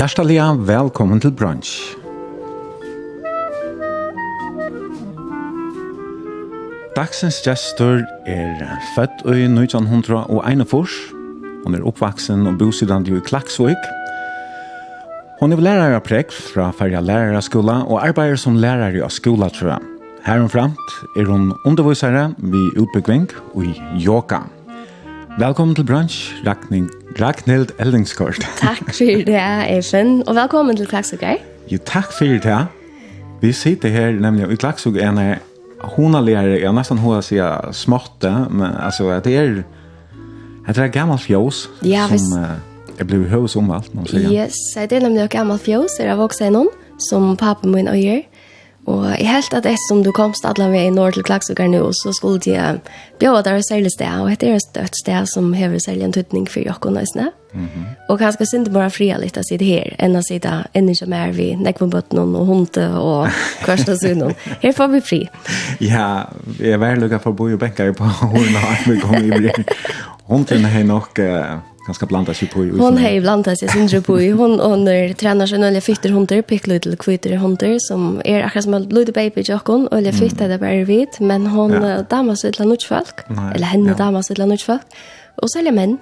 Hjertelig velkommen til brunch. Dagsens gestor er født i 1941. Hun er oppvaksen og bosidande i Klaksvøk. Hun er lærerprekt fra Færja lærerskola og arbeider som lærer i skola, tror jeg. Her og er hun undervisere ved utbyggving og i yoga. Velkommen til brunch, Ragnhild Ragnhild Eldingskort. Takk for det, Eifen, og velkommen til Klagsugøy. Jo, takk for det. Vi sitter her nemlig i Klagsugøy, en er honaligere, jeg nesten hun har sier småtte, men altså, det er, det er gammelt fjås ja, som hvis... er blevet høys omvalgt, må man sier. Yes, det er nemlig gammelt fjås, det er vokset noen, som pappa min og gjør jeg helt at etter som du komst alle vei i nord til Klagsvågar nå, så skulle de bjøve der særlig sted, og det er et sted som hever særlig en tøtning for jokken nøysene. Mm -hmm. Og kanskje synes det bare fria litt av sitt her, enn å sitte enn ikke mer vi nekvenbøttene og hunde og kvarstasunene. Her får vi fri. ja, jeg er veldig lukket for å bo i benker på hundene, vi kommer i blir. Hunden har nok... Uh ganska blandat sig på. Hon har ju blandat sig sin på. Hon hon är tränar sig några fitter hundar, pick little kvitter hundar som är akkurat som en liten baby jockon och eller fitta det bara vid, men hon ja. damas ett landet folk eller henne ja. damas ett landet folk och sälja män.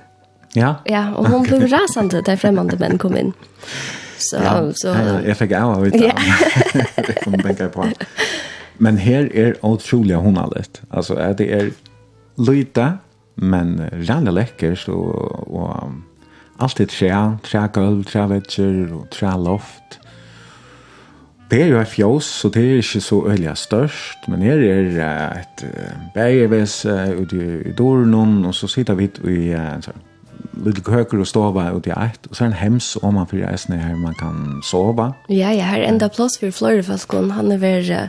Ja. Ja, och hon blev rasande där främmande män kom in. Så ja. så ja, jag fick av ut. Ja. det kommer tänka på. Men här är otroliga hon allt. Alltså är det är lite men rann lekker så og allt ett trä, trä golv, trä väggar och trä loft. Det är ju ett fjås så det är inte så öliga störst men här är ett bergväs ute i i dörren och så sitter vi i en sån lite köker och stova ut i ett och en hems om man för resten här man kan sova. Ja, ja, här enda plass for Florida folk, han är väl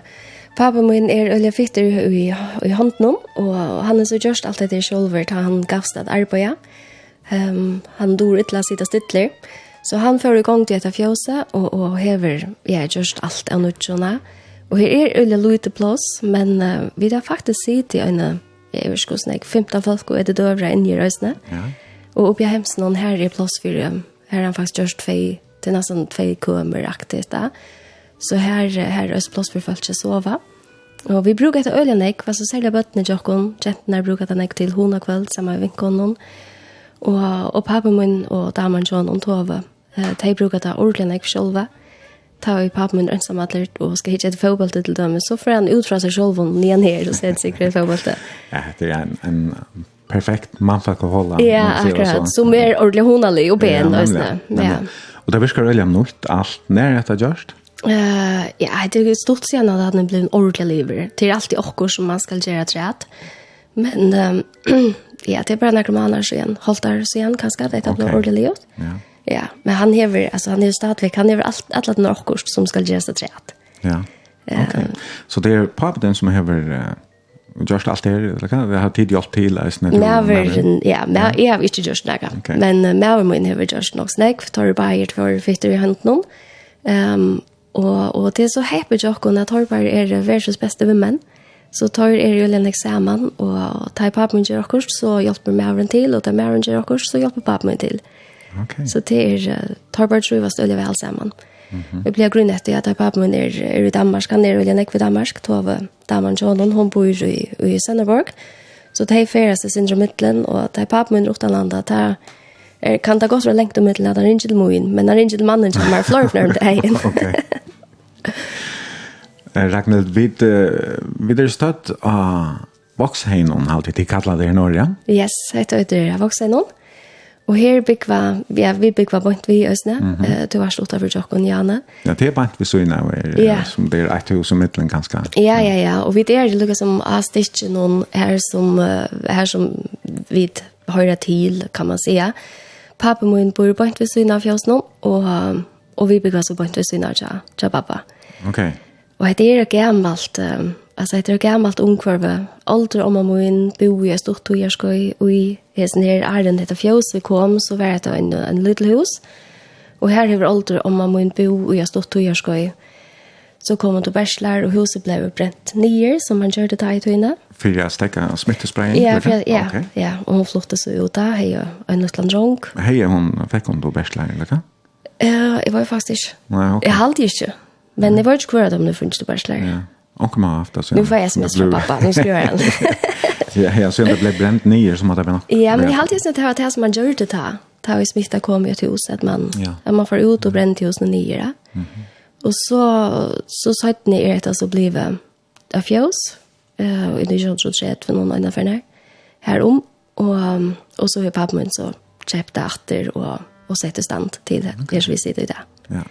Pappa min er øyla fitter i, i hånden, og han er så gjørst alt etter sjolver til han gavst at arbeida. Um, han dor ytla sida stittler, så han får i gang til etter fjøse, og, og hever ja, gjørst alt av nødgjørna. Og her er øyla lite plås, men uh, vi har faktisk sitt i øyne, jeg vet ikke hvordan jeg, 15 folk og er det døvre inn i røysene. Ja. Og oppi hemsen, her er plås for, her er han faktisk gjørst tvei, til nesten tvei kømer aktivt da. Ja Så her, her er også plass for folk til å sove. Og vi bruker etter øyne nek, hva så særlig bøttene til oss. Jentene bruker etter nek til hona kveld, sammen med vinkonen. Og, og pappa min og damen John og Tove, de bruker etter ordentlig nekk sjølve. Ta vi pappa min ønsam atler og skal hitte etter fotball til dem, så får han ut fra seg selv og nyan her og se et sikkert fotball til. Ja, det er en, en perfekt man får hålla. Ja, akkurat. Så mer ordentlig honalig og ben. Ja, ja. Og det virkar veldig nytt alt nær etter gjørst. Uh, ja, det er stort siden at han blev en ordentlig liver. Det er alltid okkur som man skal gjøre träd. Men um, ja, det er bare bara några månader sen, halvtar sen kanske att det har blivit ordentlig livet. Ja. Ja, men han hever, altså han hever statlig, han hever allt alla den okkur som ska göras träd. Ja. Okej. Um, så det är pappa som hever uh, just allt det eller kan det har tid hjälpt till alltså när Mävern ja, men jag har inte just några. Men Mäver min har gjort nog snack för tar bara ett för fitter i handen. Um, Og, og det er så heipet jo akkurat at Torbar er verdens beste vimmen. Så tar er jo en eksamen, og tar papen min gjør akkurat, så hjelper Maren til, og tar Maren gjør akkurat, så hjelper papen min til. Okay. Så det er, Torbar tror jeg var stølig vel sammen. Mm -hmm. Vi blir grunnet til at tar papen min er, er i Danmark, han er jo en ekve Danmark, Tove Daman Jonan, hun bor i, i Sønderborg. Så tar jeg ferier seg sin mittlen, og tar papen min utenlandet, tar Er, kan det godt være lengt om middelen at han ringer til moen, men han ringer til mannen som er florfnør om det egen. ok. Ragnhild, vi, vi er støtt av Voxheinon, alltid de kallar det i Norge. Yes, heit og ytter av Voxheinon. Og her bygva, ja, vi bygva bort vi i Øsne, mm -hmm. du var slått over Jokk og Njane. Ja, det er bare vi så søgne, er, ja. som det er et hus og middelen ganske. Ja, ja, ja, og vi er det som av stikker noen her som, her som vi hører til, kan man säga. Ja Pappa min bor på ved siden av fjøsene, og, og vi bygger så på ved siden av ja, ja pappa. Okay. Og det er gammalt um, altså det er gammalt ungkvarve. Alder om min bor i stort to år skøy, og i hesten her er den etter fjøs vi kom, så var det en, en liten hus. Og her har alder om min bor i stort to år så kom han til bærslar, og huset ble brent nyer, som han gjør det i tøyene. For jeg stekker smittesprayen? Ja, for ja, okay. ja, og hun flottet seg ut da, hei og en utland rånk. Hei, hun fikk hun til bærslar, eller hva? Ja, jeg var jo faktisk ikke. Nei, ok. Jeg halte ikke, men jeg var ikke kvar om det funnet til bærslar. Ja, Och kom av det. Nu får jag sms fra pappa, nu skal jag gjøre det. Ja, jag ser det blev bränt nyer, som att det ble nok. Ja, men jeg halte ikke det var det som man gjør det da. Ta vi smitta kom i et hus, at man, ja. at man får ut og brent i husene nyer. Mm Og så, så satt jeg er etter så ble det av fjøs, uh, i 1923, for noen andre for her om, og, um, og så var pappa min så kjøpte atter og, og sette stand til det, okay. vi sitter i det. Ja.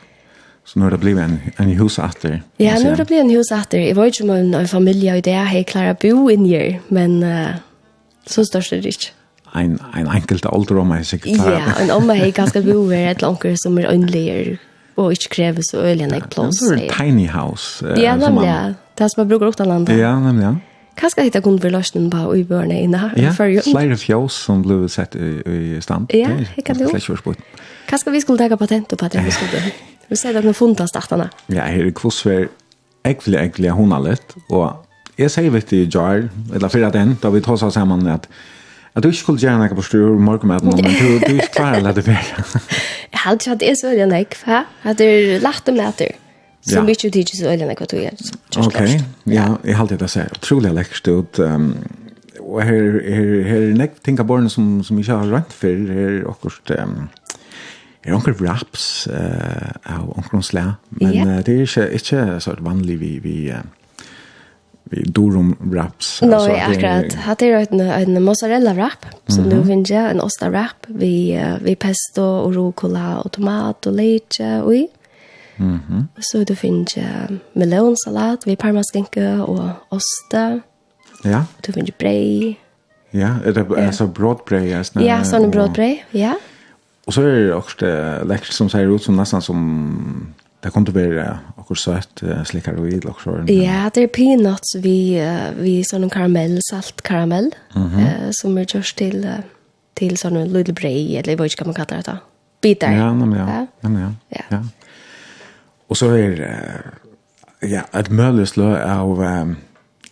Så nu har det blivit en, en hus efter. Ja, nu har det blivit en hus efter. Jeg var ikke med en en familie i det Jeg helt klara bo inn i men uh, så størst er det ikke. En, en enkelt ålder om jag säkert. Ja, en om jag ganska bo i ett lankare som är öndligare og ikke krever så øyelig enn jeg plås. Det er en tiny house. Uh, ja, nemlig, ja. Det er som man bruker utenlandet. Ja, nemlig, ja. Hva skal hitta kunne vi løsne på i børne inne her? Ja, flere fjås som ble sett i, i stand. Ja, jeg kan det jo. Hva skal vi skulle ta patent på det? Vi skulle Vi sier at vi funnet startene. Ja, her er kvossver egentlig, egentlig hun har lett. Og jeg sier vet i jar, eller fyrir den, da vi tar oss sammen at Att du skulle göra något på styr morgonmaten men du du är klar att det blir. Jag hade ju att det är så den ek va. Att det är lätt om nätter. Så mycket du så ölen ek vad du gör. Okej. Ja, jag hade det så otroligt läckert ut ehm och här här här näck tänka barn som som jag har rätt för här och ehm er onkel raps uh, av onkel slæ, men det er ikke, ikke så vanlig vi vi durum wraps. No, alltså, akkurat. Hade er en, en mozzarella wrap som mm -hmm. du finns en osta wrap vi uh, vi pesto och rucola och tomat och leche och i. Mhm. Mm så du finner uh, melonsalat, vi parmaskinke och osta. Ja. Du finner bröd. Ja, är det ja. brødbrei er alltså. Ja, sån brødbrei, Ja. Och så är det också lekkert som ser ut som nästan som Det kommer til å være akkurat søtt slikker og idel akkurat. Ja, det er peanuts vi, vi sånn karamell, salt karamell, mm -hmm. som er kjørs til, til sånn lille brei, eller hva ikke man kaller det da. Bitar. Ja, nemlig, ja. ja. Nemlig, ja. ja. ja. Og så er ja, et mølle slå av... Um,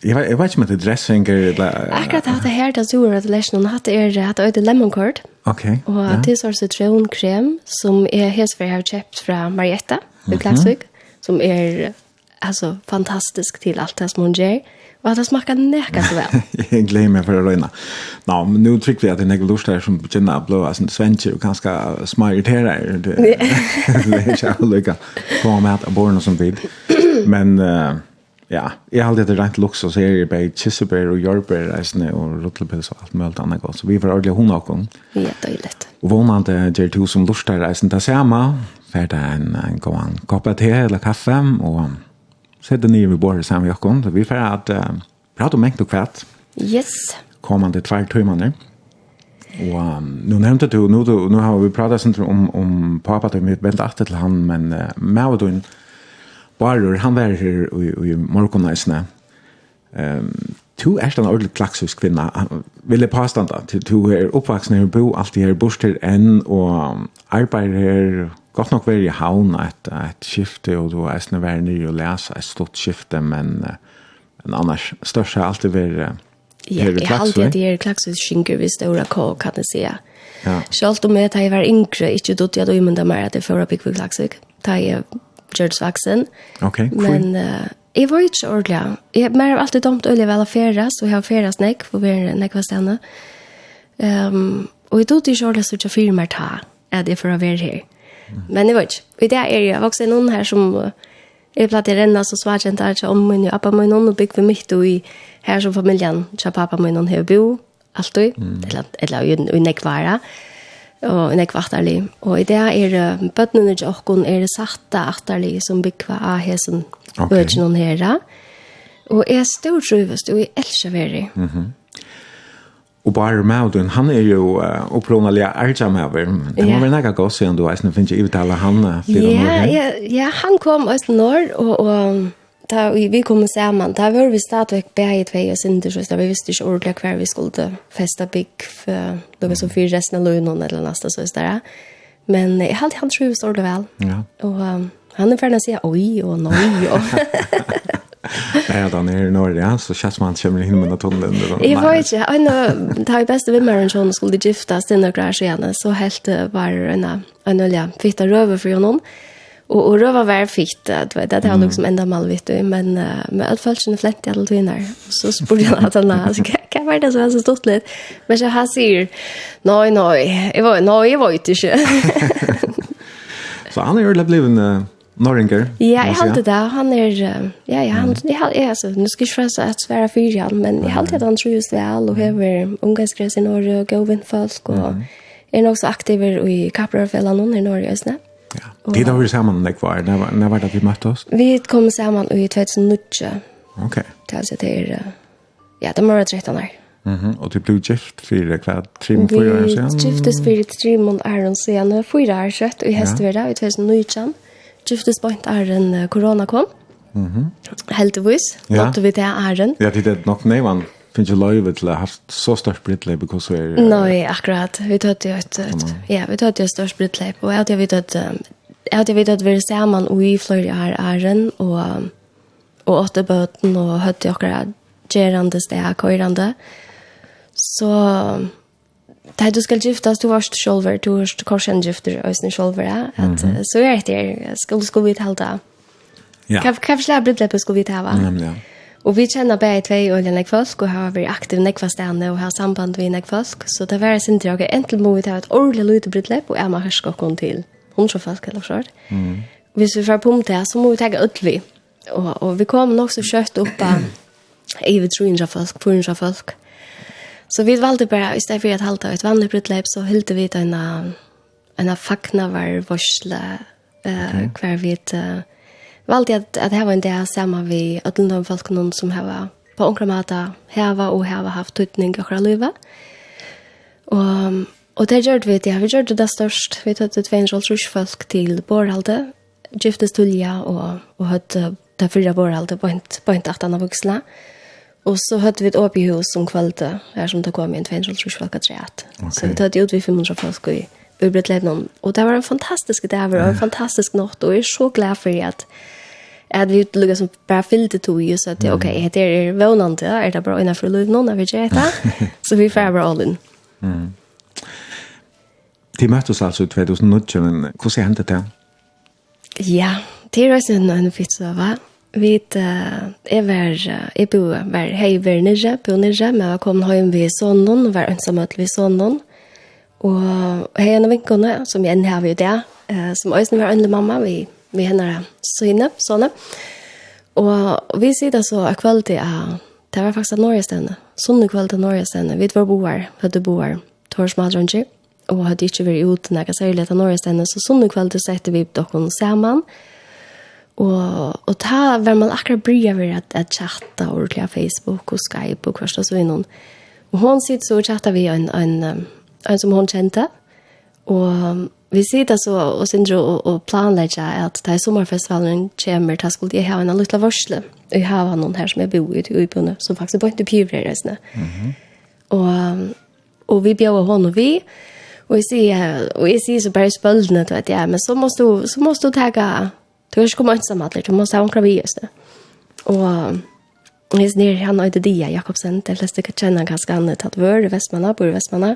Jeg vet, jeg vet ikke om det er dressing eller... Akkurat hatt det her, det er sur at lesjonen hatt det er hatt øyde lemon curd. Ok, ja. Og det er sånn sitronkrem som jeg helt for jeg har kjøpt fra Marietta. Mhm i Klaksvik, mm -hmm. som er alltså fantastisk till allt det som hon gör. Och att det smakar näka så väl. jag glömmer för att röjna. Nå, men nu tycker vi att det är lust lustar som begynner att blåa sin svenskar och ganska smarriterare. Det är inte olika på med att borna som vid. Men uh, ja, jag har alltid rent lux och serier på kissebär och jordbär reisne och rottelpils och allt möjligt annat gott. Så vi får ordentligt hon och hon. Ja, dejligt. Och vånande ger du som lustar reisen det samma ferdig en, en god kopp av te eller kaffe, og sitter nye ved bordet sammen med Jakob. Så vi får at uh, prate om mengt og kvart. Yes. Kommande tvær timer. Og um, nu nevnte du, nu, du, nu har vi pratet sånn om, om pappa, og mitt venter alltid til han, men uh, med og du, Barur, han var her i, i morgenleisene. Um, Du er en ordentlig klaksus kvinna, vil jeg påstanda, at du er oppvaksen her, bo alltid her, bors til enn, og arbeid her, godt nok være i havn et, et skifte, og du er snart være nye og lese et stort skifte, men, men annars størst er alltid være Ja, jeg har alltid at jeg er klaksus skinker hvis det er kå, kan jeg si. Ja. Selv om jeg var yngre, ikke dutt jeg da umynda mer at jeg får opp i klaksus, da jeg gjør det svaksen. Ok, cool. Men, uh, Jeg var ikke ordentlig. Jeg mer har alltid domt øyelig vel å feres, og jeg har feres nek, for vi er nek hva stedende. Um, og jeg tog ikke ordentlig så ikke fyrer meg ta, at jeg får være her. Men jeg var ikke. Og det er jeg også noen her som jeg platt i renna, så svart jeg ikke om min og appa min, og bygger vi mitt, og i her som familien, ikke pappa min, og har bo, alltid, eller, eller, eller, eller, eller, og en ekva. Og i det er uh, bøttene til åkken er det satte atterlig som bygger av hesen okay. bøttene her. Og jeg er stor trøyvest, og jeg elsker verre. Mm -hmm. Og bare Maudun, han er jo uh, opprunelig ærtsamhaver, men det var vel nægget godt siden du eisen finnes ikke uttale han? Ja, ja, ja, han kom også når, og, og ta vi, vi kom sammen, da var vi stadigvæk bare i tvei og synder, så vi visste ikke ordentlig hver vi skulle festa bygg, for det var som fyrt resten av løgnen eller næste, så det Men jeg hadde han trives ordentlig vel. Ja. Og um, han er ferdig å si oi og noi og... Nej, då när är i Norge, så känns man kommer in med tunneln. Jag vet inte, en har de bästa vimmaren som skulle gifta sig några år igen så helt var en en olja fitta röver för honom. Mm Och och då var väl fikt att vet det har liksom ända mal vet du men med allt fall sin flätt i alla tvinar så sporde jag att han alltså kan vara det så här så stort lite men jag har sig nej nej jag var nej jag var inte så han är blev en Norringer. Ja, jeg hade det. Han är ja, ja, han jeg, jag alltså nu ska jag försöka att svära för han men jeg hade att han tror just vel, og hever över i Norge och Govinfolk og er nok så aktiv i Kaprafällan i Norge just nu. Ja. Det då vi samman det var når var det vi möttes? Vi kom sammen i 2019. Ok. Til altså det ja, det må være rätt där. Mhm. Och det blev gift för klart trim för år sedan. Vi giftes för tre månader Iron sen fyra år sedan och i hästvärda i 2019. Giftes på er är corona kom. Mhm. Helt vis. Då vi det är. Ja, det är nog nej man finns ju löjve till att ha haft så stort brittläpp because vi är... Nej, akkurat. Vi tar det ett... Ja, vi tar det stort brittläpp. Och jag hade vet att... Jag hade vet att vi är samman och i flöjde här ären och... Och åtta böten och hade jag gerande steg, köjrande. Så... Da du skal giftas, du varst sjolver, du varst korsen gifter, øysen sjolver, ja. at så er det, skulle skulle vi tala. Ja. Hva slags brittleppet skulle vi tala? Nemlig, ja. Og vi kjenner bare två och en folk och har vært aktiv nekva stände og har samband med nekva folk. Så det var sin drag. Äntligen må vi ta et ordentlig ordentligt lite brytläpp och är man härskakon till hundra folk eller så. Mm. Hvis vi får pumpe det, så må vi ta ut vi. Og, och vi kom nok så kjøtt opp av över 300 folk, 400 folk. Så vi valde bara, istället för att halta ett vanligt brytläpp så hyllde vi en en fakna var varsla eh uh, okay. kvar vid uh, valde at, det var en del saman vi ödlundum folk noen som har på onkra mata hava og hava haft tutning i okra livet. Og, og det gjør vi det, vi gjør det det størst. Vi tøtt et veinrol folk til Bårhalde, giftes tulja og, og høtt det fyrra Bårhalde på en taftan av vuxna. Og så høtt vi et åp i hus om kvalitet, her som det kom inn veinrol folk at treat. Så vi tøtt ut vi 500 folk i Urbretleidnum. Og det var en fantastisk dag, og en fantastisk natt, og jeg er så glad for at at vi ut lukket som bare fyllte to i, så at mm. ok, det er vånande, er det bra innenfor liv nå, når vi ikke etter? så vi får bare all in. Mm. De møtte oss altså i 2019, men hvordan hentet det? Ja, det er også en annen pizza, va? Vi er var, jeg bo, var hei var nirja, bo nirja, men jeg kom hjem ved sonnen, var ønsamhet ved sonnen, og hei en av vinkene, som jeg enn har vi det, som også var ønlig mamma, vi vi henne syne, sånne. Og vi sier det så er kvalitet er, det var faktisk Norge stedende. Sånne kvalitet Norge stedende. Vi var boer, høyde boer, tors madrønge, og hadde ikke vært ute når jeg sier litt av Norge stedende. Så sånne kvalitet setter vi dere sammen. Og, og ta var man akkurat bryr over at, at chatta ordentlig av Facebook og Skype og kvart og så innom. Og hun sitter så og chatta vi en, en, en, en som hun kjente. Og vi sitter så og syndro og, og planlegger at det er sommerfestivalen kommer, da skulle jeg ha en liten varsle. Jeg har noen her som jeg bor i til Øybjørn, som faktisk bor ikke piver i reisene. Mm -hmm. og, og vi bjør hånd og vi, og jeg sier, og jeg sier så bare spøldene, du vet jeg, men så måste du, så måste du tagge, du har ikke kommet ensam alle, du måste ha omkring vi just det. Og jeg sier, han har ikke det, Jakobsen, det fleste kan kjenne ganske annet, at vår, Vestmanna, bor i Vestmanna,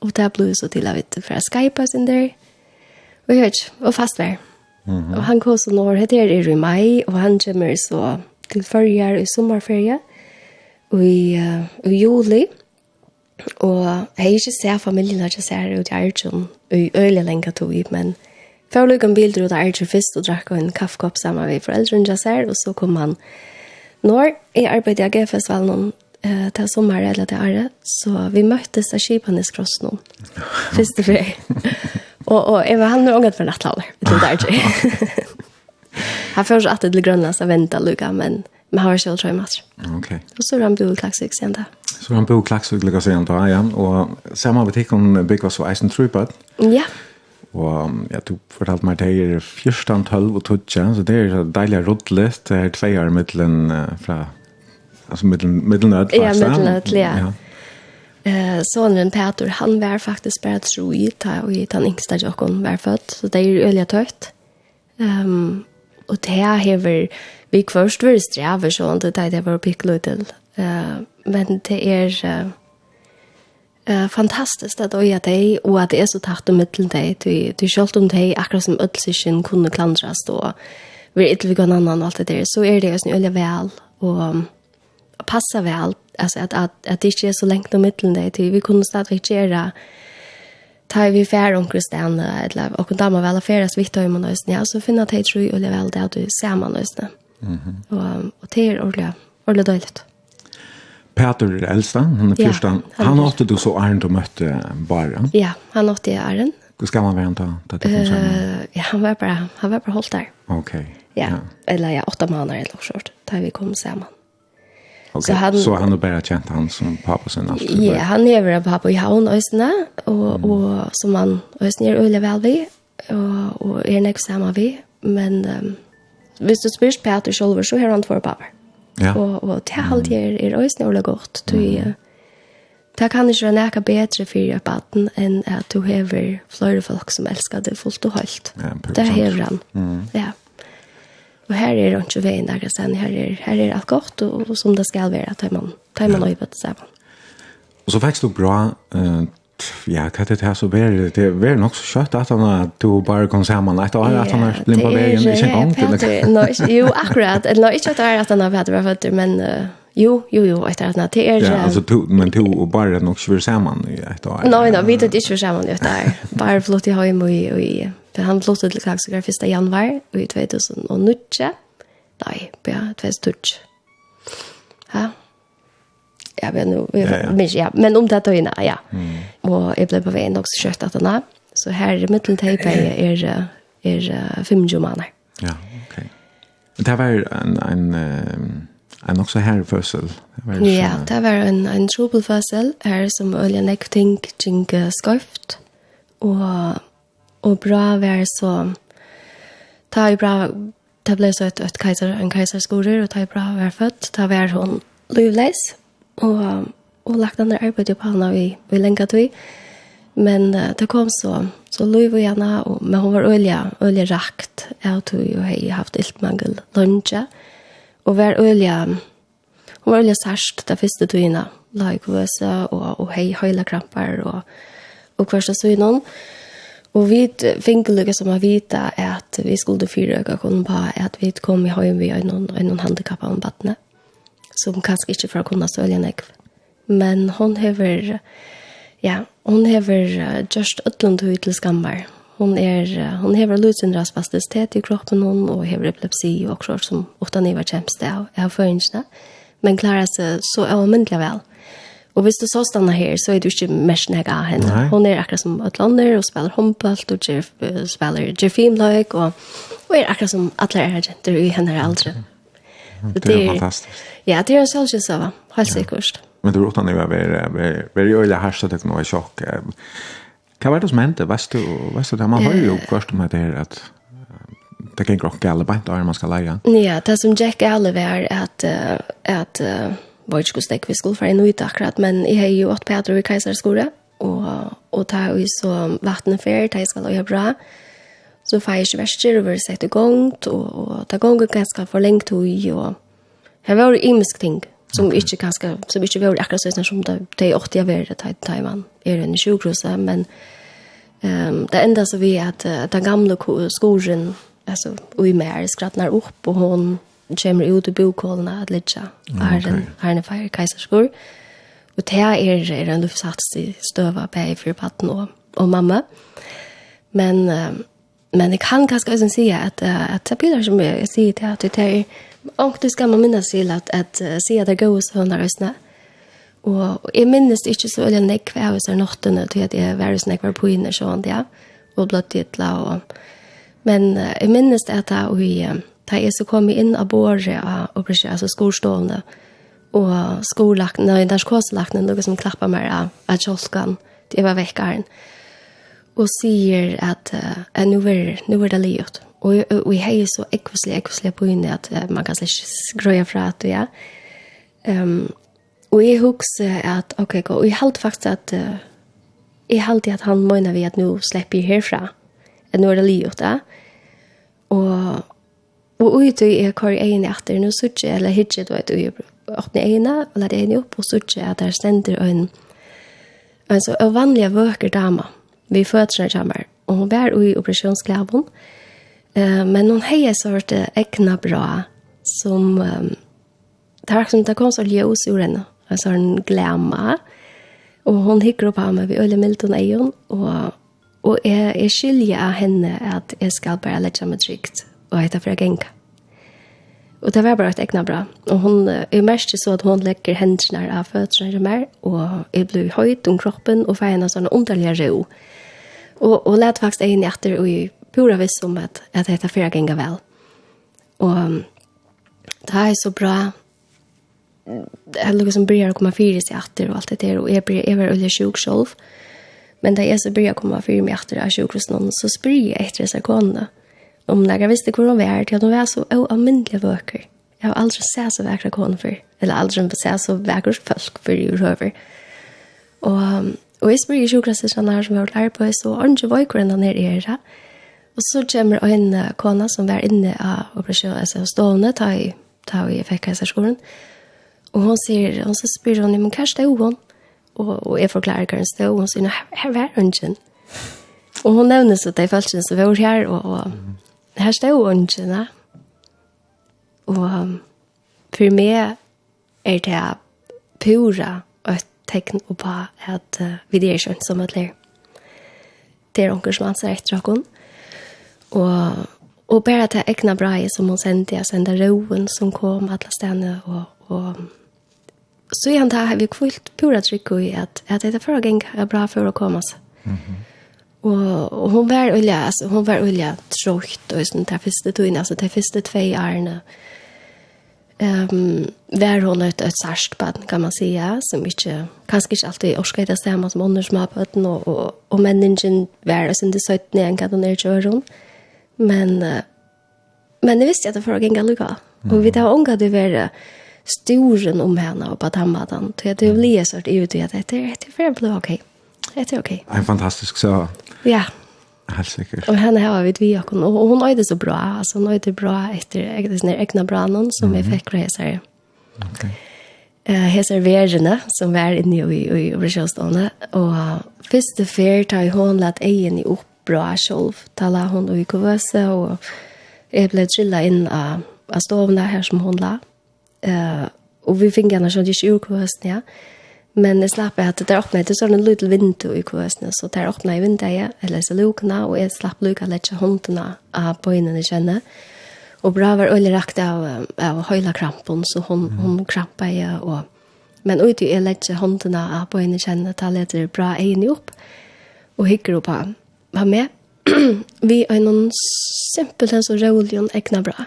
Og det ble så til at vi får Skype oss inn der. Og jeg vet ikke, og fast vær. Mm -hmm. Og han kom så når, det er i mai, og han kommer så til førre i sommerferie, og i, uh, i juli. Og jeg har ikke sett familien, jeg har ikke sett ut i Arjun, og i øyelig lenge tog vi, men før lukket en bilder ut av Arjun først, og drakk en kaffekopp sammen med foreldrene jeg ser, og så kom han. Når jeg arbeidet i AG-festivalen eh ta sommar eller det är så vi möttes där Skipanes cross nu. Första för. Och och Eva han har ångat för nattlaller. Det är där. Han förs att det grönlands att vänta Luca men men har själv tror jag match. Okej. Okay. Och så han bo klaxig sen där. Så han bo klaxig lika sen då ja och samma butik hon bygger så Eisen Trooper. Ja. Og ja, du fortalte meg det er 14, 12 og 12, så det er så deilig rådlet, det er tveier mittelen fra Alltså mellan mellan öll Ja, mellan öll, ja. ja. Eh sonen Peter han var faktiskt bara tro i ta och i den yngsta jocken var född så det är ju öliga tøyt. Ehm um, och det här har vi först var strävar så inte det det var picklutel. Eh men det är uh, fantastiskt att oja dig och att det är så tacht och mittel dig du du skalt om dig akkurat som öllsischen kunde klandras då. Vi är ett vi annan och allt det där så är det ju så öliga väl och passa väl alltså att att att det inte är så långt om mitten där till vi kunde starta vi göra ta vi fär om Kristian eller och kunde man väl affärer så vitt man oss ja så finna att det tror jag väl det du ser man oss där. Mhm. Och och det är ordla ordla dåligt. Peter er äldsta, han er första. Ja, han han, han åtte du så Arnd och mötte bare. Ja, han åtte det æren. Hur ska man vänta? Uh, ja, han var bara, han var bara hållt där. Okej. Ja. ja, eller ja, åtta månader eller något sånt. Där vi kom samman. Okay. Så han, så han har bara känt han som pappa sen allt. Ja, yeah, han lever av pappa i havn ösna och mm. och som han ösna är öle väl vi och och är näck samma vi men um, visst du spyrst Peter själv så har han två pappa. Ja. Och och det har det är er ösna öle gott du mm. Det kan ikke være nækka bedre for i baden enn at du hever flere folk som elsker det fullt og holdt. Ja, det hever han. Mm. Ja. Og her er det ikke veien der, sen. Her, er, her er alt godt, og, og som det skal være, tar man, tar man ja. løyvet sammen. Og så vekst du bra, uh, ja, hva er det her så var det? Det var nok så kjøtt at han at du bare kom sammen et år, at han har blind på veien, ikke en gang til det. Jo, akkurat. Nå, ikke at det år at han har vært, men... Uh, Jo, jo, jo, ett annat det er, Ja, alltså to, men to och bara nog svär samman i ett år. Nej, nei, vi det inte svär samman i ett år. Bara flott i hem och i och i för han flottet til Kaxgar 1 januar i 2009. Nej, ja, 2000. Ja. Ja, men nu men ja, men om det då ja. Mm. Och jeg ble på vägen också kört att den Så här i mitten er, är är 5 måneder. Ja, okej. Det var en en en också här försel. Ja, det var en en trubelförsel här som olja nekting kring skoft och och bra var så ta i bra det blev så ett ett kejsar en kejsarskoror och ta i bra var fött ta var hon Luleis och och lagt andra arbete på henne vi vi länkat vi. Men det kom så så Louis var gärna och men hon var olja olja rakt. Jag tror ju hej haft iltmangel lunch og var ølja, og var ølja særst det første tøyene, lag vøse og, og hei høyla krampar og, og kvarsta søgnon. Og vi fikk lukka som å vita at vi skulle fyra øka kunne på at vi kom i høyen vi noen, noen handikapp av badne, som kanskje ikke fra kunne sølja nekv. Men hon hever, ja, hon hever just ötlund ut til skammar Hon är hon har lucindras fastighet i kroppen hon och har epilepsi och också som ofta ni var kämpst av av föringarna. Men klarar sig så allmäntliga väl. Och visst du så stannar här så är du inte mest näga henne. Hon är akkurat som Atlander och spelar handboll och Jeff spelar Jeffim like och och är akkurat som alla är agenter i henne äldre. Det är fantastiskt. Ja, det är en sån så. Helt säkert. Men du råttar ni var var var ju öliga härsta det kan chock Hva var det som hendte? Vest du, vest du det? Man hører jo først om det her at det kan ikke gale beint av man skal leie. Ja, det som Jack alle var at, at uh, var ikke hvordan vi skulle for en ut akkurat, men jeg har jo åtte Peter i Keiserskole, og, og ta jo så vattnet før, ta jeg skal løye bra. Så får jeg ikke verster, og vi sett i gang, og, og ta gangen ganske for lengt, tog, og her var jo imisk ting. Mm som okay. ikke kanskje, som ikke var akkurat sånn som det, det er ofte jeg var det i Taiwan, er en sjukhuse, men um, det enda så vi at uh, den gamle skolen, altså, og i mer skrattner opp, og hun kommer ut i bokålene at litt ja, er en, er en feir kaiserskor, og det er, er en luftsats i støva på i fyrpatten og, og mamma, men um, men jeg kan kanskje også si at, at det blir som jeg sier til at det er Och det ska man minnes til att, at se att det går så og röstna. Og jeg minnes ikke så veldig nekve av disse nåttene til at jeg var hos nekve på inne sånn, ja. Og blått titla og... Men uh, jeg minnes det at jeg, da jeg så kom inn av båret av og altså skolstående, og skolakten, og danskåselakten, noe som klappet meg av, av kjolskan, det var vekkaren. Og og sier at uh, nu, er, nu er det livet. Og, og, og jeg er så ekvislig, ekvislig på inne at uh, man kan ikke grøye fra at ja. Um, og jeg husker at, ok, og jeg halte faktisk at, uh, jeg halte at han mener vi at nu slipper jeg herfra. At nu er det livet, ja. Og, og ut i jeg kvar egen etter, nå sørger jeg, eller hitje, du vet, og jeg åpner egne, og lade egne opp, og sørger at der stender en, en så vanlige vøker damer vi fötter jammer Og hun var i operasjonsklaven. Uh, men hun hejer så vært det äckna bra som um, var som det kom så ljøs ur henne. Alltså en Og hun hikker opp av meg ved Ölle Milton Eion. Og, og jeg, jeg är av henne at jeg skal bare bara meg trygt. Og jeg tar for å gänka. Og det var bare et egnet bra. Og hun, jeg merkte så at hun legger hendene av føttene mer, og jeg ble høyt om kroppen, og var en av sånne underlige ro. Og, og lette faktisk en hjertet, og jeg pura visst om at, at dette fyra ganger vel. Og det er så bra, Jeg er noe som blir å komme fire seg etter og alt det der, og jeg blir, jeg var veldig sjuk selv. Men da jeg så blir å komme fire meg etter av sjukhusen, så spyr jeg etter disse konene. Om när jag visste hur hon var till att hon var så oavmyndliga vöker. Jag har aldrig sett så vackra kon för. Eller aldrig sett så vackra folk för i röver. Och, och jag smyger sjukhuset här som jag har lärt på så orange vöker ända ner i era. Och så kommer en kona som var inne av operationen, alltså stående, ta i, ta i fäckhälsarskolen. Och hon säger, hon så spyr hon, men kanske stod hon. Och, och jag förklarar hur hon stod, och hon säger, här, här var hon inte. Och hon nämner så att det är följt som var här, och, och her stod åndene. Og for meg er det pura et tegn på at uh, vi er skjønt som et lær. Det er onker som anser etter henne. Og, og bare til egna bra som hun sendte, jeg sendte roen som kom alle stedene. Og, og så igjen da har vi kvult pura trykk i at, at det er for å gjenge bra for å komme oss. Mm -hmm. Og, og hun var olja, altså, hun var olja tråkigt och sånt där första tiden, altså, til første tve åren. Ehm um, var hun et, et ett på den, kan man si, ja, som ikke, kanskje ikke alltid orsker det samme som andra små den, og, og, og människan var alltså inte så att ni kan ikke göra hun. Men uh, men jeg visste at det var gänga lucka. Mm. Og vi tar unga det var storen om henne og på tammadan. Det det blir så ut i at det er det för blir okej. Okay det er okej. Okay. En fantastisk så. Ja. Helt sikkert. Og henne har vi vi og hun, og hun øyde så bra, altså hun øyde bra etter egne, egne brannen som vi fikk fra hesere. Ok. Uh, hesere Verene, som var inne i, i, i Overkjøstående, og første fyr tar hun lett egen i opp bra selv, tala hun i kuvøse, og jeg ble trillet inn av, av stovene her som hun la, uh, og vi fikk henne sånn ikke ur kuvøsene, ja, Men jeg slapp at det åpnet, det sånn en liten vindu i kvøsene, så der åpnet i vinduet, eller så lukene, og jeg slapp lukene, jeg leser håndene av bøynene kjenne. Og bra var øyne rakt av, av høyla krampen, så hun, mm. hun krampet jeg, og Men ute jeg lette håndene av bøynene kjenne, kjenner, da bra egnet opp, og hikker opp av hva med. Vi er noen simpelthen så rolig og ekne bra.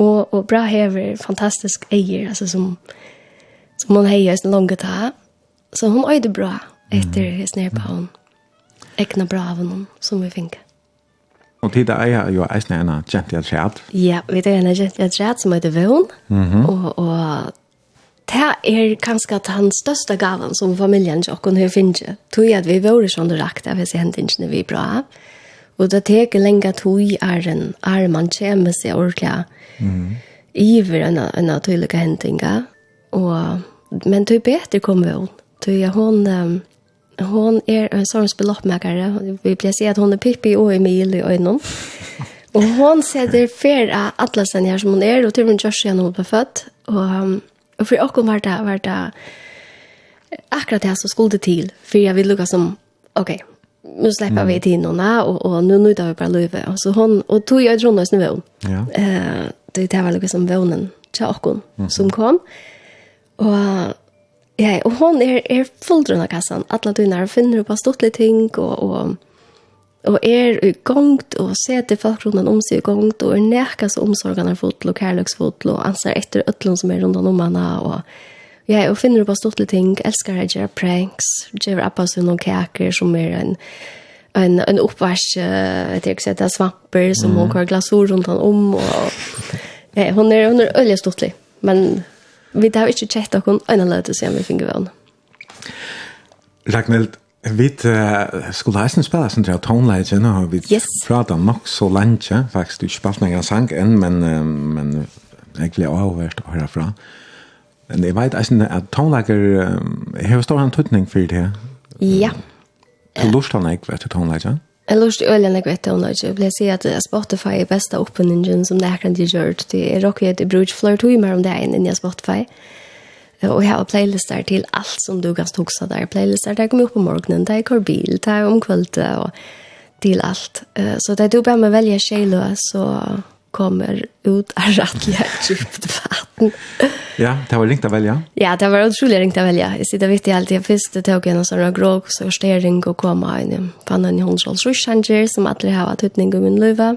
Og, og bra hever fantastisk eier, altså som... Mm som hon hejer sin långa ta. Så hon öjde bra efter mm. hos nere på hon. Ekna bra av honom som vi fick. Och tida är ju eisen en kjent gentil chat. Ja, vi det är en gentil chat som heter Vån. Mm Och, och det er kanskje at han største gaven som familien ikke har finne. Tog at vi var sånn rakt av disse hendelsene vi bra. Og det teker lenge tog er en arman han kommer seg ordentlig. Mm. Iver en av tydelige hendinger. Og men det är bättre kommer hon. Det är hon um, hon är en sorts beloppmäkare. Vi blir se att hon är Pippi och Emil i ögonen. Och hon sätter flera alla sen här som hon är och till och med Josh igen hon på fött Och, um, och för och var det, var det akkurat det så som skulle till. För jag vill lukka som, okej, okay, nu släpper vi till någon och, och nu nu tar vi bara löve. Och så hon, och tog jag i Trondheim. Ja. Eh det, det var lukka som vånen till oss som kom. Mm -hmm. Og ja, og hon er, er fulltrunna kassan. Alla dynar finner på stortlige ting, och och og er i gongt, og seter folk rundt om seg i gongt, og er nekast omsorgene fotel, og kærløksfotel, og anser etter øtlen som er rundt om henne, og Ja, og finner på stortlige ting, elskar jeg gjøre pranks, gjøre appa sin noen kaker som er en, en, en oppvars, uh, vet ikke, det er svamper som mm. hun har runt rundt om, og ja, hun er, hun er øyelig stortlig, men Vi har ikke kjett noen øyne se om vi finner vann. Ragnhild, vi uh, skulle heisen spille sin til toneleie, nå har vi yes. pratet nok så lenge, faktisk, du har ikke spalt noen sang enn, men, uh, men jeg ble avhørt å høre fra. Men jeg vet eisen at tonelager uh, har stor tøtning for det. Ja. Du lurer han ikke etter toneleie? Jeg lort øyne jeg vet om det, jeg vil si at Spotify er beste oppenningen som det er kan de gjøre. Det er råkker at jeg bruker flere timer om det enn enn jeg Spotify. Og jeg har playlister til alt som du kan stokse der. Playlister der kommer opp om morgenen, der går bil, der om kvöldet og til alt. Så det er du bare med å velge kjøle, så kommer ut av rattliga djupt vatten. ja, det var ringt att välja. Ja, det var otroligt ringt att välja. Jag sitter vitt i allt. Jag visste att jag tog en sån gråk så förstering och komma in Fann en hundsrolls rushanger som alla har varit utning i min löva.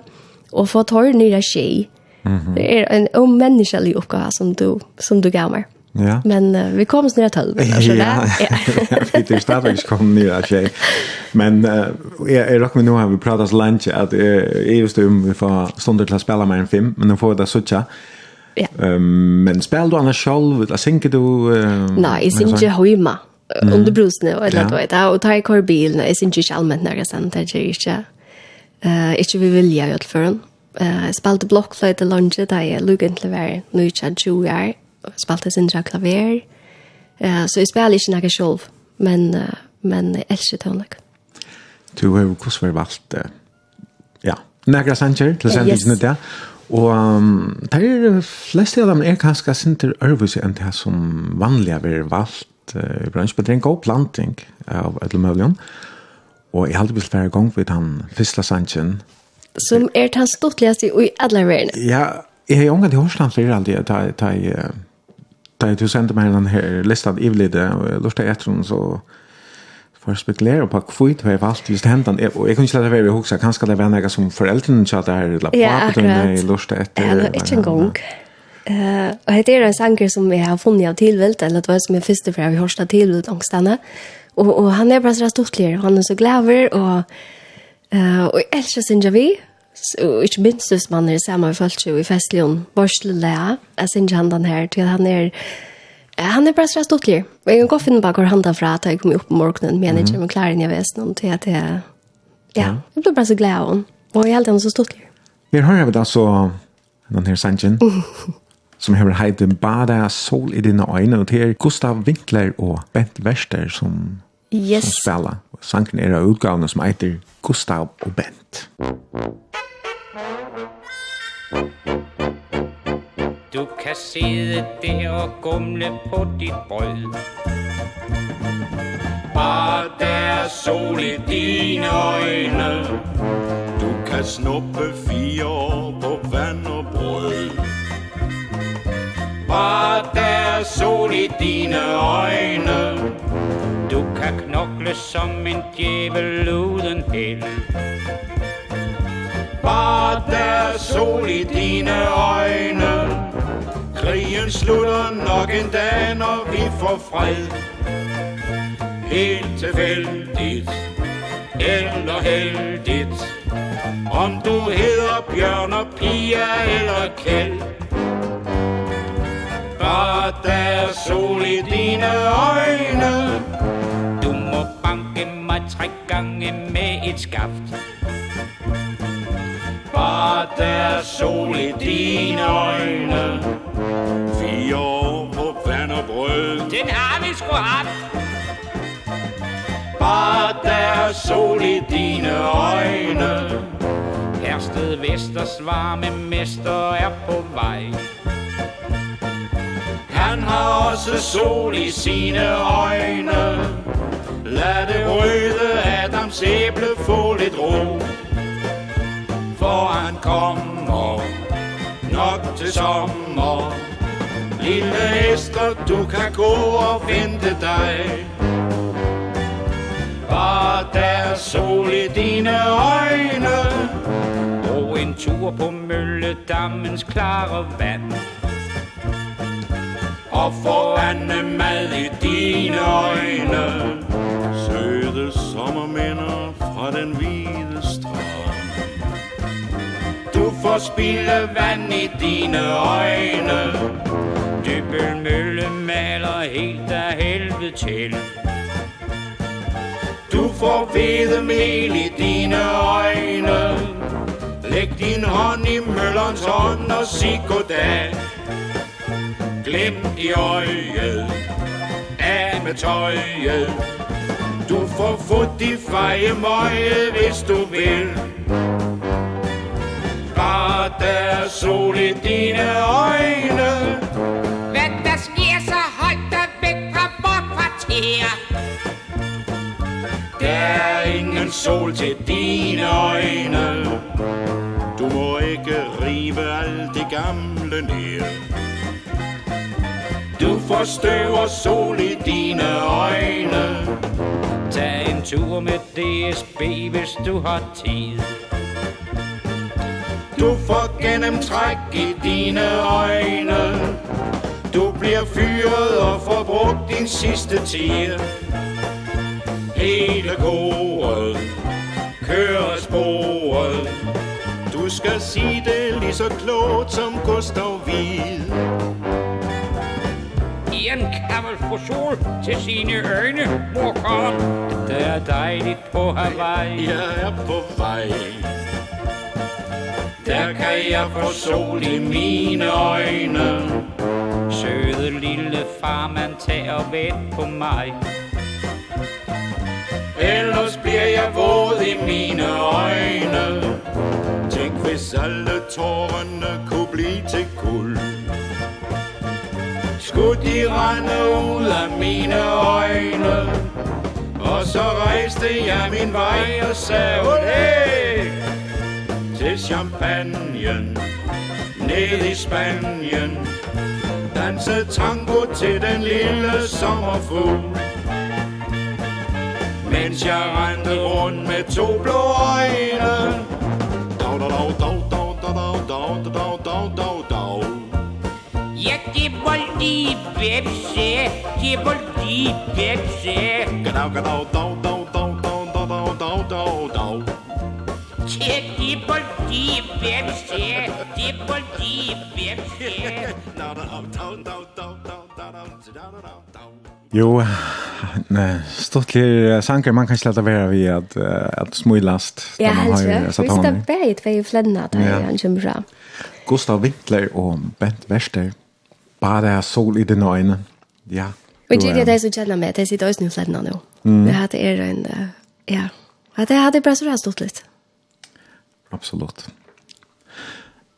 Och få ta ner nya tjej. Mm -hmm. Det är en omänniskelig uppgave som du, som du gav mig. Ja. Men uh, vi kom snart halv. Alltså ja. Vi det startar ju kom ner att tjej. Men uh, jag rock med nu har vi pratat lunch att är just om vi får stunder till att spela med en film men då får vi det såcha. Ja. Um, men spelar du annars själv? Eller synker du Uh, Nej, jag syns ju hemma. Under brusne och eller då vet jag och tar kör bil. Jag syns ju allmänt när jag sen det är ju inte. Eh inte vi vill jag i alla fall. Eh spelar blockflöjt i lunch där jag lugnt lever nu chat ju är spalte sin sindra klaver. Uh, så jeg spiller ikke noe selv, men, uh, men jeg elsker tøvnlig. Du har jo hvordan vi valgt uh, ja, nægra sanger til sendelsene yes. det. Og um, det er flest av dem er kanskje sinter ørvise enn det som vanlig har valgt uh, i bransjen, men det er en god planting av et eller Ødlemøvlion. Og jeg har aldri blitt flere ganger ved den første sangen. Som er den stortligste i alle verden. Ja, jeg har jo omgang til Horsland flere aldri, da jeg Da du sendte meg den her listan ivlide, og jeg lurte etter henne, så for å spekulere på hva du har valgt just hentan, og jeg kunne ikke lade være å huske, kanskje det var noe som foreldrene sa det her, eller ja, på den jeg lurte etter. Ja, ikke en gang. Uh, og det er en sanger som jeg har funnet av tilvilt, eller det var som jeg første fra vi av tilvilt angstene, og, og han er bare så stortligere, han er så glæver, og, uh, og jeg elsker synes jeg vi, og og ikke minst hvis man er sammen med folk i Festlion, Borsle jeg synes ikke han den her, til han er, han er bare stress stortlig. Og jeg kan gå finne bare hvor han tar fra, at jeg kommer opp på morgenen, men jeg kommer klar inn i vesen, til at jeg, ja, jeg blir bare så glad av henne, og jeg er alltid så stortlig. Vi har hørt altså, den her sangen, som har heit Bada Sol i dine øyne, og det er Gustav Winkler og Bent Wester som, yes. som spiller. Sangen er av utgavene som heter Gustav og Bent. Mm. kan sidde der og gumle på dit brød. Bare der er sol i dine øjne. Du kan snuppe fire år på vand og brød. Bare der er sol i dine øjne. Du kan knokle som en djævel uden held. Bare der er sol i dine øjne krigen slutter nok en dag, når vi får fred. Helt tilfældigt, eller heldigt, om du hedder Bjørn og Pia eller Kjeld. Bare der er sol i dine øjne, du må banke mig tre gange med et skaft. Bare der er sol i dine øjne, hot Bare der er sol i dine øjne. Hersted Vesters varme mester er på vej. Han har også sol i sine øjne. Lad det røde Adams æble få lidt ro. For han kommer nok til sommer. Lille Esther, du kan gå og vente dig. Bare der er sol i dine øjne Og en tur på Mølledammens klare vand. Og foran mad i dine øjne Søde sommerminder fra den hvide strand. Du får spille vand i dine øjne Dybbelmølle maler helt af helvede til. Du får hvide mel i dine øjne. Læg din hånd i møllerens hånd og sig goddag. Glem i øjet, af med tøjet. Du får fod i fejemøje, hvis du vil. Bare der er sol i dine øjne. her Der er ingen sol til dine øjne. Du må ikke rive alt det gamle ned. Du får støv og sol i dine øjne. Tag en tur med DSB, hvis du har tid. Du får gennemtræk i dine øjne. Du bliver fyret og forbrugt din sidste tid. Hele koret kører sporet. Du skal sige det lige så klogt som Gustav Hvid. En Campbell for sol til sine øjne, morkeren Det er dejligt på Hawaii. Jeg er på vej. Der kan jeg få sol i mine øjne søde lille far, man tager ved på mig. Ellers bliver jeg våd i mine øjne. Tænk hvis alle tårerne kunne blive til guld. Skulle de rende ud af mine øjne. Og så rejste jeg min vej og sagde hey Til champagnen Ned i Spanien danse tango til den lille sommerfugl Mens jeg rendte rundt med to blå øjne Dau, dau, dau, dau, dau, dau, dau, dau, dau, dau, dau, dag, dag Jeg lige pepsi, giboldi pepsi Gadav, gadav, dau, dau, dau, dau, dau, dau, dau, dau Tippel-tipp, hvem ser? Tippel-tipp, hvem ser? Jo, stortlig sanger man kan sletta vera vi at, at smulast. Ja, helst vi. Vi sted bæg tvei flenna der ja. han kommer fra. Gustav Winkler og Bent Wester, bare er sol i dine øyne. Ja. Og det er det som kjenner meg, det sitter også i flenna nå. Mm. Det er en, ja. Det hadde bare så rett stort litt. Absolut.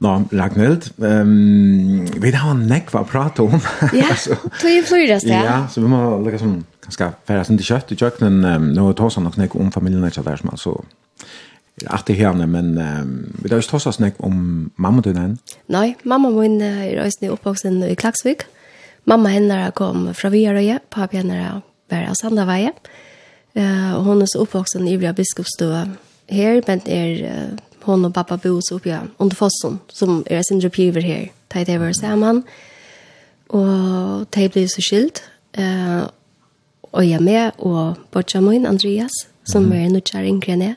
Nå, Ragnhild, um, vi har en nekva å prate om. Ja, tog i flyres ja. Ja, så vi må liksom, ganske færre sin til kjøtt i kjøkkenen, um, nå tar sånn nok nek om familien ikke der som altså, at det herne, men um, vi har ikke ta sånn nek om mamma du enn. Nei, mamma min er også oppvoksen i Klagsvik. Mamma henne kom fra Vierøye, pappa henne var av Sandaveie. Uh, hun er så oppvoksen i Vria Biskopstua her, men er hon och pappa bor så uppe under fossen som är sin repiver här. Ta det var samman. Och ta blev så skilt. Eh og jag med og bortsa min Andreas som är nu kär ingrene.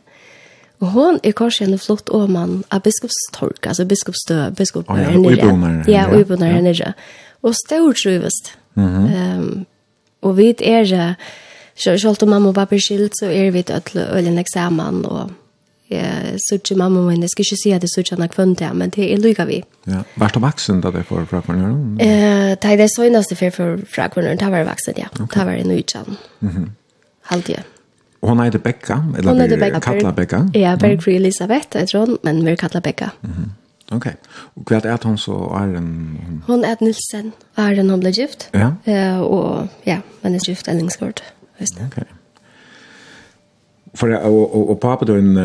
Og hon är kanske en flott åman av biskopstork, alltså biskopstö, biskop oh, ja, nere. Ja, og ibland är nere. Och stor trivest. Mhm. Ehm och vid är det Sjølt om mamma og pappa er skilt, så er vi til øyne eksamen, og suttje mamma min, jeg skal ikke si at jeg suttje henne kvann til, men det er lykke vi. Ja, vart du vaksen da det for fra kvarnøren? Eh, det er det søgneste for for fra kvarnøren, det var vaksen, ja. Okay. Det var en utkjall. Mm -hmm. Halvdige. Og hun heter Bekka, eller hun heter Bekka, Katla Bekka? Ja, Bergfri Elisabeth, jeg tror, men vi kallar Bekka. Mm -hmm. Ok, og hva er hun så Arjen? Hun, Hon er Nilsen, Är den hon ble gift, ja. Eh og ja, men er gift ellingskort. Ok, ok för och och, och pappa då en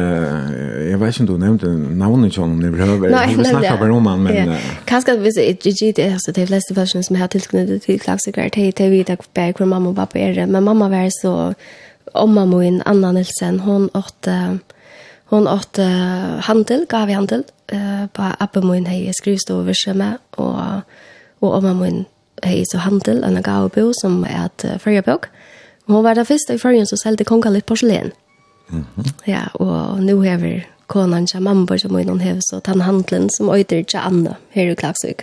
jag vet inte om du nämnde namnet John när vi har vi snackar bara om han men kanske vi ser GG det alltså det flesta versioner som har tillknutet till klassiker det heter vi tack för för mamma och pappa är men mamma var så om mamma och en annan Nilsen hon åt hon åt handel gav vi handel eh på uppe min hej över schema och och om mamma min hej så handel en gav bo som är ett förjabok Hon var där första i färgen som sålde konkaligt porselin. Mm -hmm. Ja, og nu hever konan til mamma som innan hever så tannhandlen som øyder til Anna her i Klagsvik.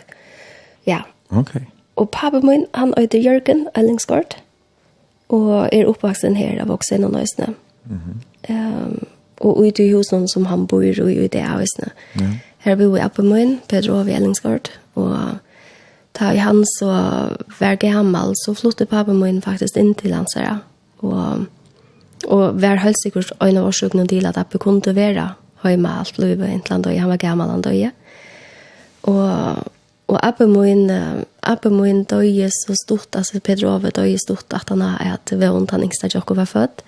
Ja. Ok. Og pappa min, han øyder Jørgen Ellingsgård, og er oppvaksen her av voksen og nøysene. Mm -hmm. um, og ute i husen som han bor i, og ute i høysene. Ja. Mm -hmm. Her bor jeg oppe min, Pedro av Ellingsgård, og da han så var gammel, så flyttet pappa min faktisk inn til hans her, og Og vær helt sikkert en av årsøkene til at Abbe kunne være hjemme alt løyve i Intland døye. Han var gammel han døye. Og, og Abbe min, Abbe min døye så stort, altså Pedro Ove døye stort at han er at ved rundt han yngste Jokko var født.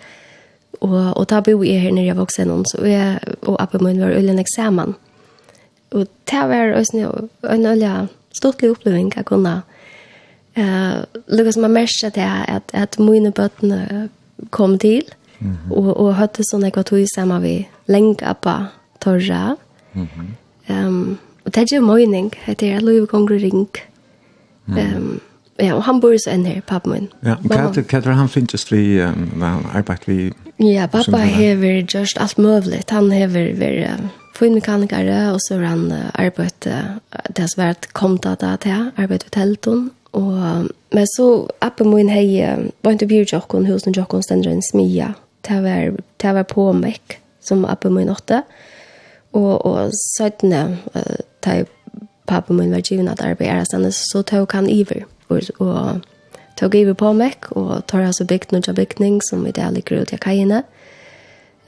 Og, og da bo jeg her nere jeg vokste noen, så jeg og Abbe min var øyne eksamen. Og det var en øyne stortlig oppleving jeg kunne. Uh, Lukas, man merker til at, at mine bøttene kom til, Mm -hmm. Og, og høyde sånn jeg var tog sammen vi lenge på torra. Mm -hmm. um, og det er jo mening, det er lov konger ring. Mm -hmm. um, ja, og han bor så enn her, pappa min. Ja, og hva er det han finnes vi, um, well, arbeid vi? Ja, pappa hever just alt mulig. Han hever vært fin finmekanikere, og så har han uh, arbeidt, uh, det har vært kommet av det til, arbeidt ved telton, Og, men så appen min hei, var ikke bjør jokken, husen jokken stender en smia, det var, det var på meg som oppe min åtte. Og, og søttene, da pappa min var givet at arbeid er stedet, så tok han iver. Og, og tok iver på meg, og tar altså bygd noen bygning som i det ligger ut i kajene.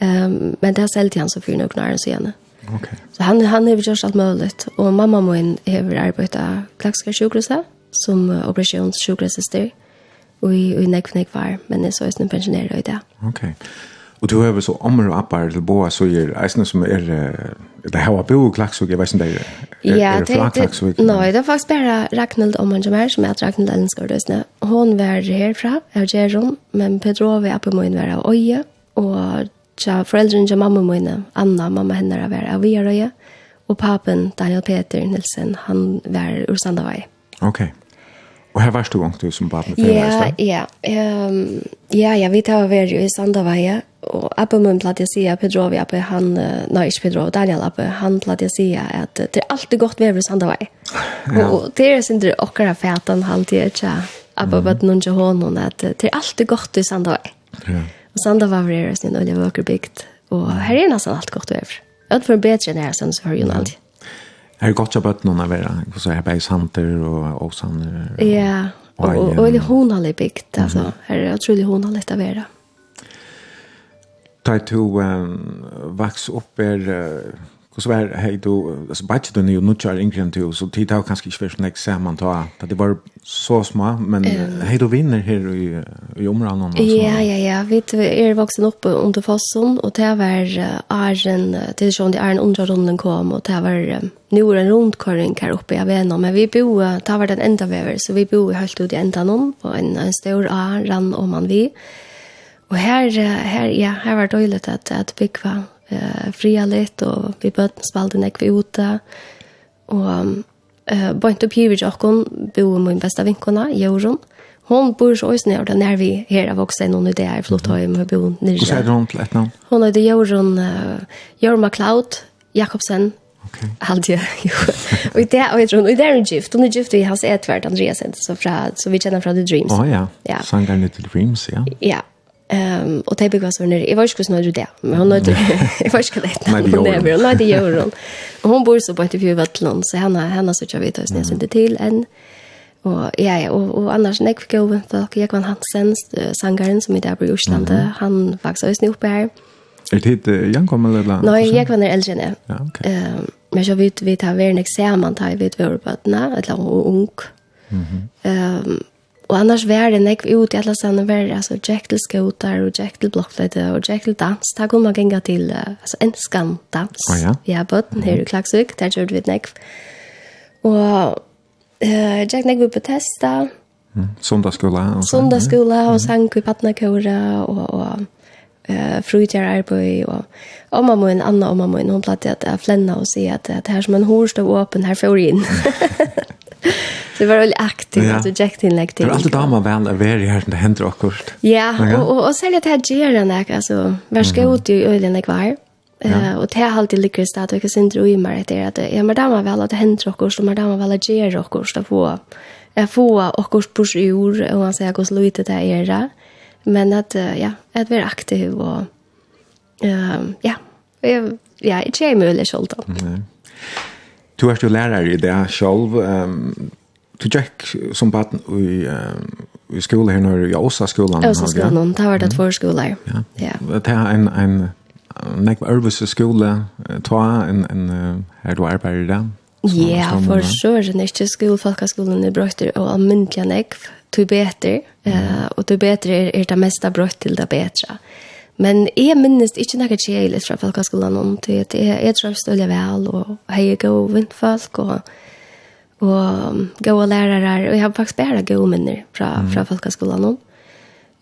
Um, men det er selv til han så fyrer noen år siden. Okay. Så han, han har gjort alt mulig. Og mamma min har arbeidet klagskar sjukhuset, som operasjonssjukhuset styrer og i nekv nekv var, men det så är er pensionär då. Okej. Okay. Och du har så ommer och appar till boa, så är det som är det har vært bo og klaksug, jeg vet inte det er, er, ja, er fra klaksug? Det er faktisk bare Ragnhild man som er, som är Ragnhild Ellenskar Døsne. Hon var herfra, av Gjeron, men Pedro var Petrovi Appemoin var av oje och tja foreldrene til mamma mine, Anna, mamma henne var av Vierøye, og papen Daniel Peter Nilsen, han var ur Sandavai. Okay. Og her varst du gång du som barn för Ja, ja. Um, ja, ja, vi tar over i Sandaveja og Abbe mun platt jeg sier, Pedro vi Abbe han nei, ikke Pedro Daniel Abbe han platt jeg sier at det er alltid godt vi er i Sandaveja. Ja. Og, det är synd det och kan fätan han till tja. Abbe mm. vad någon jag hon at det er alltid godt i Sandaveja. Ja. Och Sandaveja är sen en vacker bygd och här är nästan allt Jeg vet for bedre enn när sånn, så har ju alltid. Er det godt å bøte noen av dere? Så er det bare samter og åsander? Ja, og, og, og, og hun har litt bygd. Altså, er det utrolig hun har litt av dere. Da jeg tog vaks opp er... Uh, Kus var hej då så batch då nu nu char ingen till så tid har kanske inte nästa samman ta att det var så små men hej då vinner här i i området och så. Ja ja ja, vet vi är vuxen upp under fasson och det var Arjen till som det är en andra runden kom och det var nu en rundkörning här uppe jag vet men vi bor ta var den enda väver så vi bor helt ut i ändan någon och en, en stor a ran om man vi. Och här här ja, här var det dåligt att att bygga eh, fria lite och vi bøtten spalte nek vi ute. och eh, bønt opp hiver jokken, bo min bästa vinkona, Jorun. Hon bor så også nere, när vi her har vokst noen ideer i hem med bo nere. så är runt lätt et hon är det Jorun, uh, Jorun MacLeod Jakobsen, Okay. Allt jag. Och det och är ju det är en gift. Hon är gift i hans Edvard Andreasen så fra så vi känner från The Dreams. Oh ja. Ja. Sangar Little Dreams, ja. Ja, Ehm och det bygger så när Jag var ju skulle snurra det. Men hon hade jag var skulle det. Hon är väl nej det gör hon. Och hon bor så på ett fjärde vattland så henne henne så jag vet att jag inte till än. Och ja ja och, och annars när jag går runt och jag kan Hansen sangaren som är där på Island han växer just nu uppe här. Är det Jan kommer eller? Nej, jag kan är äldre än Ja, okej. Ehm men jag vet vi tar väl en examen tar vi vet vi på att när eller ung. Mhm. Ehm Og annars var det nekv ut i alla sanna var det alltså Jack til skotar og Jack til blockflöjte og Jack til dans. da kom man gänga till alltså en skam dans. Oh, ja. ja, botten här i Klaxvik, der gjør vi ett nekv. Og uh, Jack nekv på testa. Mm. Sundagsskola. Och og mm. sang i Patnakora og, og eh frutjar är og och om man en annan om man en hon platt att flänna och se att det här som en hårstå öppen här för in. Så det var veldig aktivt ja. at vi gikk til like, Det var alltid damer vel å være her når det hender akkurat. Ja, og, og, og selv at jeg gjør den där altså, vær skal ut i øyne jeg var. Ja. og det har alltid ligger i stedet, og jeg synes det er etter at jeg må damer vel at det hender akkurat, og må damer vel at gjør akkurat, og få, få akkurat på sjur, og han sier hvordan lite det er det. Men at, ja, at vi er aktiv, og um, ja, ja, jeg, jeg er ikke mulig Du er jo lærer i det selv. Um, du gikk som baden i, um, i skole her når i Åsa-skolen. Åsa-skolen, det var det två skoler. Ja. ja. Det er en, en nek øvelse skole, ta en, en her du arbeider i det. Ja, for sure. søren ikke skolefolkaskolen er brøkter og almindelig nek, du beter, uh, og du beter er, er det meste brøkt til det betre. Ja Men jeg minnes ikke noe kjeilig fra folkeskolen om det. at jeg, jeg tror støller vel, og jeg er god vindfolk, og, og gode lærere, og jeg har faktisk bare gode minner fra, mm. fra folkeskolen om.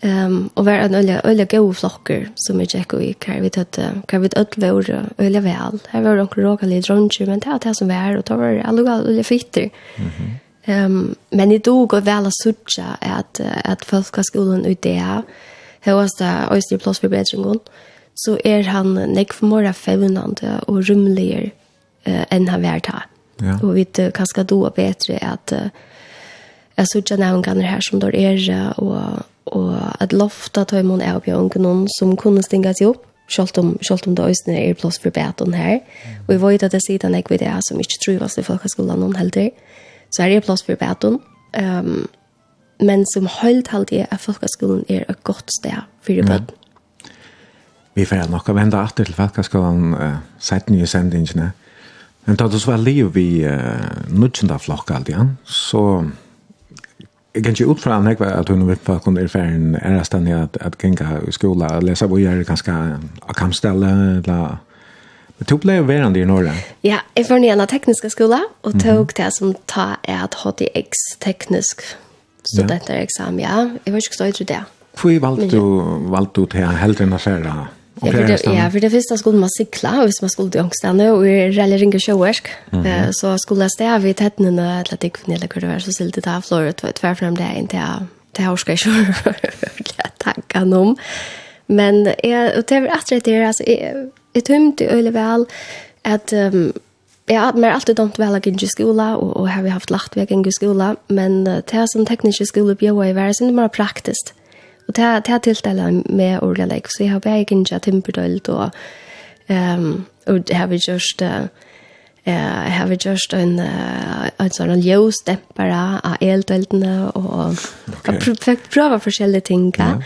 Um, og være en øye, øye gode flokker som jeg tjekk og gikk her, vi tatt, hva vi tatt var øye vel. Her var noen råkelig dronjer, men det var det som var, og det var alle gode øye fitter. Mm -hmm. um, men i dag går vel å sørge at, at folkeskolen ut det, høyast det øyne plass for bedringen, så er han nekk for mer fevnande og rymligere uh, enn han vært ta. Ja. Og vi vet hva skal då bedre at uh, jeg så ikke nevngene her som der er, og, og at loftet tar man av bjørn som kunne stinga seg opp, Sjalt om, sjalt om det øyne er plass for beten her. Og jeg vet at det sidan jeg vet det som ikke tror oss i folkeskolen noen helder. Så er det plass for beten. Um, men som høylt halt er at folkeskolen er et godt sted for i. Ja. Vi får nok å vende etter til folkeskolen uh, sett nye sendingene. Men da du så var liv i uh, nødgjende flokk alt igjen, så jeg kan ikke utfra han ikke at hun vil få kunne erfære en ærestand i at, at genga i skola og lese hvor jeg er ganske av kampstelle eller Men du ble verande i Norge? Ja, jeg var nye av tekniske skola og tog det som ta er at HTX teknisk studenterexamen, ja. Jeg var ikke stå ut det. Hvor valgte du, valgte du til heldre enn affæra? Ja, for det første skulle man sikla, hvis man skulle til ångstene, og i reller ringer sjøversk, så skulle jeg stå ved tettene, eller det kunne jeg kunne være, så stilte det av flåret, og tverfrem det inn til det har skal jeg ikke tankene om. Men jeg, og det er rett og slett, altså, jeg, jeg tømte øyelig vel at um, Jeg har mer alltid dømt vel at i skola, og, og har vi haft lagt vekk i skola, men uh, det er som teknisk skole bjør i verden, det er mer praktisk. Og det er tiltellet med ordentlig lek, så jeg har vekk ikke timperdølt, og, um, og det har vi gjort... Uh, Eh, uh, har vi gjort en uh, en sånn ljøsdempere av eldöldena och okay. jag prövar forskjellige ting. Ja.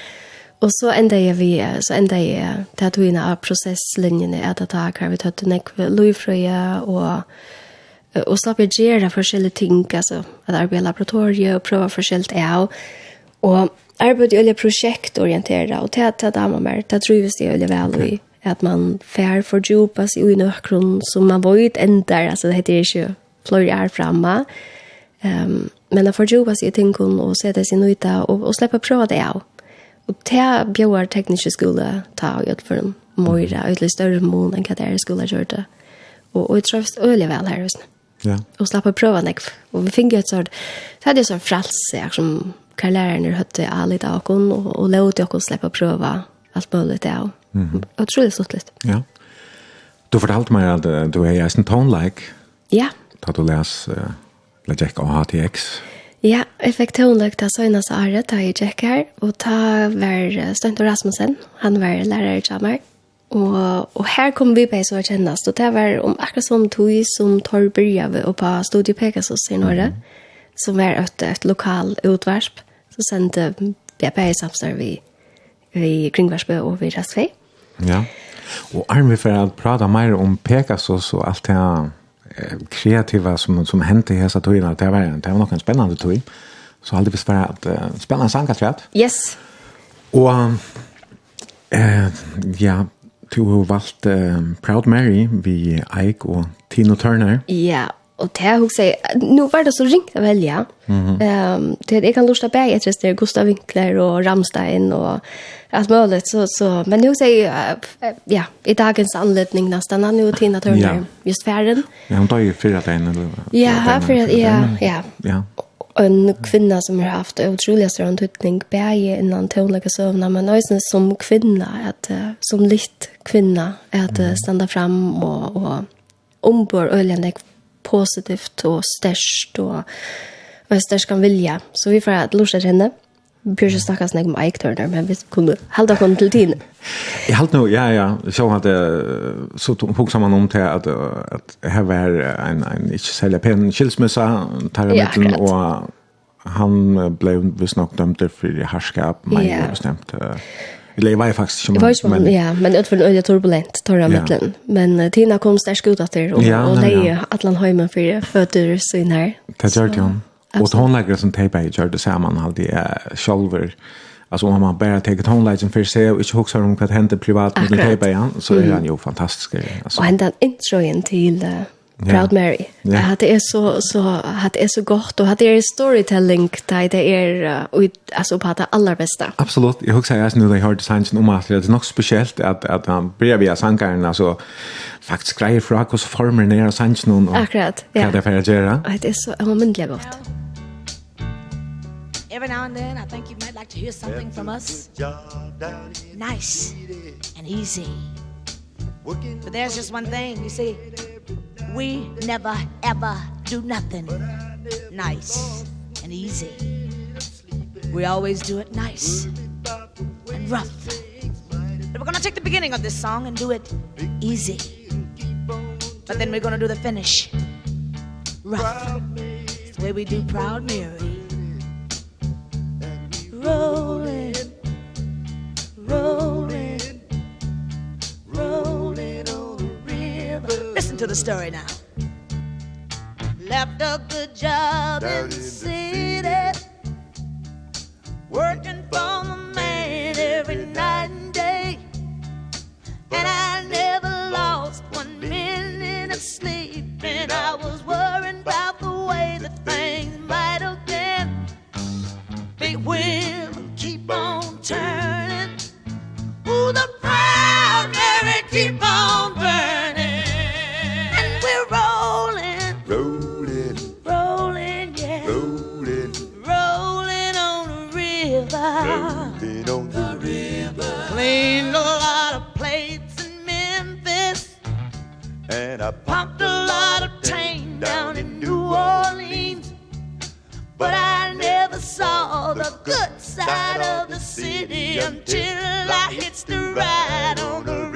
Og så enda jeg vi, så enda jeg til at vi av prosesslinjene er det tak her vi tatt nekve løyfrøye og og slapp jeg gjøre forskjellige ting, altså at arbeid i laboratoriet og prøve forskjellige av og arbeid i alle prosjektorienteret og til at det damer mer, det trives det veldig vel i at man fær for seg i nøkron som man vet ender, altså det heter ikke fløy er fremme, um, men det for seg i tingene og sette sin uta og, og slippe prøve det av. Og til bjør tekniske skole ta og gjøre for en møyre, og litt større mån enn hva det er skole gjør det. Og, og jeg tror det er veldig vel her, visst. Ja. Og slapp å prøve nek. Og vi fikk et sånt, så hadde jeg sånn frelse, jeg som hva lærerne høtte av litt av oss, og, og låte oss slapp å prøve alt mulig det Og, Mm. -hmm. Og jeg tror det stått litt. Ja. Du fortalte meg at du er i en tone-like. Ja. Da du leser uh, Jack AHTX. Ja. Ja, jeg fikk tonløk til Søgnas Are da jeg gikk her, og da var Stønto Rasmussen, han var lærer i Jamar, Og, og her kom vi på så å kjennes, og det var om akkurat som tog som tar byrjave og på Studio Pegasus i Norge, mm. som var et, et lokal utvarsp, så sendte vi på i samstår vi, vi Kringvarsbø og vi Rastvei. Ja, og Arne, vi å prate mer om Pegasus og alt det her kreativa som som hände i hela tiden att det var det var nog en spännande tog Så hade vi sparat uh, spännande sankaträtt. Yes. Och eh ja, du har valt uh, Proud Mary vi Ike och Tino Turner. Ja, Och det här också, nu var det så ringt av välja. Mm -hmm. um, det, jag kan lusta bäg efter det Gustav Winkler och Ramstein och allt möjligt. Så, så, men nu säger ja, i dagens anledning nästan, han nu Tina Turner, ja. just färden. Ja, hon tar ju fyra dagen. Ja, fyra, ja, ja. ja. En kvinna som har haft otroliga stor antydning, bäge innan tonlägga sövna, men också som kvinna, att, som litt kvinna, att mm. stända fram och, och ombor öljande positivt og størst og, og størst kan vilja. Så vi får at lortet henne. Vi bør ikke snakke sånn om Turner, men vi kunne halda henne til tiden. Jeg halte nå, ja, ja, så hadde så tog sammen om til at, at her var en, en ikke særlig pen skilsmisse, terramitten, ja, og han ble visst nok dømt for harskap, men ja. bestemt. Uh, Eller jeg var faktiskt som var men ja, men det en øye turbulent tar jeg torra mittlen. Men Tina kom stark ut etter, og, och och det Atlant hemma för føtter sin her. Det gjør det jo. Og hon lägger som tejpa i gjør det sammen, alltid er själver. Alltså om man bara tar ett håndlägen för sig och inte huxar om vad händer privat med den tejpa igen så är han ju fantastisk. Alltså. Och ända introjen till Proud Mary. Ja. Att det är så så att det är så gott och att det är storytelling där det är och alltså på det allra bästa. Absolut. Jag husar jag nu det har designs om att det är något speciellt att att han blir via sankaren alltså faktiskt grejer frack och så former ner sanks någon. Akkurat. Ja. Kan det för att göra. Det är så omvändligt gott. Every now and then I think you might like to hear something from us. Nice and easy. But there's just one thing, you see we never ever do nothing nice and easy. We always do it nice and rough. But we're gonna take the beginning of this song and do it easy. But then we're gonna do the finish rough. The way we do proud mary. Rolling rolling. listen to the story now. Left a good job in the city. Working for the man every night and day. And I never lost one minute of sleep. And I was worrying about the way that things might have been. Big wheel keep on turning. Ooh, the proud Mary keep on burning. And I pumped a lot of tang down in New Orleans. But I never saw the good side of the city Until I hit the ride on a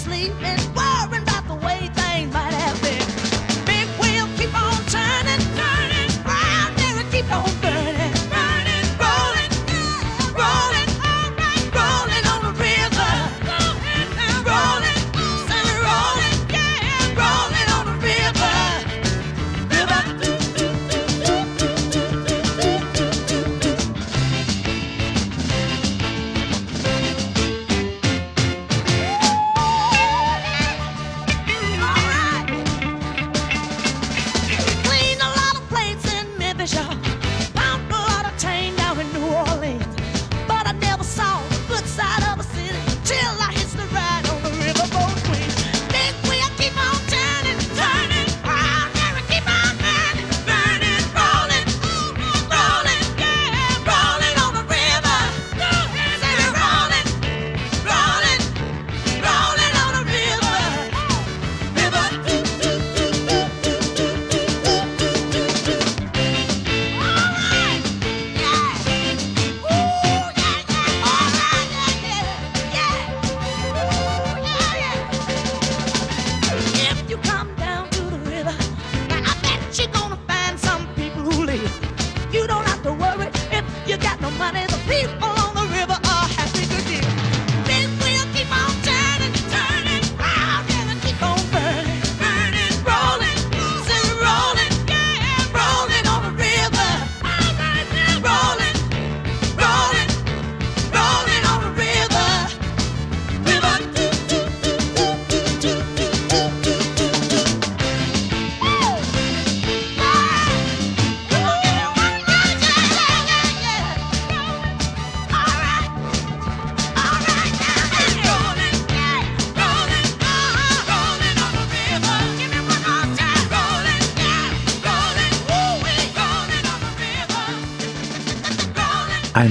sleeping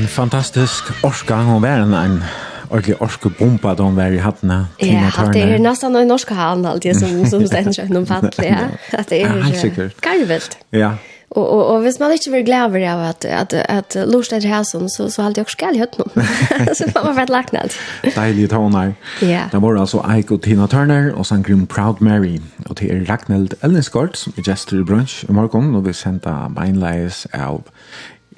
fantastisk orska, hon var en, en ordentlig orske bomba da hun var i hattene. Ja, at det er nesten en norske han alltid som, som stender seg noen fattelig. Ja. At det er ja, karvelt. Ja. Og, og, og hvis man ikke vil glede over av at, at, at lort er her sånn, så, så har det også skjell i høttene. så man har vært lagt ned. Deilige toner. Ja. Det var altså Eik og Tina Turner og sangren Proud Mary. Og til er Ragnhild Elnesgård, som er gestor i brunch i morgen, og vi sendte beinleis av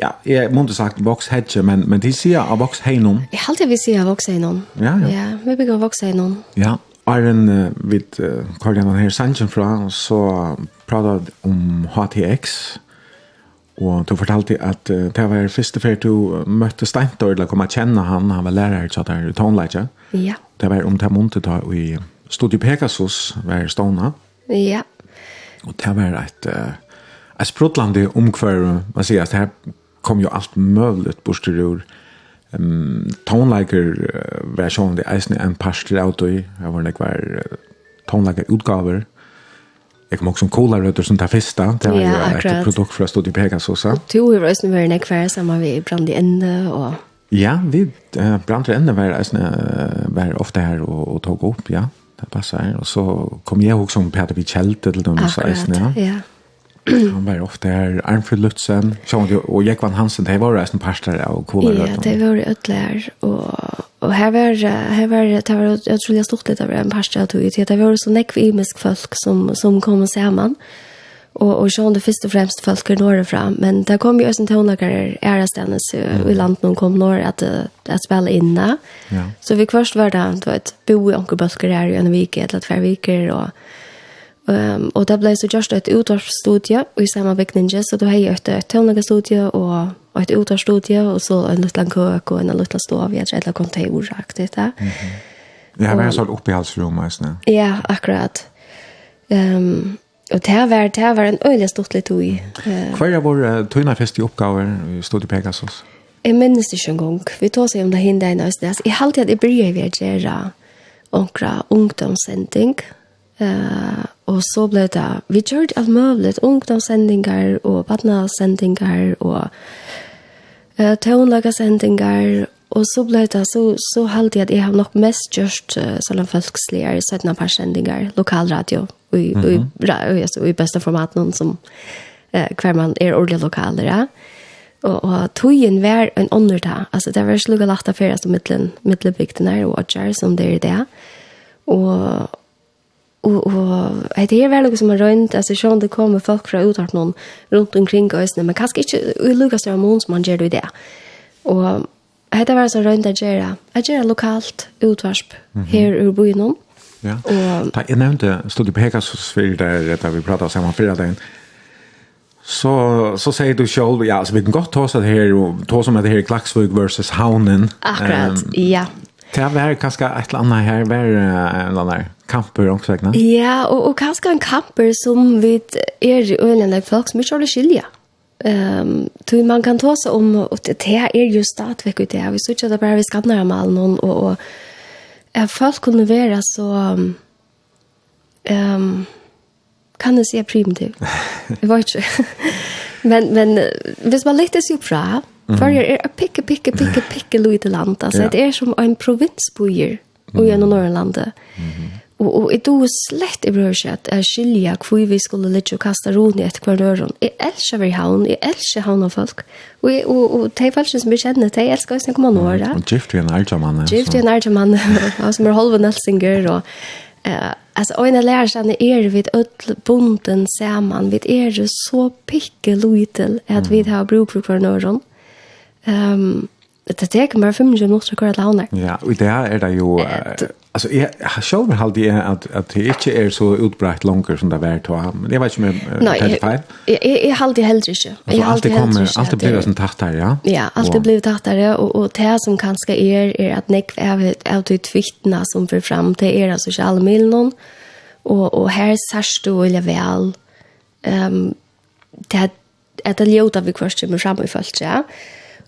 ja, jeg måtte sagt Vox hedge, men, men de sier av Vox heinom. Jeg halte vi sier av voks heinom. Ja, ja. Ja, vi bygger voks heinom. Ja, Arjen uh, vid uh, Karl-Janan her Sanchin fra, så pratet om HTX, og du fortalte at uh, det var første før du møtte Steintor, eller kom å kjenne han, han var lærer til der i Tånleitje. Ja. Det var om det måtte ta i Studio Pegasus var stående. Ja. Og det var et, uh, et spruttlande omkvar, man sier, at det her kom jo alt möjligt borster ur um, tonelager uh, version det eisne en pastor av i jag var nekvar uh, tonelager utgaver jeg kom også en cola rötter som tar festa det var jo ja, ett produkt fra Studio Pegasus och to hur eisen var nekvar sammen vi brand i ende og Ja, vi uh, brant enda ända eisne, uh, var ofte her og, og tog upp, ja. Det passar. Og så kom jeg også om Peter Vichelte til dem. så eisne, ja. Ja, han var ofte her, Arnfrid Lutzen, og Jekvann Hansen, de var resten parster av Kola Ja, de var det Ødler, og, og her var, her var, det var utrolig stort litt av en parster av tog ut, det var så nekv imisk folk som, som kom sammen, og, og sånn det først og fremst folk er nåre fra, men det kom jo også en är ærestenes mm. i landet någon kom nåre at, at spille inne, ja. så vi først var det, du vet, bo i onkelbølger her i en vike, eller tver viker, og Um, og det ble så gjørst et utvarsstudie i samme sammenvirkningen, så du har jeg et tøvnlegestudie og et utvarsstudie, og så en liten køk og en liten stov, jeg tror jeg kom til ordet. Mm -hmm. Ja, men jeg sa det oppe i halsrommet, ikke? Ja, akkurat. Um, og det var, det var en øyelig stort litt ui. Uh, Hva er vår uh, tøgnafest i oppgaver i Studio Pegasus? Jeg minnes det ikke en gang. Vi tar seg om det hindene i Østnes. Jeg har alltid at jeg bryr jeg ved å gjøre omkring ungdomssending, og Uh, og så ble det, vi gjorde alt mulig, ungdomssendinger og badnasendinger og uh, tøvnlagersendinger, og så ble det, så, så halte jeg at jeg har nok mest gjort uh, sånne folkslige 17 par sendinger, lokalradio, og, mm -hmm. og, i, og, i beste format noen som uh, hver man er ordentlig lokaler, ja. Og, og togjen var en ånder altså det var slugget lagt av ferie som midtelen, midtelbygden her og åtjer som det er det, og Og, og det er veldig som er rønt, altså sånn det kommer folk fra uttart noen rundt omkring øsene, men kanskje ikke i Lukas og Måns man gjør det i det. Og det var så rønt at gjøre, at gjøre lokalt utvarsp mm -hmm. her ur byen. Ja, og, da, jeg nevnte, stod du på for der, da vi pratet sammen fredag dagen, så så sier du selv, ja så vi kan godt ta så här och ta som det her Klaxvik versus Havnen. Akkurat. Um, ja. Det var kanskje et eller annet her, var en eller annen kamper også, ikke? Ja, og, og kanskje en kamper som vi er i øyne folk som ikke har det skilje. Um, tror man kan ta seg om, og det det er jo stadigvæk ut det, vi synes ikke at det bare vi skal nære med noen, og, og at folk kunne være så... Um, kan det se primitiv. Jeg vet ikke. men, men hvis man lytter seg fra, Mm. Førjer er et pikke, pikke, pikke, pikke lite land. Altså, ja. det er som en provinsbojer og gjennom Norrlandet. Mm. Og, og jeg tror slett i behøver ikke at jeg skiljer hvor vi skulle ligge og kaste ron i etter hver øren. Jeg elsker vi havn, jeg elsker havn av folk. Og, jeg, og, og de folk som jeg kjenner, de elsker oss når man når det. Og gift i en ærtjamann. Gift i en mann. som er halve Elsinger. Og, uh, altså, og en av lærerne er vi ødel bonden sammen. Vi er så pikke lojtel at vi har bruk for hver øren. Um, det tek bare 25 minutter å køre til. Ja, og det er det jo... Uh, altså, jeg har selv med det at, at det ikke er så utbrakt langer som det er vært å ha. Men jeg vet ikke om jeg er det feil. Jeg, jeg, jeg, halvd det heller ikke. Altså, alt det kommer, alt det blir sånn tatt her, ja? Ja, alt det blir tattere, og, og det som kanskje er, er at nekv er av de tvittene som får fram til er av sosiale miljøen, og, og her sørst du veldig vel um, det at det ljóta vi kvarst med fram i følelse, ja?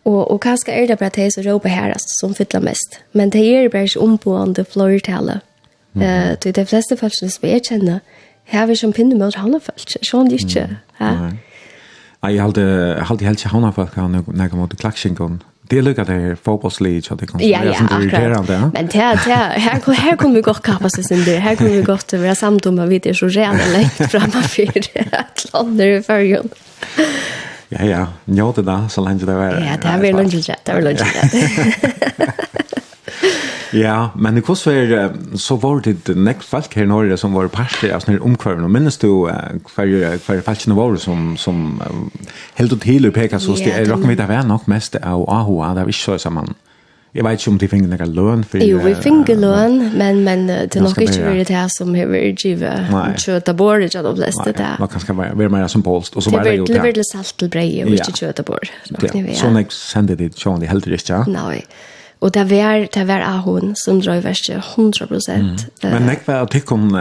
Og, og kanskje er det bare de som råper her som fyller mest. Men det er bare ikke omboende flortale. Mm. Uh, de fleste følelsene som jeg kjenner, her vi som pinne mot hannefølelse. Sånn det ikke. Mm. Ja. Jeg halte halte helt ikke hannefølelse når jeg kom til klaksingen. Det er lukket her fotballslig, så det kan ja, ja, akkurat. Ja. Men det, det, her, her kommer vi godt kappa seg sin det. Her kommer vi godt til å være samtidig med vi er så rene lengt fremme for et lander i førgen. Ja, ja, njóta det så lenge det var. Ja, det var lunge det, det var lunge Ja, men det kost var så var det next folk her norr som var parti av sånne omkvarven. Minnes du hver hver falskene var som som helt og til pekar så det rock med det var nok mest av AHA, det vi ikke så sammen. Ja Jeg vet ikke om de finner noen løn. For, jo, vi finner løn, men, men det er nok ikke veldig det her som har vært givet. Kjøta bor ikke de fleste det. Nei, kanskje være mer symbolst. Det jo det. er veldig salt til brei, og ikke kjøta bor. Sånn jeg sender det, sånn de helter ikke. Nei. Og det var det var hon som drev verst 100 prosent. mm. Men jeg var att hon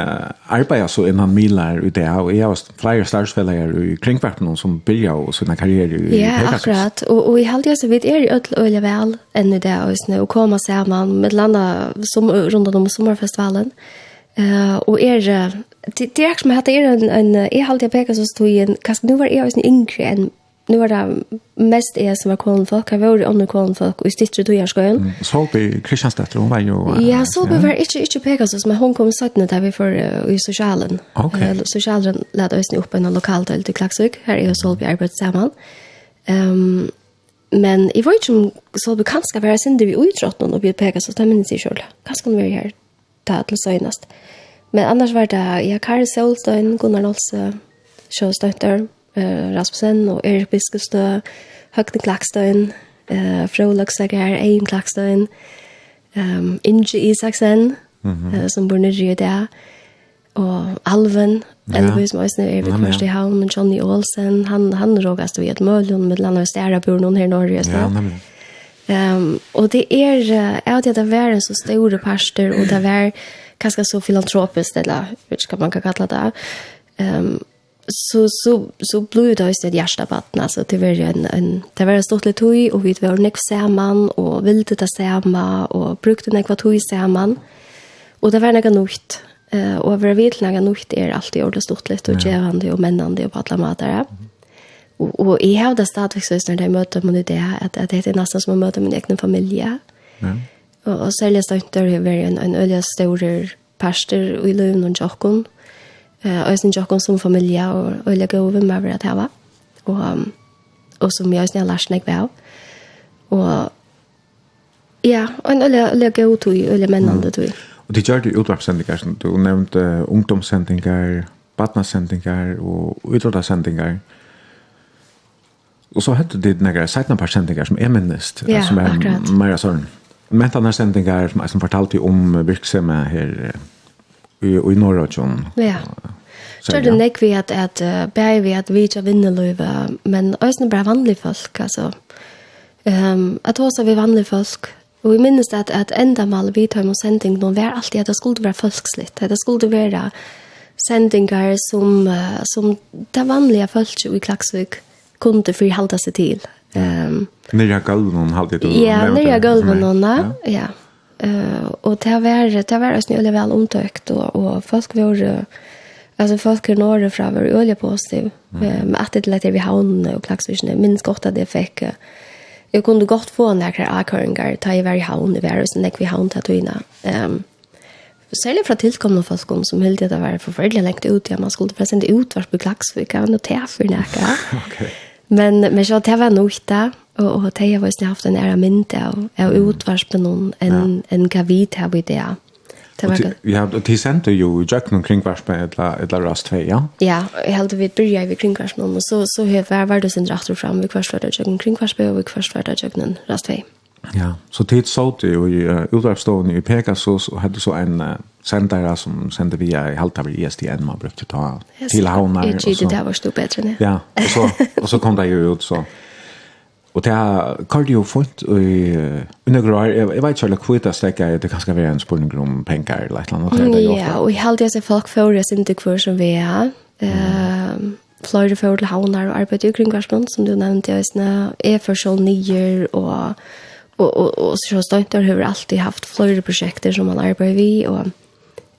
arbetar så innan milar i det og jeg har flere starsfällare i kringvärlden som begynner och sånne karriere i Ja, akkurat. Og, Och, och i halvdagen så vet jag ju öll vel enn i det og snö och komma samman med landa som rundt om sommerfestivalen. Uh, og er, det det er ikke som at det er en en e halvdagen pekar så stod i en kanske nu var jeg også yngre enn nu var det mest jeg som var kålen folk. Jeg var andre kålen folk, og i stittre tog jeg skøyen. Mm. Solby Kristiansdatter, hun var jo... Uh, ja, Solby ja. var ikke, ikke Pegasus, men hun kom i 17. der vi for uh, i sosialen. Ok. Uh, sosialen ledde oss opp en lokaldel til Klaksøk. Her er jo Solby arbeidet sammen. Um, men jeg var ikke om Solby skal være sinde vi utrådte og i Pegasus, det minnes jeg selv. Hva skal vi her ta til søgnest. Men annars var det, ja, Kari Solstein, Gunnar Nolse, Sjøstøyntør, eh, Rasmussen og Erik Biskestø, Høgne Klakstøyen, eh, Frå Løksager, Ein Klakstøyen, um, Inge Isaksen, mm -hmm. uh, som bor nere i det, og Alven, ja. Elvis Møysner, Erik i Havn, Johnny Olsen, han, han rågast vi et møljon med landet noen her i Norge. Ja, nemlig. Um, og det er, jeg vet at det var en så store parster, og det var ganske så filantropisk, eller hva man kan kalla det, um, så så så blev det just det hjärta vatten alltså det var en, en det var en stort litet tui och vi var näck samman och ville ta samma och brukte näck vad tui samman. Och det var några nukt eh och över vill några nukt är alltid gjort det stort litet och gevande och männande och på alla matar och och i hävda stadvis så när det möter man det att att det är nästan som att möta min egen familj. Ja. Och, och säljas det inte det är en en öliga stor pastor och i lön och jocken Eh och sen jag som familj och och lägga över med det här. Och och som jag snälla snack väl. Och ja, och eller lägga ut i eller männande då. Och det gör du utvarpssändningar som du nämnde ungdomssändningar, barnasändningar och utvarpssändningar. Och så hade det några sajtna par sändningar som är minnest. Ja, som är akkurat. Mera sån. Men sändningar som jag som fortalte om virksamhet här i, i Norrøtjon. Ja. Så det nek vi at, at bæg vi at vi ikke vinner løyve, men også bare vanlige folk, altså. Um, at også vi vanlige folk, Og vi minnes at, at enda mal vi tar med sending nå var alltid at det skulle være folkslitt. At det skulle være sendingar som, uh, som det vanlige folk i Klagsvik kunne till. seg til. Um, nere gulven hadde du? Ja, nere gulven, ja. ja. Eh och det var, det var så nødvendig väl omtökt och och folk var, alltså folk i Norge fra var öliga positiv, mm. med att det lät vi havnene och klagsvisene, minst godt att det fick jag kunde gott få några akörningar ta i varje havn i varje og sånn vi havn att tøyene. Ehm særlig fra tilkommende folk som hele tiden var forferdelig lengt ut, ja, man skulle forresten ikke utvart på klagsvika, og noe til for nærkere. okay. Men, men så det var nok det, Og, og det har vært haft en ære mynd av, av utvarspen noen enn ja. en gavid her i det. Det var Ja, og de sendte jo i jøkken om kringvarspen eller, eller rast vei, ja? Ja, jeg heldte vi byrja vi kringvarspen og så, så har vært det sin rett og frem vi kvart var det jøkken kringvarspen og vi kvart var det jøkken rast vei. Ja, så tid så det jo i uh, utvarpstående i Pegasus og hadde så en uh, sendere som sendte via i halvt av ISDN man brukte ta til havner. Jeg tydde det var stort bedre, ja. Ja, og så, og så kom det jo ut så Og det har kallt jo funnet i undergrå her. Jeg vet ikke hva kvita stekker, det kan skal være en spurning om penger eller et eller annet. Ja, og i halde jeg folk for jeg synes ikke som vi er. Fløyre for til havnar og arbeid i kringvarsmån, som du nevnte, jeg er for så nyer og og og og så stönt har hur alltid haft flera projekt som man arbetar vi och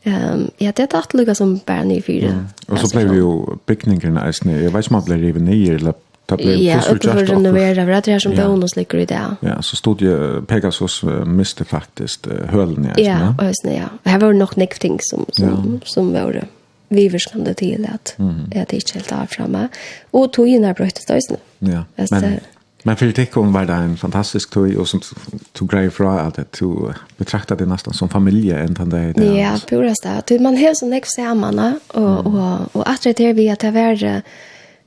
ehm um, ja det har tagit lugga som bara ny fyra. Mm. Och så blev ju picknicken nästan. Jag vet inte om det blev ner eller Det blev ja, uppför renovera för att det här som bonus ligger i det. Ja, så stod ju Pegasus miste faktiskt hölen i Ja, och sen ja. Det här var nog något ting som som som var viverskande till att jag det inte helt av framme och tog in här brötet då sen. Ja. Men Men för det kom var det en fantastisk tog och som tog grej fra att det tog betrakta det nästan som familje än den där. Ja, purast det. Man har sån examen och och och att det är vi att det är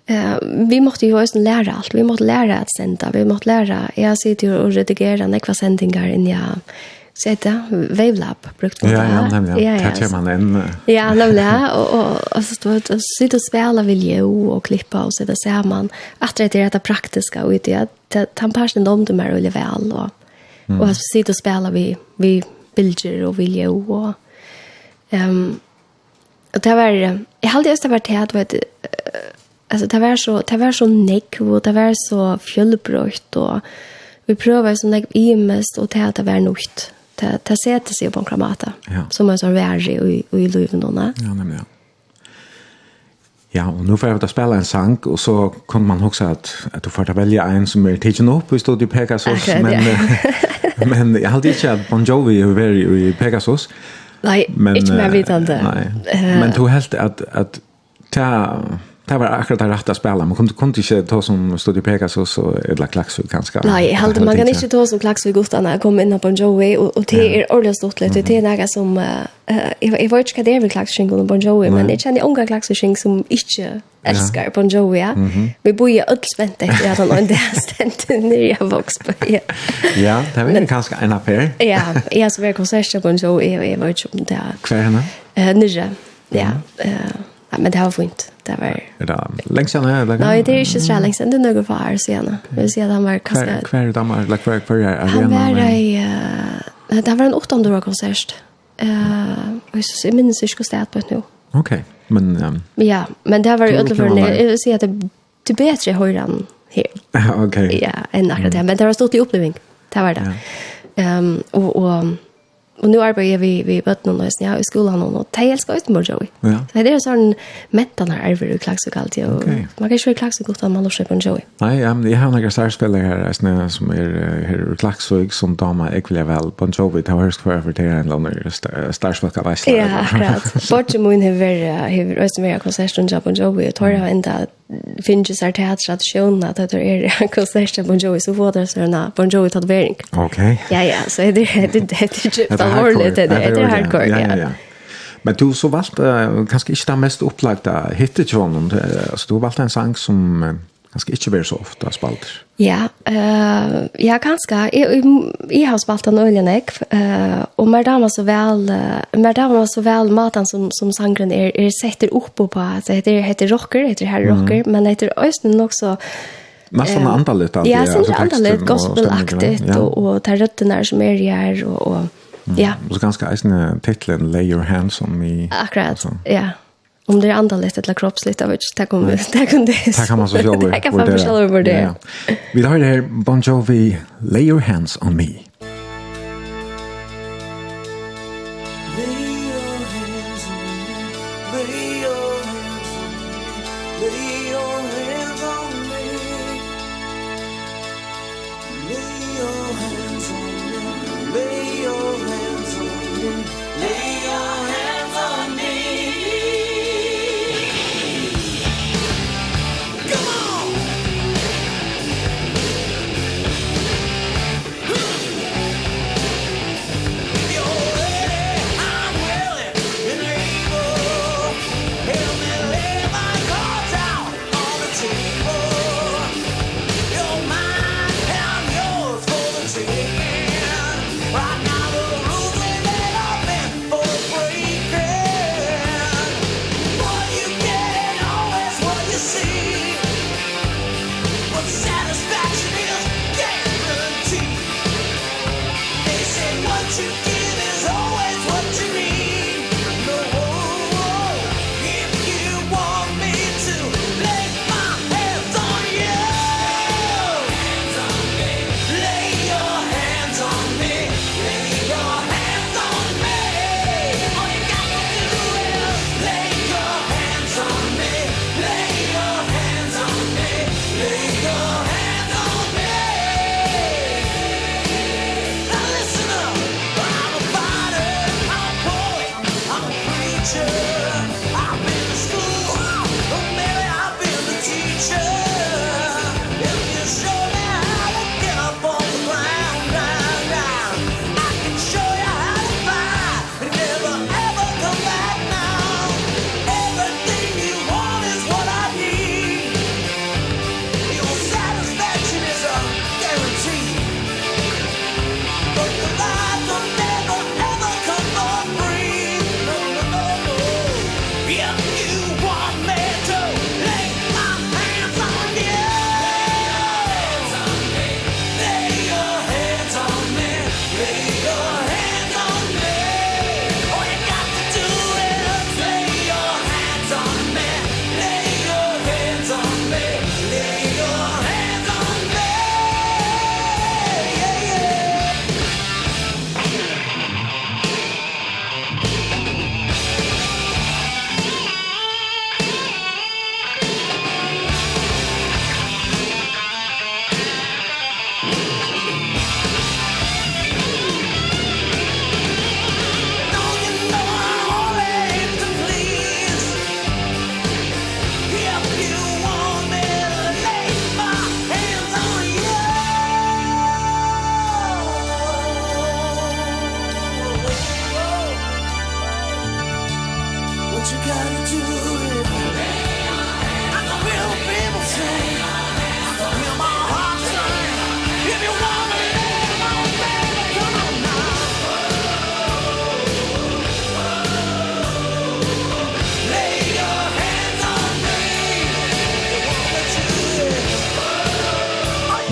Eh, vi måste ju också lära allt. Vi måste lära att sända. Vi måste lära. Jag sitter ju och redigerar några sändningar in jag sätter Wavelab brukt ja, ja, nämligen. Ja, ja. Tar man en Ja, nämligen och och, och så står det sitt och spela ju och klippa och så där ser man att det är det praktiska och det att han passar dem det mer eller väl och och så sitter och spela vi vi bilder och video och ehm um, och det var jag hade just varit här att vet alltså det var så det var så neck och det var så fjällbrökt och vi prövade som det i mest och det det var nokt det det sätter sig på en kramata ja. som är så värre och i i luven då nej ja nämligen Ja, och nu får jag ta spela en sang och så kan man också att att du får ta välja en som är tidsen upp i studiet Pegasus Akkurat, men ja. men jag hade inte Bon Jovi är very i Pegasus. Nej, men, inte mer vitande. Nej. Uh, men du helt att att ta Det var akkurat det rätta spelet. Man kunde, kunde inte ta som stod Pegasus och Edla Klaxvig ganska. Nej, jag hade man kan inte ta som Klaxvig utan när jag kom in på Joey och, och det är ordentligt stort lite. Det är några som... Uh, jag, jag vet inte vad det är med Klaxvig och Bon Jovi, men jag känner unga Klaxvig som inte älskar Bon Jovi. Ja. Vi bor ju ödelsvänt efter att han har en dästänt nere jag vux. Ja, det var ju ganska en appell. Ja, jag så var konsert på Bon Jovi, och jag vet inte om det är... Kvar henne? Uh, nere, ja. Mm. Uh, Ja, men det har fint. Det var... Är det lengst igjen? Eller? Nej, det är ikke så lengst igjen. Det er några for her siden. Okay. Vil si han var kanskje... Kvar dag var det? kvar kvar var Han var i... Uh, det var en åttonde år konsert. Uh, jeg minnes ikke hvordan det er på nu. Okej. Men... Um, ja, men det var ju jo utenfor... Jeg vil si att det er bedre høyre enn her. ok. Ja, enn akkurat det. Men det var stort i oppleving. Det var det. Ja. Um, och og och nu arbetar vi vi bötten och nästan ja i skolan och det älskar ut med Joey. Ja. Så det är en sån mättan här över i klaxvik alltid och okay. man kan inte vara ju utan man om på en Joey. Nej, ja, men jag har några särspelare här snä som är här i klaxvik som damer jag vill väl på Joey det har hörs för för det en länder starspelare av Iceland. Ja, akkurat. Bort ju mun här här östra mer konserten jobb på Joey tar jag ända finns ju teater att sjönna att det är konserten på Joey så får det såna på Joey tatuering. Okej. Ja ja, så är det det det alvorligt. Det är hardcore, ja. ja. Men du så valgt uh, kanskje ikke det mest opplagda hittetjånen. Altså, du valgte en sang som uh, kanskje ikke blir så ofte spalt. Ja, uh, ja kanskje. Jeg, jeg, jeg har spalt den øyne jeg. Uh, og mer damer så vel, uh, mer damer så vel maten som, som sangren er, er setter opp på. Altså, det heter heter rocker, det heter herre rocker, mm. men det heter øyne nok så... Nästan um, andaligt. Ja, sen andaligt, gospelaktigt och, och, och, och, och, och, och, här. och, och, Ja. Och så ganska eisen titeln Lay Your Hands on Me. Akkurat, ja. Om det är andligt eller kroppsligt, jag vet inte, det kommer det. Kan det kan man så själv vurdera. Det kan man så själv över det. Vi har det här Bon Jovi, Lay Your Hands on Me.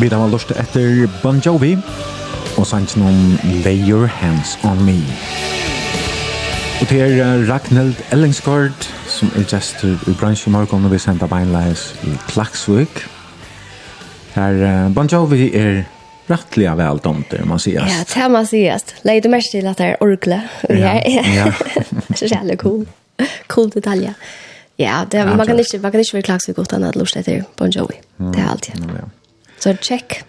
Vi har lust etter Bon Jovi og sanns noen Lay Your Hands On Me. Og til er Ragnhild Ellingsgård som er gestur i bransje i morgen når vi sender beinleis i Klaksvik. Her Bon Jovi er rattliga väldomter, man säger. Ja, det man säger. Lägg du mest till att det är orkla. Ja, ja. Så jävla cool. Cool detalj. Ja, det, man, kan inte, man kan inte vara klags vid gott annat lust efter Bon Jovi. Det är allt. Ja. Så check.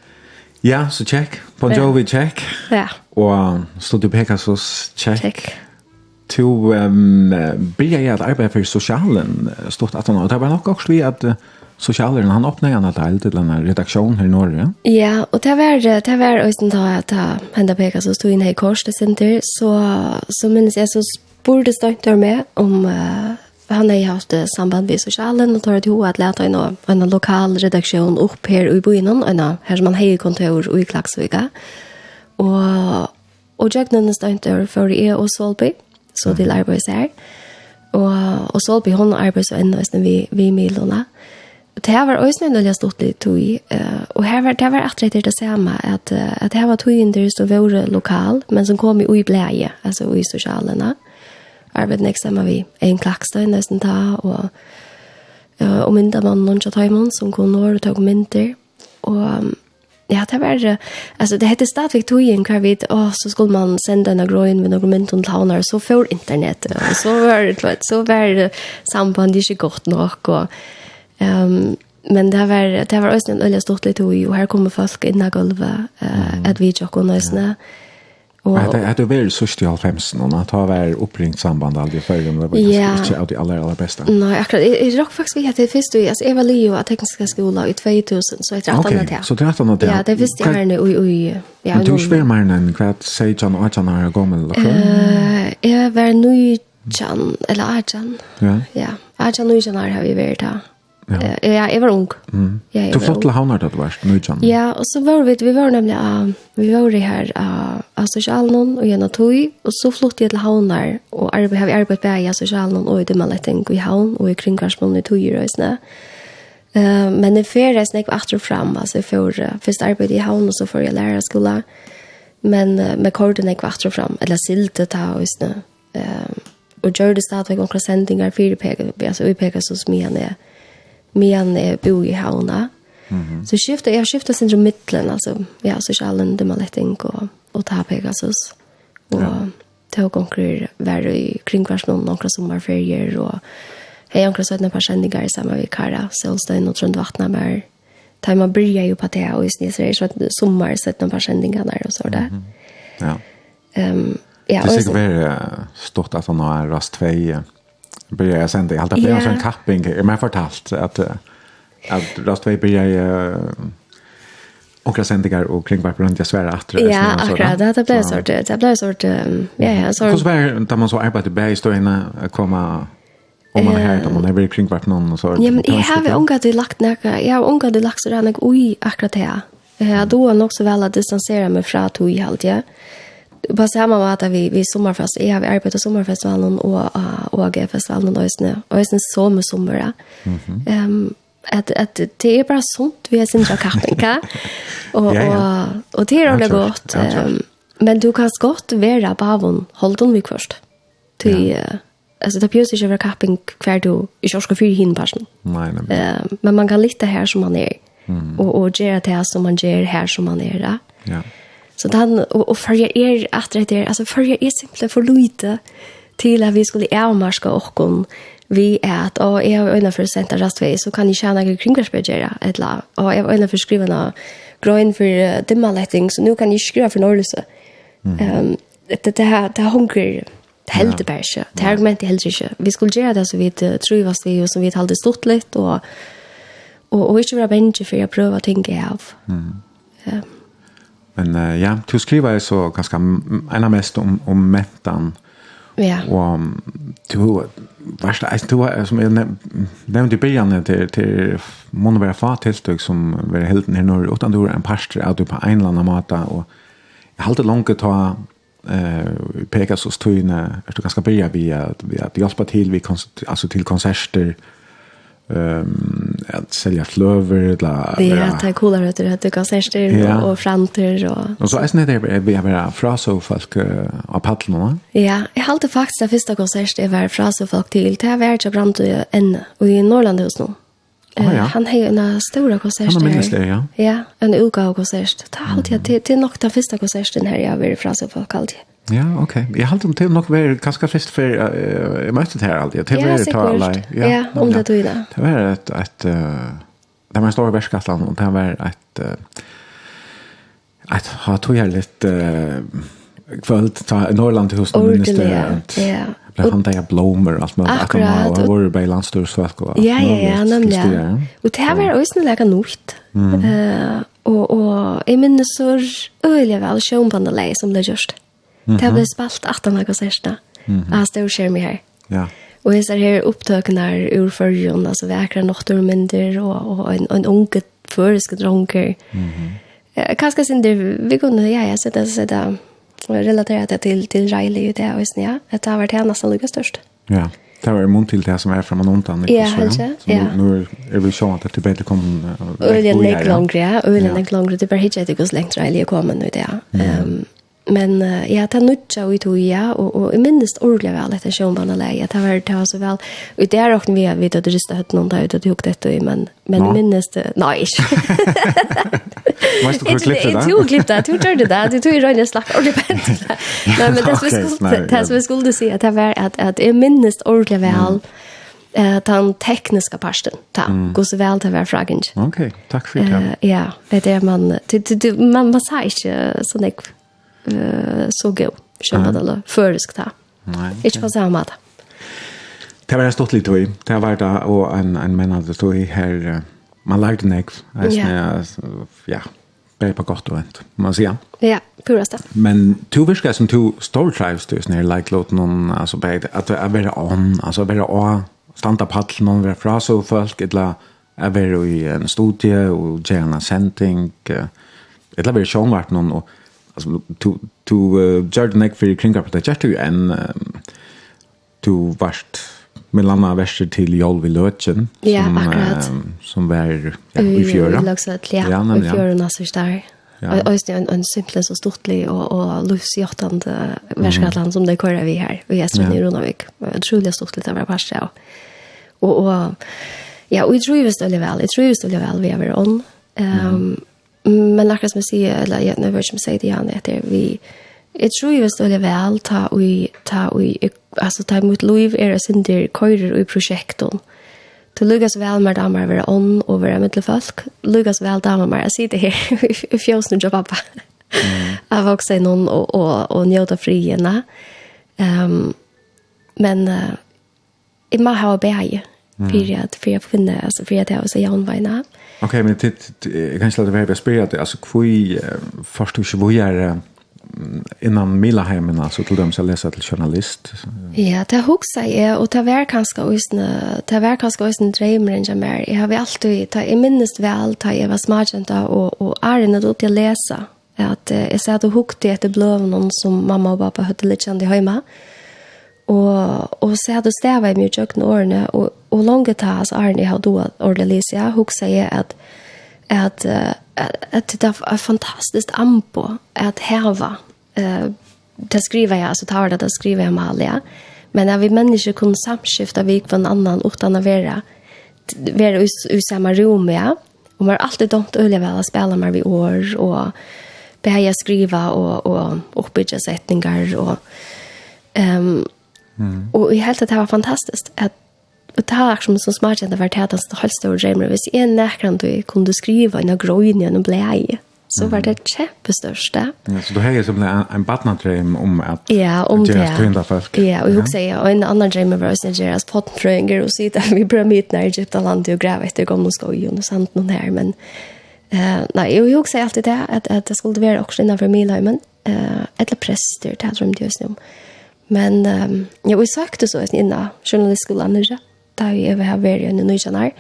Ja, så check. Bon Jovi, ja. check. Ja. Og Studio Pegasus, check. Check. To um, byrja att arbeta för socialen sosialen stort att han har. Det var nok også vi at uh, sosialen, han åpnet gjerne till den här redaksjonen här i Norge. Ja, og det var, det var også da jeg ta peka så stod inn her i Korsdesenter, så, så minnes jeg så spurte inte med om uh, Han har haft samband med sosialen og tar til till at leta en, en lokal redaksjon opp her i byen, en her som han har kontor i Klaxvika. Og, og jeg nämndes då for jeg og Solby. Så til arbeids her. Og, og Solby hun arbeids og enda vi, vi Milona. Det här var också när jag stod i tog. Och här var, det var att det är det samma. Att, att det här var tog inte just att vara lokal. Men som kom i bläje. Alltså i socialerna arbeid nek sammen vi en klakstøy nesten ta, og, uh, og mynda mannen og tøymon som kom når og tog mynter, og ja, det var, altså det hette stadigvæk inn hver vidt, og så skulle man sende en grøyen med noen mynter til havner, så får internett, og så var, så var sambandet ikke godt nok, og um, men det var det var också en øyelig stort litt og her kommer folk in i golvet uh, mm. at vi tjokk og. Ja. Och det hade det väl så stjäl 15 och att ha var uppringt samband aldrig förr om det var ja. inte av de allra allra bästa. Nej, akkurat i rock faktiskt vi hade först du alltså Eva Leo att tekniska skola i 2000 så heter att annat här. Så det är annat. Ja, det visste jag här nu oj oj. Ja, du spelar mer än kvart säger John och John har gått och Eh, jag var nu Jan eller Arjan. Ja. Ja, Arjan nu Jan har vi varit här. Ja, ja jeg var ung. Mm. Ja, jeg du flott til havnar det du var, nøytjan. Ja, og så var vi, vi var nemlig, uh, vi var her uh, av sosialen og gjennom tog, og så flott jeg til havnar, og arbeid, har vi arbeidt bare av sosialen og i dømmeletting i havn, og i kringkarsmån i tog i røysene. Uh, men det fer reisen jeg var atter fram, altså jeg får uh, først arbeid i havn, og så får jeg lære skola, men uh, med korden jeg etter atter fram, eller silte ta og sånn, uh, og gjør det stadigvæk omkring sendinger, fire peker, altså vi peker så smierne, Er medan jeg bor i Havna. Mm -hmm. Så skiftar jag skiftar sin till mitten alltså. Ja, så är allen det man lätt och och ta Pegasus. Och ja. tog konkurrer var i kring kvart någon några sommarferier och hej onkel så par känningar i samma vi Kara Solstein och Trond Vatnaberg. Ta man börja ju på det och just det så att sommar så ett par känningar där och så där. Ja. Ehm ja, det är väl stort att han har rast två börjar jag sända i allt. Det var yeah. kapping. Jag har fortalt att, att Rastvej började och jag sändigar och kring varpå runt jag svär att det Ja, akkurat. Det blev så det. Det blev så det. Ja, ja. Så... Hur svär när man så arbetar bär i stöjna att komma om man här om man är kring vart någon och så. Ja, men jag har unga det lagt näka. Jag har unga det lagt så där oj akkurat här. Jag då nog så väl att distansera mig från att hur i på samma mat vi vi sommarfest är vi arbetar sommarfestivalen och och AG-festivalen och ösnä och ösnä så med sommar. Mhm. Ehm att att det är bara sånt vi har sin kappinka och och och det är det gott. Ehm men du kan gott vara bavon hållton vi först. Till alltså det är ju vara kapping kvar du i ska för hin passion. Nej nej. Ehm men man kan lite här som man är. Mm. Och och göra det som man gör här som man är. Ja. Så den, og, og før jeg er etter etter, altså før jeg er simpelthen for lite til at vi skulle avmarska okken vi er at, og jeg har øyne for å sende rastvei, så kan jeg tjene noen kringkvarsbedgjere, et eller annet. Og jeg har øyne for å skrive noe grønn for dimmaletting, så nå kan jeg skrive for Norrløse. Mm. Um, det, det, her, det hunker, det helder bare ikke. Det argumentet helt ikke. Vi skulle gjøre det så vi tror vi, og så vi talte stort litt, og, og, og ikke være venge for å prøve ting jeg av. Mm. Um, Men uh, ja, du skriver så ganska ena mest om, om mättan. Ja. Och du, värsta, du som jag nämnde i början till, till många være fattillstök som var helt nere når utan du er en pastor av du på en eller annen måte. och jag halte langt långt ta eh Pegasus så stöjne är det ganska bra vi at vi att hjälpa till vi alltså till konserter ehm att sälja flöver eller Det är att det är coolare att det kan särskilt och framter och Och så är det där vi har bara fraso folk av paddlarna. Ja, jag har alltid faktiskt det första konsert är var fraso folk till det har varit brant en och i Norrland hos nu. Oh, ja. Han har en stora konsert. Han har det, ja. Ja, en uka konsert. Det har alltid till, till nog den första konserten här jag har varit fraso folk alltid. Ja, ok. Jeg halte om til nok være ganske frist flest uh, jeg møtte det her alltid. Det var ju tala. Ja, ja, om det då Det Det var et... et uh, det var en stor Västskatland og det var et... Uh, et ha tog her litt... Uh, kvöld ta Norrland hos den minister. Ja. Ble han där blommor alt men akkurat, og och vara på landsturs og att gå. Ja, ja, ja, nämligen. Og det här var ju snälla kanucht. Eh och och i minnes så øyelig vel sjön på den lä som det just. Mm. Mm -hmm. Det ble spalt 18 av konserter. Mm -hmm. Jeg stod skjerm her. Ja. Og jeg ser her opptøkene ur førjen, altså vekra nokturmynder og, og en, en unge føreske dronker. Mm -hmm. Hva skal jeg Vi kunne, ja, jeg sitter, sitter og relaterer det til, til Reilly i det, og sånn, ja, at det har vært her nesten lykke størst. Ja, det var mun til det som er fremme noen tann, ikke ja, så, ja. Så ja. nå er vi sånn at det er tilbake kom og veldig langere, ja, og veldig langere, det er var ikke etter hvordan lengt Reilly å komme nå i det, ja. Um, Men uh, ja, det er nødja og i tog, ja, og, og jeg minnes ordentlig vel etter sjånbaneleie. Det var, det var så vel, og det er også vi har vidt at rystet høtt noen der ute og det dette, etter, men, men jeg minnes det, nei, ikke. Måste du klippa det? Jag klippte det, jag gjorde det, jag tog i rönne slack ordentlig pent. Nei, men det som jag skulle, det som jeg skulle si, at det var at, at jeg minnes ordentlig vel, eh den tekniska parsten Ta, går så väl det var fragent. Okej, tack för det. Ja, det är man, man man säger så nek uh, så god. Kjønner det, eller førisk det. Nei. Ikke på samme måte. Det var en stort litt tog. Det var da, og en, en mennende tog tøy her, man lærte nek, ja, ja bare på godt og vent, må man sier. Ja, purast det. Men du virker som du står trives du, sånn her, like låt noen, altså bare, at det er bare on, altså bare å standa paddel noen, være fra så folk, eller er bare i en studie, og gjerne sending, eller bare sjånvart noen, og alltså to to Jordan Neck för på det, chat to en to vart Milana väster till Jolvi Lötchen ja, som akkurat. Um, som var ja, i fjöra. Ja, ja, i fjöra när så där. Ja. Och det en, en simpel så stortlig och, och livsgörtande världskallan som det kör vi här i Gäströn ja. i Ronavik. Otroligt stortligt att vara parstad. Och, och, och ja, och jag tror just det väl. Jag tror just det väl vi är om. Um, Men akkurat som jeg sier, eller jeg vet ikke om jeg sier det igjen, etter, vi, jeg tror vi hvis vel, ta og, ta og, altså ta imot liv er det sin der køyrer i prosjekten. Det lukkes vel med damer å være ånd og være med til folk. Lukkes vel damer med, å si det her, i fjøsene til pappa. Jeg vokser noen og, og, og njøter friene. Um, men uh, jeg må ha å beie, for at jeg finner, altså for at jeg har så jævnveina. Mm Ok, men det jag kanske låter vara spelat det alltså kvui först hur vad är innan Milaheimen altså til dem som leser til journalist. Ja, det huxar jeg, og det var kanskje også det var en drømmer enn jeg mer. Jeg har alltid ta i minst väl ta jag var smart og, og er det noe til å lese. At att jag sa att hukte efter blöven någon som mamma og pappa hade litt kjent i hemma. Mm Og, og så hadde stevet i mye kjøkken årene, og, og langt ta hans Arne har då årlig lyse, jeg jeg at, at, at, at det er fantastisk ampo at heva. eh det skriver jeg, altså tar det, det skriver jeg med alle, Men at vi mennesker kunne samskifte vi på en annan utan å være, være i, i samme rom, ja. Og man har alltid domt øye vel å spille med vi år, og beheie skriva og, og oppbygge setninger, og... Um, Mm. Og i helt at det var fantastisk at Og det har som som smart kjent vært hatt hans halv stor dreamer. Hvis jeg nekrant du kunne skriva en grøyn gjennom blei, så var det kjempestørste. Ja, så du har jo som en badnadrøm om at ja, om det er tøynda folk. Ja, og jeg husker jeg, og en annan dreamer var også Nigeras pottenfrøynger, og sitte vi pyramiden i Egyptalandet og grave etter gamle skojen og sant noen her, men Uh, nei, jeg husker alltid det, at, at det skulle være også innenfor min løymen, uh, eller prester, det drømte jeg også om. Uh, Men um, ja, vi søkte så en innan journalistskolen nere, da vi er her i igjen i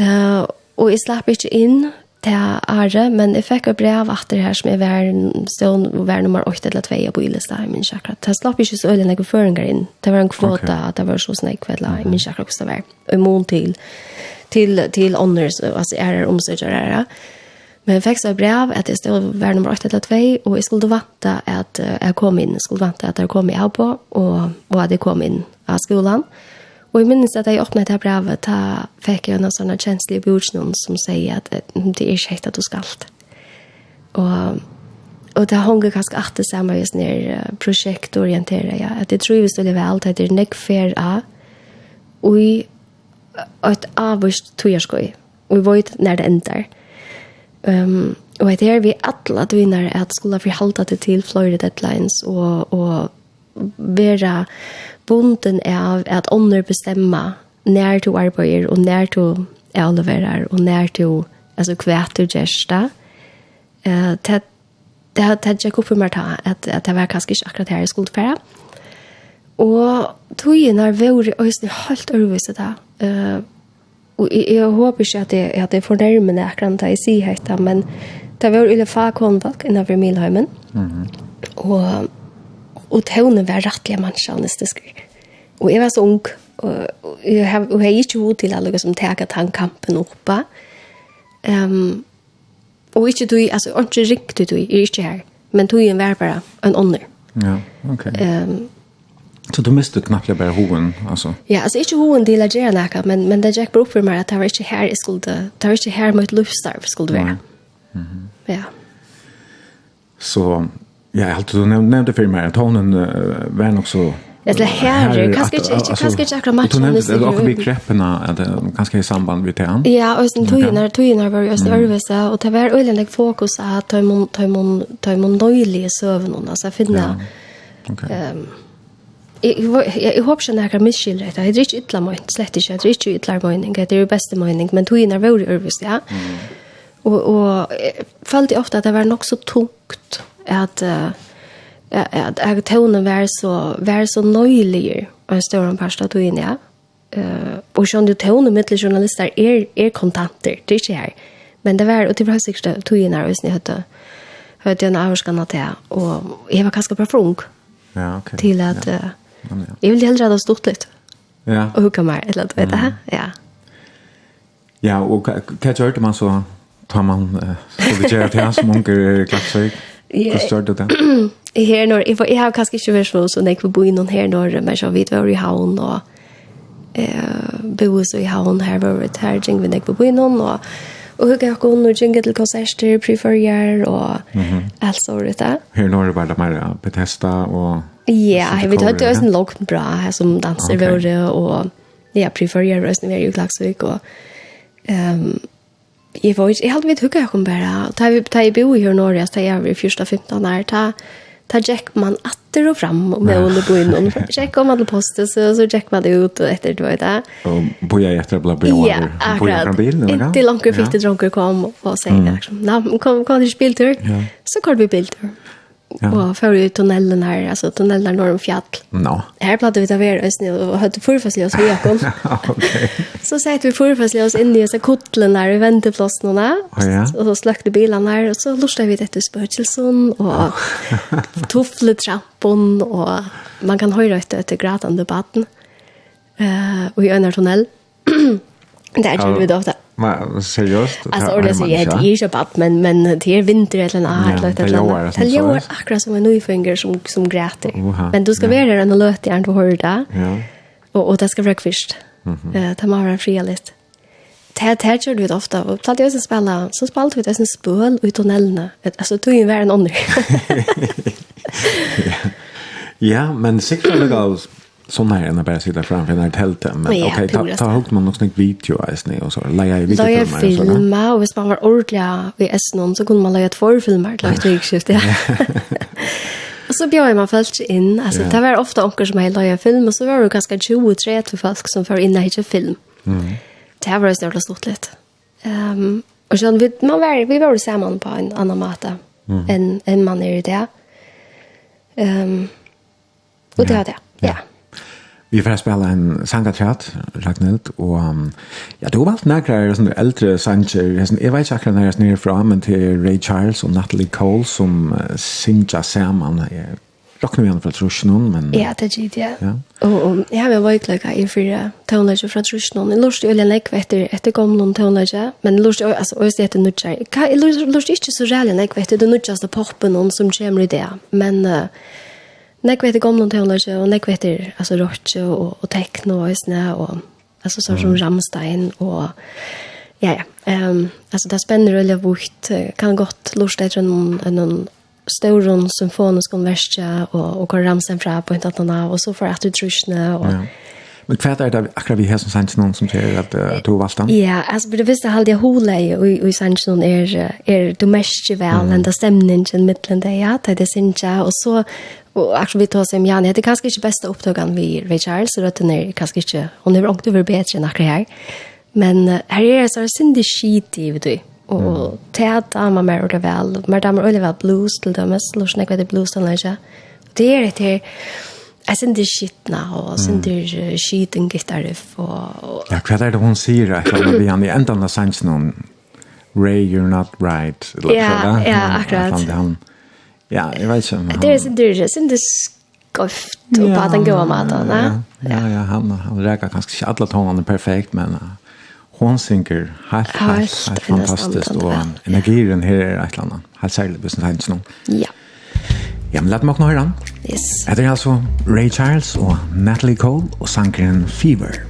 Uh, og jeg slapp ikke inn til Are, men jeg fikk et brev etter her som jeg var stående og var nummer 8 eller 2 på Ilestad i min sjakra. Jeg slapp ikke så øyne jeg føringer inn. Det var en kvota, okay. at det var så snakk kvelder i min sjakra hvordan det var. Og imot til, til, til ånders, altså ærer omstøtter ærer. Ja Men jeg fikk så brev at jeg stod hver nummer 8 eller 2, og jeg skulle vante at jeg kom inn, jeg skulle vante at jeg kom inn på, og, og at jeg kom inn av skolen. Og jeg minnes at jeg åpnet det brevet, da fikk jeg noen sånne kjenslige budskjønn som sier at det er ikke helt at du skal. Og, og det henger ganske samme hvis det er prosjektorienteret, ja. At jeg tror vi stiller vel til at det er nekk fer av, og i et avvist togjerskøy, og vi vet når det ender. Mm Um, og det er vi alle vinna at skulle forhalte det til Florida Deadlines og, og være bunden av at ånder bestemmer när du arbetar og när du er leverer og när du altså kvärt du gesta. Eh det det har tatt jeg opp for att att at, at det var kanske inte akkurat her jeg skulle fære. Og togene har vært øyne helt overviset det. Og jeg, jeg håper ikke at jeg, at jeg fornærmer det akkurat da jeg sier dette, men det var jo fagkontak innenfor Milheimen. Mm -hmm. Og, og tøvnene var rettelig mennesker. Og jeg var så ung, og, og jeg, og jeg ikke hod til alle som teker den kampen oppe. Um, og ikke du, altså, ikke riktig du, jeg er ikke her, men du er en bare en ånder. Ja, ok. Um, Så du miste knappt bare hoven altså? Ja, alltså inte hoven å gjøre noe, men men det Jack Brooke for meg at det var ikke her jeg skulle, det var ikke her mitt luftstar skulle være. Mm -hmm. Ja. Så ja, jag hade du for meg, at att uh, var nok så Eller här, kanske inte kanskje ikke akkurat matchen. Du nevnte det, att vi kreppene, at det att kanske i samband med det. Ja, og sånn tog när var jo også øvelse, og det var ölen fokus at ta emot ta emot ta emot dåliga sövnor alltså finna. Jeg håper ikke at nærkere misskylder dette. Jeg er ikke ytla møyning, slett ikke. Jeg er ikke ytla møyning, det er jo beste møyning, men tog inn er vore øvrig, ja. Og, og jeg følte ofte at det var nok så tungt at, uh, at at tåne var så, var så nøylig og en større parst av tog inn, ja. og sånn du tåne mittlig journalister er, er kontanter, det er ikke her. Men det var, og det var sikkert tog inn her, hvis ni hørte høyte en avskan av det, og jeg var kanskje bare frung. Ja, okay. Til at... Ja Men. Jeg vil heller ha det stort litt. Ja. Og hukka mer, eller annet, vet du, ja. ja. Ja, og hva gjør man så, tar man, uh, så vi gjør det her som unger er klappsøk? Hva gjør det det? Her når, jeg, jeg har kanskje ikke vært så, så jeg vil bo noen her når, men så vidt vi var i havn, og eh, bo så i havn her, var vi her, jeg vil bo innom, og Og hugga jag går nu jingle till konserter, preferjar och allt så det. Hur når det bara mer Bethesda och Ja, jag vet att det är en lågt bra här som dansar okay. vore och ja, preferjar rösten vi är ju klaxvik och ehm Jeg vet, ikke, jeg hadde vidt hugga jeg kom bare, da jeg bor i her nå, da jeg var i 14-15 år, da ta jack man atter och fram och med under på innan för check om alla poster så så jack man det ut och efter det var det. Och på jag efter bla bla bla. På jag från bilen eller? Inte långt fick det drunkor kom och säger liksom, "Nej, kom kom till ja. Så kallade vi bilder. Ja. Och för i tunneln här, alltså tunneln norr om fjäll. No. Här pratade vi ta ver oss nu och hade förfasliga oss vi kom. Okej. Så satt vi förfasliga oss in i så kottlen där i vänteplatsen där. Ja. Och så släckte bilen där och så lustade vi detta spökelsen och tuffle trappon och man kan höra ett ett gråtande batten. Eh och i en tunnel. där gjorde vi då ofta Men seriöst? Alltså ordentligt så jag heter ju bara men, men det är vinter eller något eller Ja, det gör det. Det gör akkurat som en ny finger som, som gräter. Men du ska vara där och löta järn på hörda. Ja. Och, och det ska vara kvist. Mm eh, ta med vara fria lite. Det här kör du ofta. Och platt jag ska spela, så spalt vi det en spöl ut tunneln. Alltså tog ju värre än andra. ja, men sikkert är det sån här när bara sitta framför den här tälten men ja, okej okay, ta ta högt man också video alltså nej och så lägga i video filmer och så. Filma och man var ordliga vi är någon så kunde man lägga två filmer till ett rikskift ja. Och så bjöd man folk in. Alltså. Det var ofta onker som hade lagat film och så var det ganska 23 folk som var inne i film. Mm. Det var så jävla stort lite. Um, och så vi, man var, vi var samman på en annan måte mm. än, en man är i det. Um, och det var det. Ja. Yeah. Vi får spela en sangatrat, Ragnhild, og um, ja, du har valgt nærkere sånne eldre sanger. Jeg vet ikke akkurat når jeg snir fra, men til Ray Charles og Natalie Cole som uh, synger sammen. Jeg rockner vi igjen fra Trusjnån, men... Ja, det er gitt, ja. ja. Og, og jeg har vært laga i fire tøvnløse fra Trusjnån. Jeg lurte jo lekk etter, etter gamle tøvnløse, men jeg lurte jo, altså, også etter nødgjør. Jeg lurte ikke så reelle lekk etter det nødgjørste poppen som kommer i det, men... Uh, Nek vet gamla så, och nek vet alltså rock och och techno och såna och alltså så som Ramstein och ja ja. Ehm alltså det spänner eller vukt kan gott lusta efter någon någon stor symfonisk konversa och och kan Rammstein fra på inte att någon av och så för att du och ja. Men hva er det akkurat vi har som sanns någon som säger att uh, du valde den? Ja, alltså det visste jag aldri hur i och sänds någon är, är du mest väl mm. det stemningen, stämningen det, ja, det er det sin och så Og också vi tar om Jan, det er kanskje ikke beste opptøkene vi Ray Charles, så det er kanskje ikke, hun er långt over bedre enn akkurat her. Men uh, her er det så här syndig skit i vet du. Og det är att damer mer och vel, mer damer och vel blues til dømes, lort snakker det blues til lunch. Det är det här, jag syndig skitna och syndig skiten gitarriff og, Ja, hva er det hun sier, Jag kan bli han i enda av noen, Ray, you're not right. Ja, ja, akkurat. Ja, jeg vet ikke. inte. Det är sin dyrt, sin det skoft og på den gode maten, va? Ja, ja, han han räcker kanskje ikke alle tonerna perfekt, men uh, hon synker helt helt helt fantastisk, fantastiskt energien her er et eller annet, Helt særlig, särskilt business hands nu. Ja. Ja, men lad meg nå høre höra. Yes. Det er altså Ray Charles og Natalie Cole och sankaren Fever.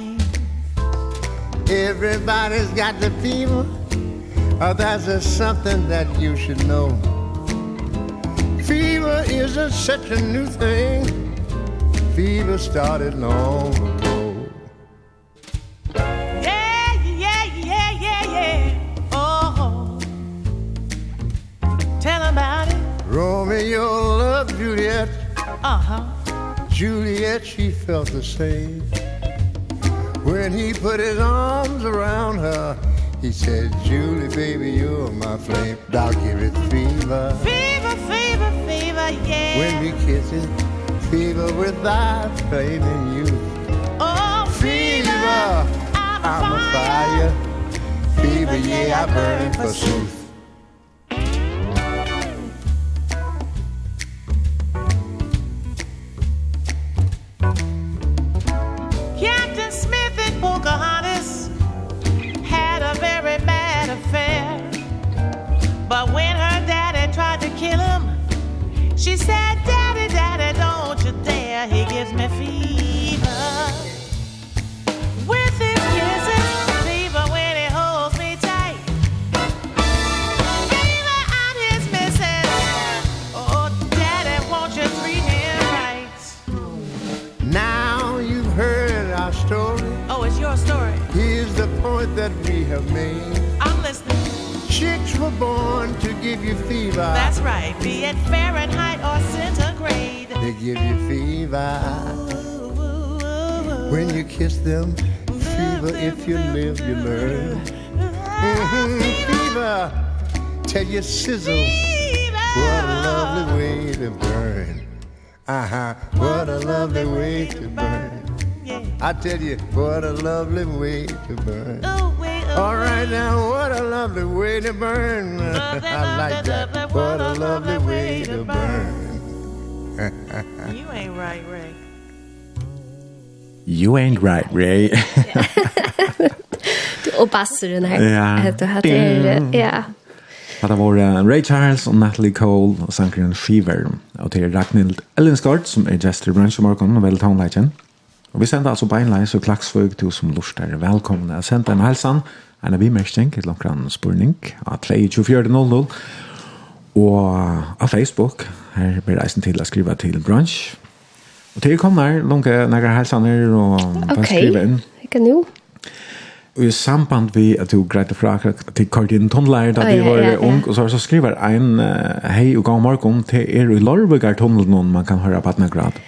Everybody's got the fever. Oh, that's just something that you should know. Fever isn't such a new thing. Fever started long ago. Yeah, yeah, yeah, yeah, yeah. Oh, tell about it. Romeo loved Juliet. Uh-huh. Juliet, she felt the same. When he put his arms around her He said, Julie, baby, you're my flame. I'll give it fever. Fever, fever, fever, yeah. When we kiss it Fever with thy flaming you. Oh, fever, fever. I'm, I'm a fire, fire. Fever, fever, yeah, I burn forsooth tell you what a lovely way to burn. All right now, what a lovely way to burn. I like that. What a lovely way to burn. you ain't right, Ray. You ain't right, Ray. du och bassen här. Ja. Du hade ja. Hade var Ray Charles och Natalie Cole och sankaren Fever. Och det är Ragnhild Ellenskart som är Jester Branch och Markon och väldigt hon Og vi sender altså beinleis og klagsvøg til som lurer velkommen. Jeg sender en helsan, en av imerkning, et langkran spurning, av 24.00, og av Facebook, her blir reisen til å skrive til brunch. Og til kom der, lunge nære helsaner og bare skrive inn. Ok, ikke nå. Og i samband vi at du greit fra til Kardin Tomleir da vi var ung, og så, så skriver en uh, hei og gang morgen til er i Lorvegar tunnel noen man kan høre på etna grad.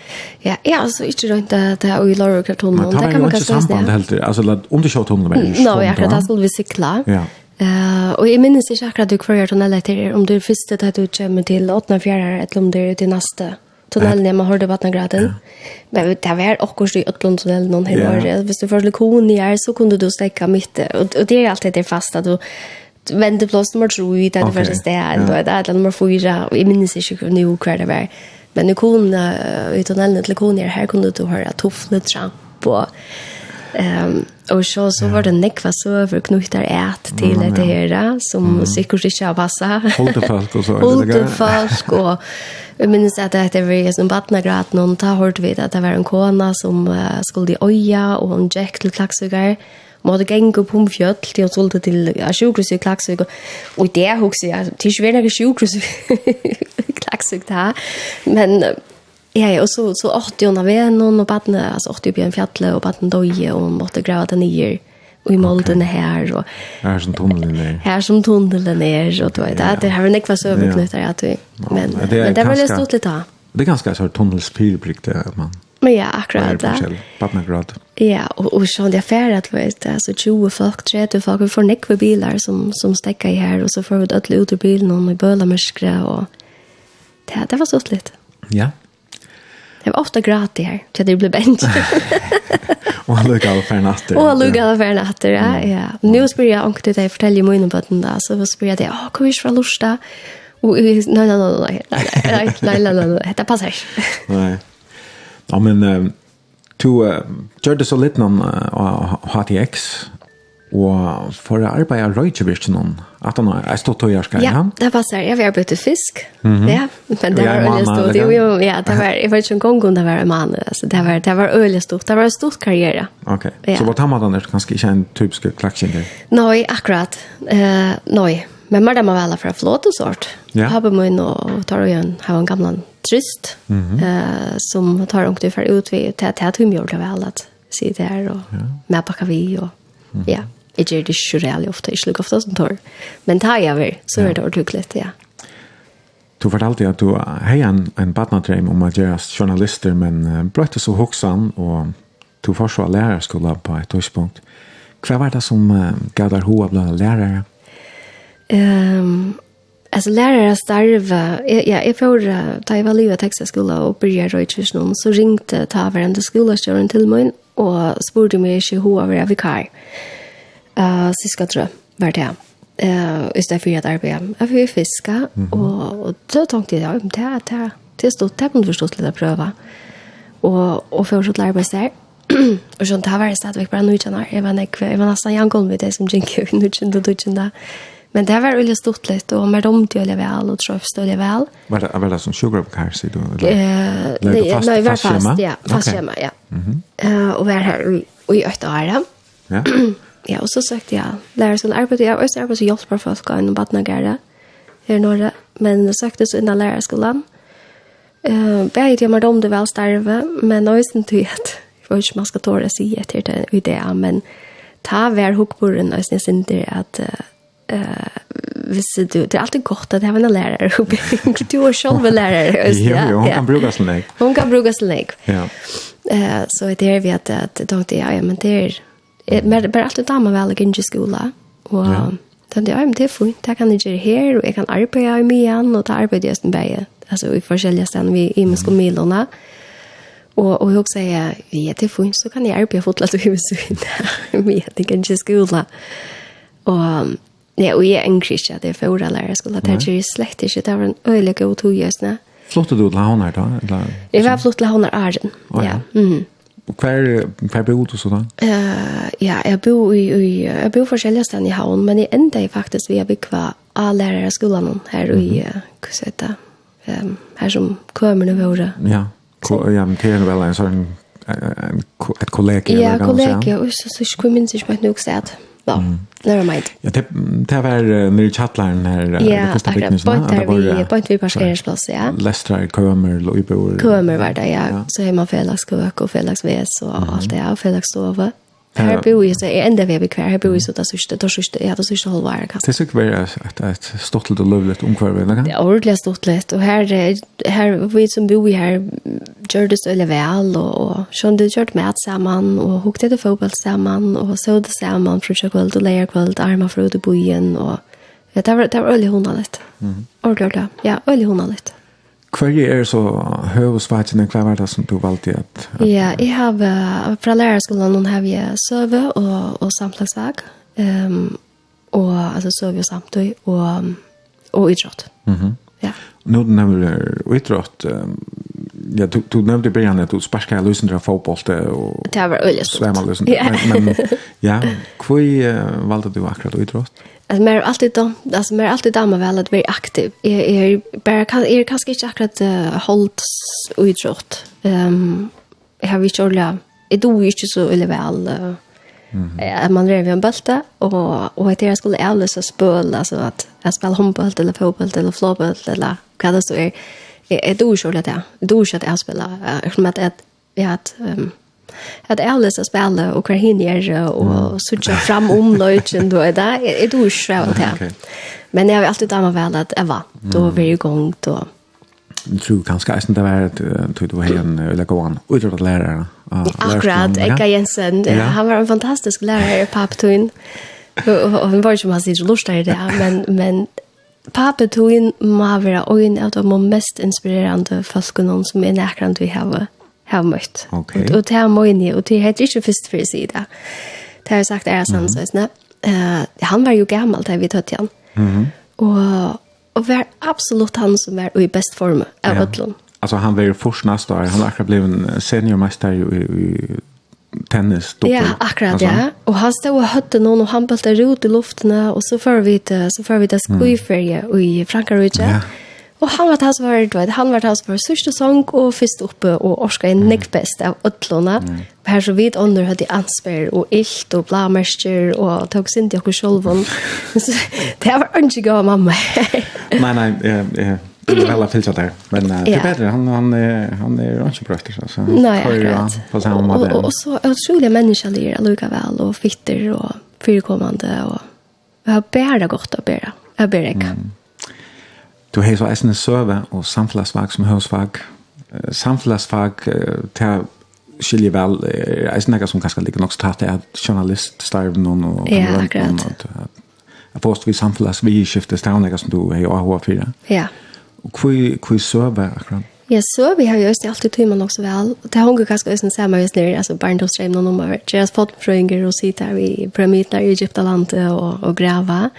Ja, ja, altså ikke rundt det er i Lorvegar tunnelen. Det kan man kanskje sted. Det helt, altså om du kjører tunnelen var det Nå, akkurat, da skulle vi sikla. Ja. Uh, og jeg minnes ikke akkurat du kvarjer tunnel etter om du er første det du kommer til 8. fjerde, eller om du er til neste tunnelen hjemme, har du vatnagraden. Ja. Men det var akkurat i Øtlund tunnelen noen hele ja. året. Hvis du først litt kon i her, så kunne du stekke mitt. Og, og det er alltid det fast at du venter venteplass nummer tro i det er første stedet, ja. det er det nummer fyra, og jeg minnes ikke nå hver det var. Men i kon, i tunnelen til kon her, her kunne du høre tuffne tramp og Ehm och så så var det nekva så för knutar ät till mm, det här som mm. säkert inte har passat. Hållde fast och så. Hållde fast och jag minns att det var som vattnagrad någon ta hört vid att det var en kona som uh, skulle i oja och hon gick till klaxugar måtte gænge på en fjöll til å tulte til sjukhus i Klaksvik. Og det er også, det er ikke veldig sjukhus i Klaksvik da, men Ja, ja, og så, så åtte hun av vennen, og badene, altså åtte opp i en fjalle, og badene døye, og hun måtte grave det nye, og i moldene her, og... Her som tunnelen er. Her som tunnelen er, og du vet, ja. det har en ekva søvnknytter, ja, du. Men, ja, det, men det var litt stort litt da. Det er ganske sånn tunnelspyrplikt, det, man... Men ja, akkurat det. Badene grad. Ja, og, og sånn det er ferdig, du vet, altså 20 folk, 30 folk, vi får nekve bilar som, som stekker i her, og så får vi det ut i bilen, og i bøler mørkere, og... Det, det var stort litt. Ja, ja. Jag var ofta gratis här till det ble bent. og han lukade för natten. Og han lukade för natten, ja. ja. Nu spyr jag ångte dig fortälla ju munnen på den da, Så spør jeg det, åh, kom vi från Lorsta? Nei, nei, nei, nei, nei, nei, nei, nei, nei, det passer ikke. Nei. Ja, men du gjør det så lite någon av HTX. Og for å arbeide røykevirken noen, at han er stått og gjør skal Ja, det passer. Jeg vil arbeide fisk, ja. Men det var øyelig stort. Jo, jo, ja, det var, jeg vet ikke en gang om det var en mann. Altså, det var, det var øyelig stort. Det var en stort karriere. Ok, ja. så var Tamadon er kanskje ikke en typisk klaksjinger? Nei, akkurat. Uh, nei, men mer det må være fra flåtesort. Ja. Har på min og tar og gjør har en gamle trist, mm -hmm. som tar ungt ut for ut til at jeg gjør det vel, at sier det her, og ja. medpakker vi, og ja. Mm -hmm. Jeg gjør det ikke reellig ofte, ikke lykke ofte som tar. Men tar jeg over, så er det ordentlig, ja. Du fortalte at du har en, en badnadreim om at gjøre journalister, men brøtte så hoksan, og du får så lærerskola på et tidspunkt. Hva var det som uh, gav deg hoa blant lærere? Um, alltså lärare starva jag jag är för ta i value Texas skola och börja röjtis någon så ringte ta varenda skola till mig och spurte mig hur jag var vikar uh, siste tror jeg, var det her. Uh, I stedet for at arbeid. Jeg fikk fiske, mm -hmm. og, og så tenkte jeg, ja, det er det det stod det kunne forstått pröva. Och och för att for å slutte arbeid och og sånn, det var det stadigvæk bare nødgjene. Jeg var, nekve, jeg var nesten jankolm i det som gikk nødgjene og nødgjene. Men det var veldig stort litt, och mer om til å leve vel, og trøft til å leve. Var det, väl det sånn sjøgrøpkar, sier så då? Eh, nei, fast, nei, var fast, ja. Fast okay. hjemme, ja. Mm -hmm. uh, och var her i åtte år, ja. Ja ja, og så sagt jeg lærer som arbeid. Jeg har også arbeid som hjelper folk av en badnagere her i Norge. Men jeg søkte så innan lærerskolen. Uh, Begge timer om det vel starve, men også til at jeg får ikke man skal tåre si etter den ideen, men ta hver hukkboren og jeg synes ikke at uh, hvis du, det er alltid godt at jeg har en lærer, du er selv en lærer. Jo, jo, hun kan bruke sin leg. Hun kan bruke sin leg. Ja. Uh, så det er vi at, at jeg tenkte, ja, ja, men det er men bara alltid damer väl i gynge skola och ja. tänkte jag, men det är fint, det kan jag göra här och jag kan arbeta i mig igen och ta arbete just med alltså i forskjelliga ställen vi i med skolmilorna och och jag säger vi är till fint så kan jag arbeta fotlat och huset med i gynge skola Og Ja, og jeg er ikke at det er for åra lærer skulle det er ikke slett ikke, det var en øyelig god togjøsne. Flottet du til Havnar da? Eller? Jeg var flott til Havnar Arjen, oh, ja. ja. Mm. Hver, hver bor du så da? Uh, ja, jeg bor, i, i, jeg bor forskjellige steder i havn, men jeg enda jeg faktisk ved å bygge av lærere skolen her mm -hmm. i, hva skal jeg um, her som kømerne våre. Ja, Ko, ja men det er vel en sånn, et kollega. Ja, kollegium, og så, så, så, så, så, så, så, så, så, så, va. Mm. Never mind. Ja, det det var när chatlaren här yeah, första veckan så där var point vi parkeringsplats ja. Leicester kommer Louisburg. Kommer var det ja. Så hemma Felix Kök och Felix Wes och allt det här Felix Her bor jeg, så jeg enda vi er bekvær, her bor jeg så det sørste, det sørste, ja, det sørste holdvære. Det er sikkert være et, et stortlet og løvlet omkvar, vel? Det er ordentlig stortlet, og her, her, vi som bor her, gjør det så veldig vel, og, og sånn du, gjør med sammen, og hukte det fotball sammen, og så det sammen, frutja kveld, og leir kveld, armer fra ut i byen, og ja, det var, det var øyelig hundalet. Mm -hmm. Ordentlig, ja, øyelig hundalet. Hva er så høvesveitene, hva var det som du valgte? At, at, ja, jeg har fra lærerskolen noen har vi søve og, og samtlagsfag, um, og, altså søve og samtøy, og, og idrott. Mm -hmm. ja. Nå du nevner idrott, um, ja, du, du nevnte i begynnelsen at du sparsker jeg løsende av fotboll, og det var øyelig stort. Svemmer løsende. Ja. Men, men ja, hva uh, valgte du akkurat idrott? Ja. Alltså mer alltid då, alltså mer alltid damer väl att vara aktiv. Är är bara kan är kanske inte akkurat hållt utrått. Ehm jag har inte orla. Är du inte så eller väl Mm. man rev en bulta och och att jag skulle ärlösa spöl alltså att jag spelar handboll eller fotboll eller floorball eller vad det så är är du så där. Du så att jag spelar som att jag att At jeg har lyst til å spille og hva hinner og sørge fram om løyken då er det, er det uskrevet til. Men jeg har alltid dame vel at jeg var, da var jeg i gang da. Jeg tror kanskje jeg det var at du var en eller gående utrettet lærere. Akkurat, Eka Jensen, han var en fantastisk lærer i Papetun. Og han var ikke masse ikke lort i det, men, men Papetun må være øyne av de mest inspirerende folkene som er nærkant vi har. Mm har møtt. Okay. Og, og det er møyne, og det er ikke først for å si Det Det har jeg sagt er sånn Mm -hmm. uh, han var jo gammel da vi tatt igjen. Mm -hmm. Og, og var absolutt han som var i best form av ja. Ødlund. Alltså han var ju först nästa år. Han har akkurat blivit en seniormästare i, i tennis doppel. Ja, akkurat alltså. ja. Och han stod och hötte någon och han bultade ut i luften och så får vi det så får vi det skojfärje mm. i Frankrike. Ja. Og han var tas var vet, han var tas var sørste sang og fyrst oppe og orska en nekk best av ødlåna. Mm. Her så vidt ånder hadde ansper og ilt og blamerster og tog sin til oss selv. det var ikke gav mamma. nei, nei, jeg, jeg, Det var alla filter där. Men uh, det er bedre, Han, han, är, han är inte bra efter sig. Nej, akkurat. På samma og, Och, och, och så utrolig människor lir lika väl och fitter og fyrkommande. og och har bär godt å att Jeg Jag ikke. Mm. Du har så eisende server og samfunnsfag som høresfag. Samfunnsfag til skilje vel, er eisende som kanskje ligger nok så tatt er at journalist starver noen og ja, akkurat. Og Jeg påstår vi samfunns, vi skifter stavnlegger som du har jo AHA 4. Ja. Og hvor server akkurat? Ja, så vi har ju just alltid timmen också vel. Det har hon ganska ösen samma just nu, altså, barndomsdrömmen och nummer. Deras fotfröingar sitte her i pyramiderna i Egyptaland og och gräva.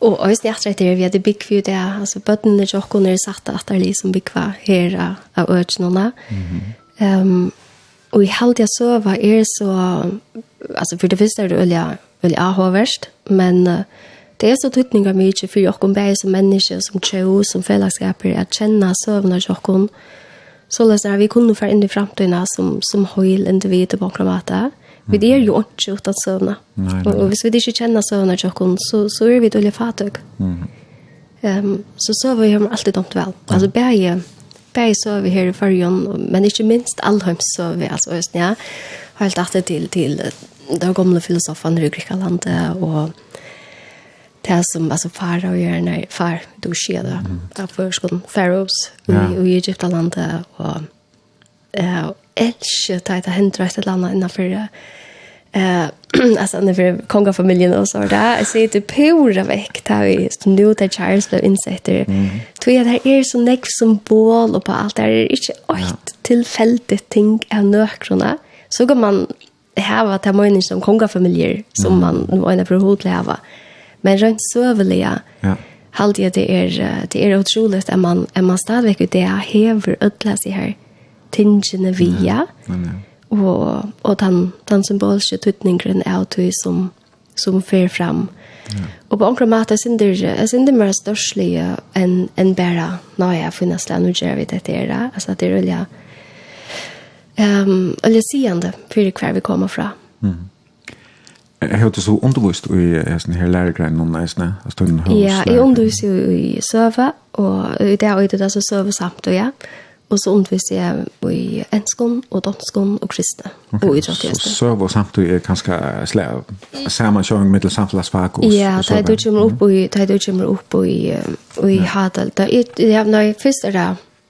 Og også det etter etter vi hadde bygg for det, altså bøttene til åkken er satt at det er liksom bygg for her av økjenene. Um, og i helgen så var er så, altså for det første er det øye, øye avhåverst, men uh, det er så tydninger mye for åkken bare som menneske, som tjø, som fellesskaper, at kjenne søvnene til åkken. Så løs er vi kunne få inn i fremtiden som, som høyl individ og bankramata. Vi det är ju inte utan sövna. Och, och hvis vi inte känner sövna tjockon så, så är vi dårlig fattig. Mm. Um, så søver vi har alltid domt väl. Alltså bäge, bäge söver vi her i färgen, men inte minst allheims så vi. Alltså Østen, ja. har helt alltid till, till de gamla filosoferna i Grekland och det som alltså far och gör när far då sker det av förskolan pharaohs i, i Egyptalandet och eh elsker ta ta hendra ett landa innanför eh alltså när vi konga familjen och så där jag ser det pura veck där vi nu där Charles blev insett där tror jag det är så näck symbol och på allt där är inte ett tillfälligt ting av nökrona så går man hava ta mojning som konga familjer som man nu är för hot leva men rent så överliga ja Halt det är det är otroligt att man är man stadigvæk det hever ödla i här tingene via. Mm. ja. Og, og den, den symbolske tøtningen er det som, som fer fram. Ja. Og på omkring mat, jeg synes det er mer størselig enn en bare når jeg finnes det, nå gjør vi dette her. Altså, det er veldig um, veldig sigende for hver vi kommer fra. Mm. Jeg har ikke så undervist i hesten her lærergrein noen eisene. Ja, jeg undervist jo i søve, og i det øyde det så søve samt, og ja. Mm. Og så underviste jeg i enskån og danskån og kristne okay. og idrettigeste. Så server samtidig er kanskje slag, sammenkjøring med samfunnsfag og Ja, da du kommer opp i, da du kommer opp i, i ja. Hadel. Da er det, når jeg først er det,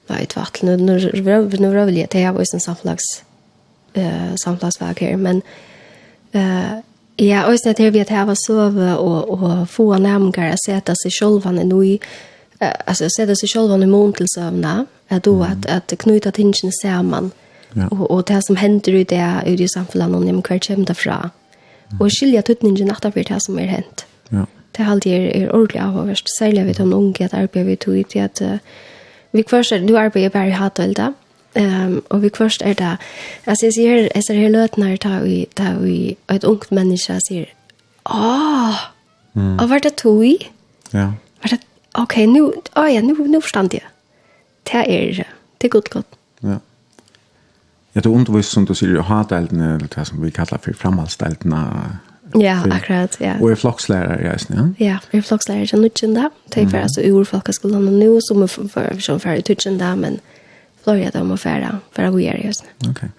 da er det vattnet, når jeg var vilje til jeg var i sin samfunns, uh, samfunnsfag her, men uh, ja, og sånn at jeg vet at jeg var sove og, og få nærmere å sette seg selv, han er noe i, alltså jag ser det så själva i mån till sövna att då att att knyta tingen samman ja. och och det som händer i det i det samhället någon nem kvar hem därifrån och skilja tutningen natta för det som är hänt ja det halt är er ordentligt av överst säljer vi de unga att arbeta vi tog ut att vi först du arbetar bara hat väl där Ehm och vi först är där. Alltså jag ser jag ser hela lötnar ta vi ta vi ett ungt människa ser. åh, Mm. Och vart det tog? Ja. Vart det ok, nu, oh ja, nu, nu forstand jeg. Det er, det er godt godt. Ja. Ja, du undervisar som du sier, jag har deltene, eller det som vi kallar for framhaldsdeltene. Ja, akkurat, ja. Og er flokslærer, ja, snö. Ja, vi är flokslærer, som nutjende. Det er for, altså, ur folkeskolen, og nå, som er for, for, som färdigt nutjende, men Florida om att färra, för att gå just nu. Okej. Okay.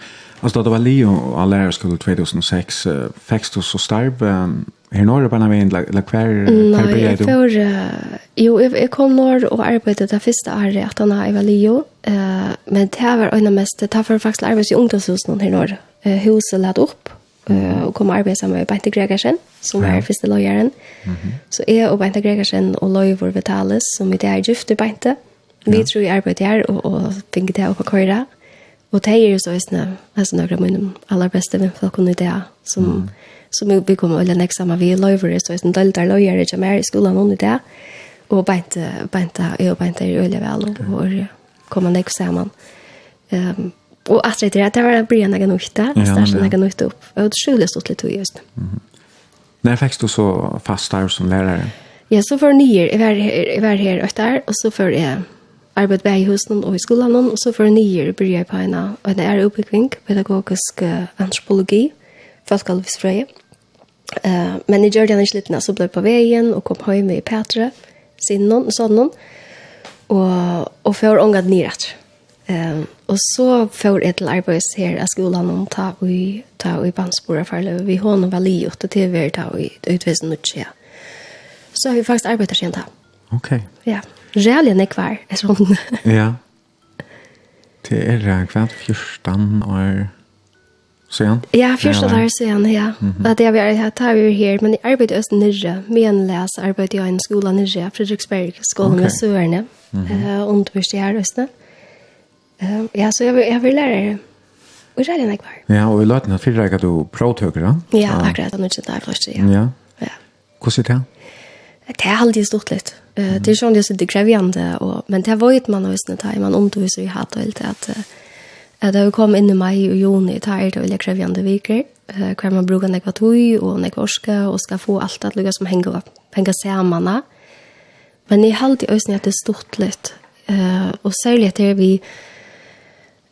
Alltså då det var Leo och lärarskolan 2006, uh, fick du så starb, um, Her norr på veien, eller hver ble du? Nei, uh, jo, jeg kom norr og arbeidet det første året at han har i Valio, uh, men det var en av mest, det var faktisk arbeids i ungdomshusen her norr. Huset lade opp, uh, og kom arbeid sammen med Bente Gregersen, som var ja. første løyeren. Så jeg og Bente Gregersen og Løyvor Vitalis, som i det er gift i Bente, vi tror jeg arbeidet her, og, og fikk det opp å køyre. Og det er jo så, altså, noen av mine aller beste vennfolkene i det, som... Mm som vi, vi kommer veldig nek sammen, vi er løyvere, så jeg der løyere ikke mer i skolen noen i det. Og beinte, beinte, jeg og beinte er øyelig vel, og, og kommer nek sammen. Um, og at det er det var en bryr nek nøyte, størst nek nøyte opp. Og det skjulig stått litt høy just. Mm. Når fikk du så fast der som lærere? Ja, så for nye, jeg var her, jeg var her og der, og så for jeg arbeid bare i husen og i skolen, og så for nye bryr jeg på en av, og det er oppbygging, pedagogisk uh, antropologi, folkealvisfrøye. Mm Eh, men i gjorde den slitna så blev på vägen och kom hem i Petra sin någon sån och och för ångat neråt. Ehm och så för ett arbets här i skolan om ta vi ta i bandspåra för vi har någon vali och det vi ta i utvisen nu tjä. Så har vi faktiskt arbetat sent här. Okej. Ja. Realien är kvar. Är sån. ja. Det är kvar 14 år sier han? Ja, første lærer, sier han, ja. Mm -hmm. Det er vi her, det er vi her, men jeg arbeider også Nyrre, med en les, arbeider jeg i en skole Nyrre, Fredriksberg, skolen okay. med Sørene, mm -hmm. uh, undervist her også. Uh, ja, så jeg, jeg vil lære det. Og det er en ekvar. Ja, og i løtene, fyrre er du prøvtøkere? Ja, akkurat, han er ikke der først, ja. Ja. ja. Hvordan er det? Det er alltid stort litt. Uh, det er sånn det er så det og, men det er vøyt man også, når man underviser i hatt og alt det, at uh, At det kom inn i mai og juni, ta er det veldig krevjande viker, hver man bruker nekva tui og nekva orske, og skal få alt at lukka som henger opp, henger sammen. Men jeg har alltid øyne at det er stort litt, og særlig at det er vi,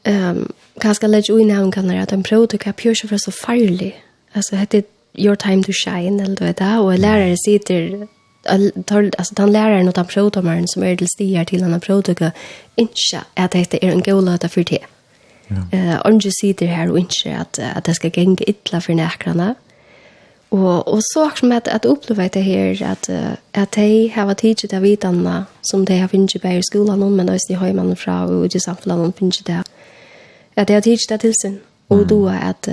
um, kanskje legge ui nevn kan at en prøvd til hva pjørs for så farlig. Altså, hette your time to shine, eller du vet det, og lærere sitter alltså den läraren och den protomaren som är till stigar till han har protokö inte att det är en god låta för det. Eh Ange sitter här och inte at at det ska gänga illa för näkrarna. Och och så också med att uppleva det här att att de har varit hit där vidarna som de har funnit i skolan men också i hemmen fra och i samfunnet funnit det. Att de har hit där till sin och då att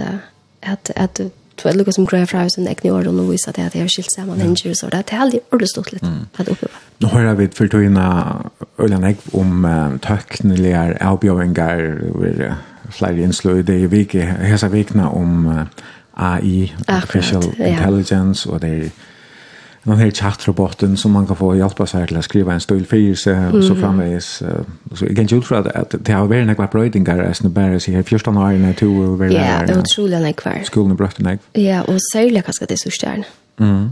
att att tror jag Lucas som grejer fra sin egna år och visar det att jag har skilt samman hänger och så. Det är aldrig ordentligt stort lite att uppleva. Nu har jag vid för togna Ulan Egg om tekniska avbjöringar vid flere innsløy i vike, hesa vikna om AI, artificial Akkurat, intelligence, og det er någon här chattrobotten som man kan få hjälpa sig till att skriva en stolfyrelse mm. och så framvis. Så jag kan inte tro att det har varit några bröjningar är snö bara så här första år när du var väl Ja, det är otroligt näkvar. Skolan är bröjt näkvar. Ja, och särskilt kanske det så stjärn. Mm.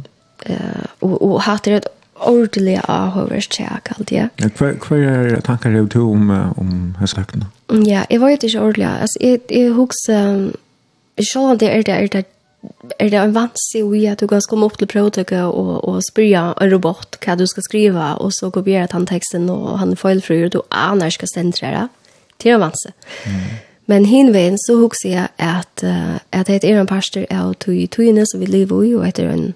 Uh, och och hade det ordentligt avhörs check allt ja. Kvar kvar är tankar du till om om hästakna? Ja, jag vet inte ordentligt. Alltså jag jag hooks ehm Sjålan det er det er det er det en vansi i at du kan komme opp til prøvtøkket og, og spørre en robot hva du skal skriva, og så kopiera han teksten, og han er feilfri, og du aner skal sentrere. Det er en. Mm. Men hinveien så husker jeg at, uh, at det er en pastor av tog togene som vi lever i, og etter en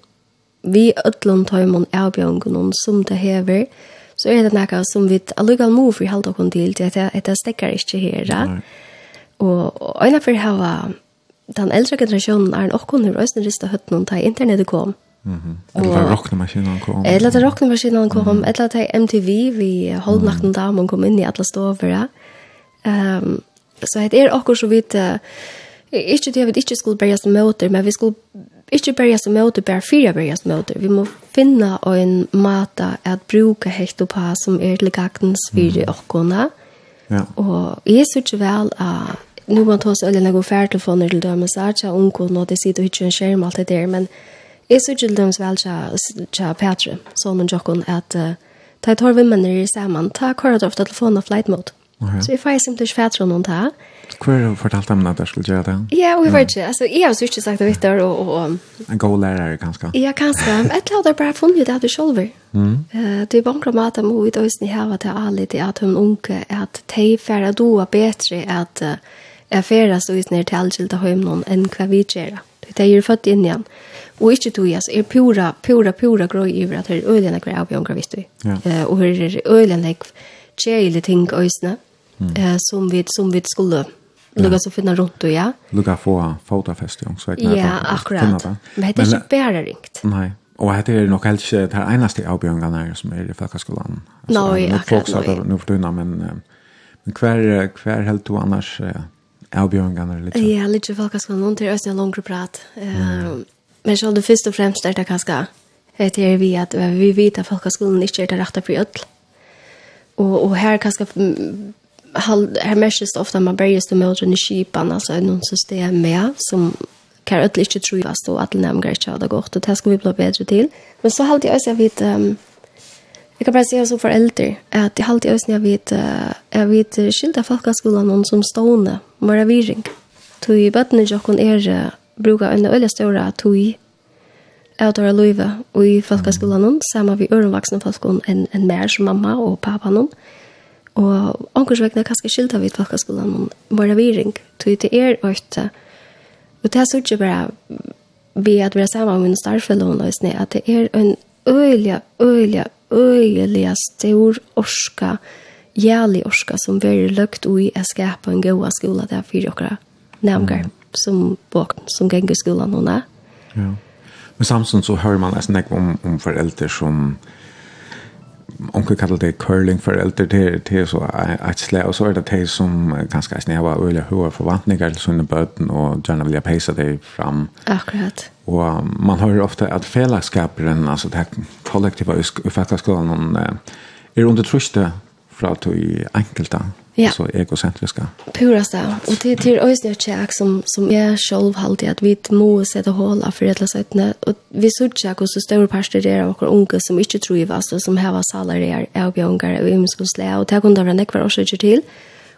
vi ødlån tøymon av som det hever, så er det noe som vi allukal må for halda kun til, til at det stekker ikke her. Og, og en av for hava den äldre generationen är en och hon röst den rista hötten och internetet kom. Mhm. Eller rockmaskinen kom. Eller rockmaskinen kom, mm -hmm. eller ta MTV vi håll natten mm. där kom in i alla stover. Ehm um, så det är också så vidt uh, inte det vi inte skulle börja som motor, men vi skulle inte börja som motor, bara fyra börja som motor. Vi må finna en mata att bruka helt och på som är till gaktens för mm. och Ja. Och är så väl att nu man tar så eller några färtelefoner till dem så att jag onkel nå det sitter och en skärm allt det där men är så till dem väl så så Petra så någon jockon att ta tar vi männer samman ta kvar av telefonen av flight mode. Så if I simply fatter någon ta. Kvar har fortalt dem at jeg skulle gjøre det. Ja, og jeg vet ikke. Altså, jeg har så inte sagt det vet Og, og, och en god lärare kanskje. Ja, kanske. Ett låter bare funnet det att du selv. Mm. Uh, det är bara mat att vi då är ni här att alla det att hon unke att te färda bedre at uh, er ferast og isner til allgilda heimnon enn hva vi gjerra. Det er jo født inn igjen. Og ikke tog jeg, er pura, pura, pura grøy iver at det er øyene hver av Bjørn visst vi. Og her er øyene kjeilig ting øysene som vi, som vi skulle Lukka så finna rundt og ja. Lukka få fotofest ja. Så ja, akkurat. Men det er ikke bare ringt. Nei, Og det er nok helst det her eneste avbjørngene som er i Falkaskolan. Nei, akkurat. Folk sa det nå for tunna, men, men hver, hver helt du annars avbjørngene litt? Ja, litt for kanskje noen til Østene langere prat. Um, Men selv det først og fremst er det kanskje det er vi at vi vet at folkeskolen ikke er det rette for ødel. Og, og her kanskje her merkes det ofte at man berges til mødrene kjipen, altså noen system med som kan ødel ikke tro fast og at nærmere ikke har det godt, og det skal vi bli bedre til. Men så halte jeg også at vi um, Jeg kan bare si som foreldre, at jeg halte alltid også at jeg vet, jeg vet skilte folkeskolen noen som stående, mara viring. Tui bøttene jokken er bruka en øyla ståra tui avdara løyve og i folkaskolan saman vi ørenvaksne folkon enn en mer som mamma og pappa noen. Og ankursvekna kanskje skilta vi folkaskolan mara viring. Tui det er øyta og det er sørg bare vi at vi er saman med starfellon og sne at det er en øyla, øyla, øyla stor orska jævlig orska som veri løgt ui er skapa en goa skola der för okra nærmgar som bok som gengur skolan hon är. Ja. Men samtidig så hører man nesten ikke om, om foreldre som onkel kallar det curling för äldre det det så att slä och så är det det som ganska snäva var öliga höga förväntningar till sina böten och gärna vilja pejsa det fram. Akkurat. Och man hör ofta att fällskapen alltså det kollektiva faktiskt skulle är under truste fra til enkelte, ja. så egocentriske. Purast det. Og til, til øyne kjæk som, som jeg selv halte at vi må sette håla for et eller annet. Og vi sier kjæk hos større parster der av våre unge som ikke tror i oss, som har salarier, og bjørnger, og imenskonsle, og det kunne være nekvar årsaker til.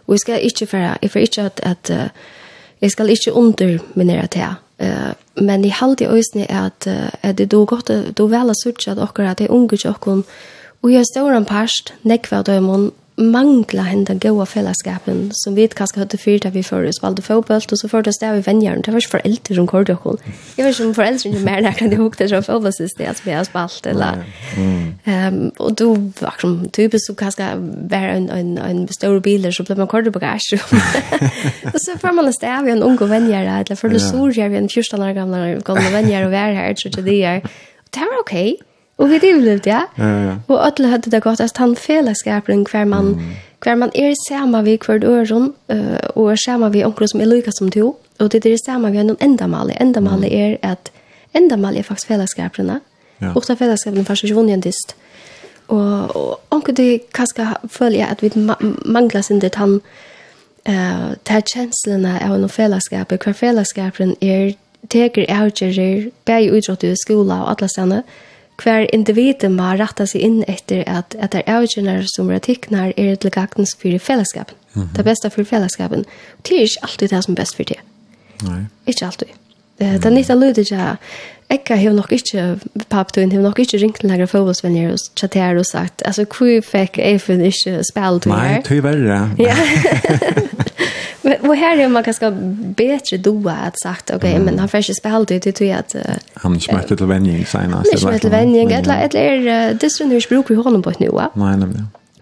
Og jeg skal ikke fære, jeg får ikke at, at jeg skal ikke underminere det. Uh, men i halde i øyne er at, at det er godt, det er vel å sørge at dere, at det er unge til dere, Og jeg står en parst, nekva døymon, mangla henda goa fellesskapen som vi kanskje hadde fyrt at vi før spalte fotboll og så før det stod vi vennjern, det var ikke foreldre som kort og jeg vet ikke om foreldre som mer der de hukte som fotboll sist det som jeg har spalt eller um, og du var som typisk så kanskje var en, en, en stor bil så ble man kort på bagasje og så får man sted vi en unge vennjern, eller for det sår vi en 14 år gamle vennjern og være her så det er det var okej okay. Og vi det blev ja. Ja ja. Och alla hade det gott att han fällskapen kvar man kvar man är samma vi kvar öron och är samma vi onkel som är lika som du och det är samma vi ändå ända mal ända mal är att ända mal är faktiskt fällskapen. Ja. Och så fällskapen fast ju vunnen dist. Och och onkel det kaska följa att vi manglar sin det han eh ta känslorna av en fällskap kvar fällskapen är teker outgerer bäj utåt i skola och alla stanna hver individet må rette seg inn etter at, at det er avgjørende som er tikkner er til gagnens for fellesskapen. Mm -hmm. Det beste for fellesskapen. Det er ikke alltid det som er best for det. Nei. Ikke alltid. Det er nytt av lydet ikke. Ekka har nok ikke, papptun har nok ikke ringt til lagre fotballsvenner og chatter og sagt, altså, hvor fikk Eifen ikke spille til her? Nei, tyverre. Ja. Men och her er man ganska bedre doa at sagt ok, mm. men han får ikke spille til det till att uh, han smärtar till vänning senast eller smärtar til vänning eller eller det som hur brukar vi honom på et nu va Nej nej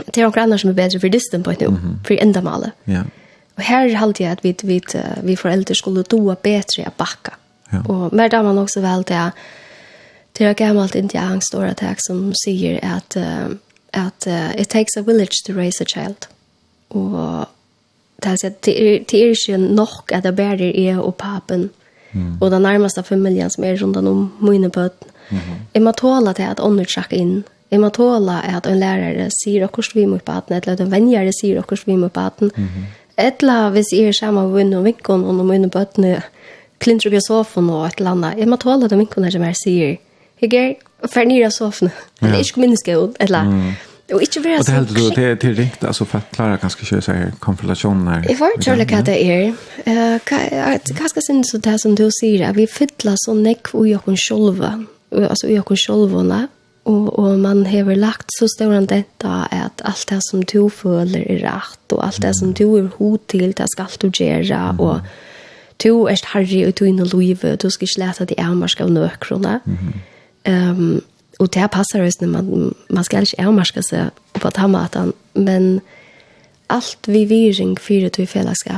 Det er noen andra som er bedre for distan på ett nu för ändamålet. Ja. Och här är alltid at vi vi vi foreldre skulle då bättre å backa. Ja. Och mer da man också väl det det er gammelt indiansk stora text som säger att uh, att uh, it takes a village to raise a child. Och det här at det är ikke nog att det bär er og papen mm. och den närmaste familien som är runt om mine bøten. Mm -hmm. Må tåle till att ånder trakk inn, Jeg må tåle att en lärare säger och kurs vi mot baden eller at en vänjare säger och vi mot baden. Mm -hmm. Etla hvis jeg er sammen med vinn og vinkon og mine bøtene, klinter upp i sofaen og et eller annet. Jeg må tåle det minkene som jeg sier. Jeg er ferdig av sofaen. Eller ikke minneske, eller mm. Og ikke være så... Og det heldur du, det, det er riktig, altså for at Clara kanskje ikke seg konfrontasjonen her. Jeg var tjørle hva det er. Hva skal synes det som du sier, at vi fytler så nekk ui okkur sjolva, altså ui okkur sjolvona, og, og man hever lagt så stor an detta at alt det som du føler er rett, og alt det som du er hod til, det skal du gjøre, og du er harri og to inne loive, du skal ikke lete de det av nøkrona. Mm -hmm. um, og det passer oss når man, man skal ikke avmarska seg på tammatan, men allt vi viring fyrir to i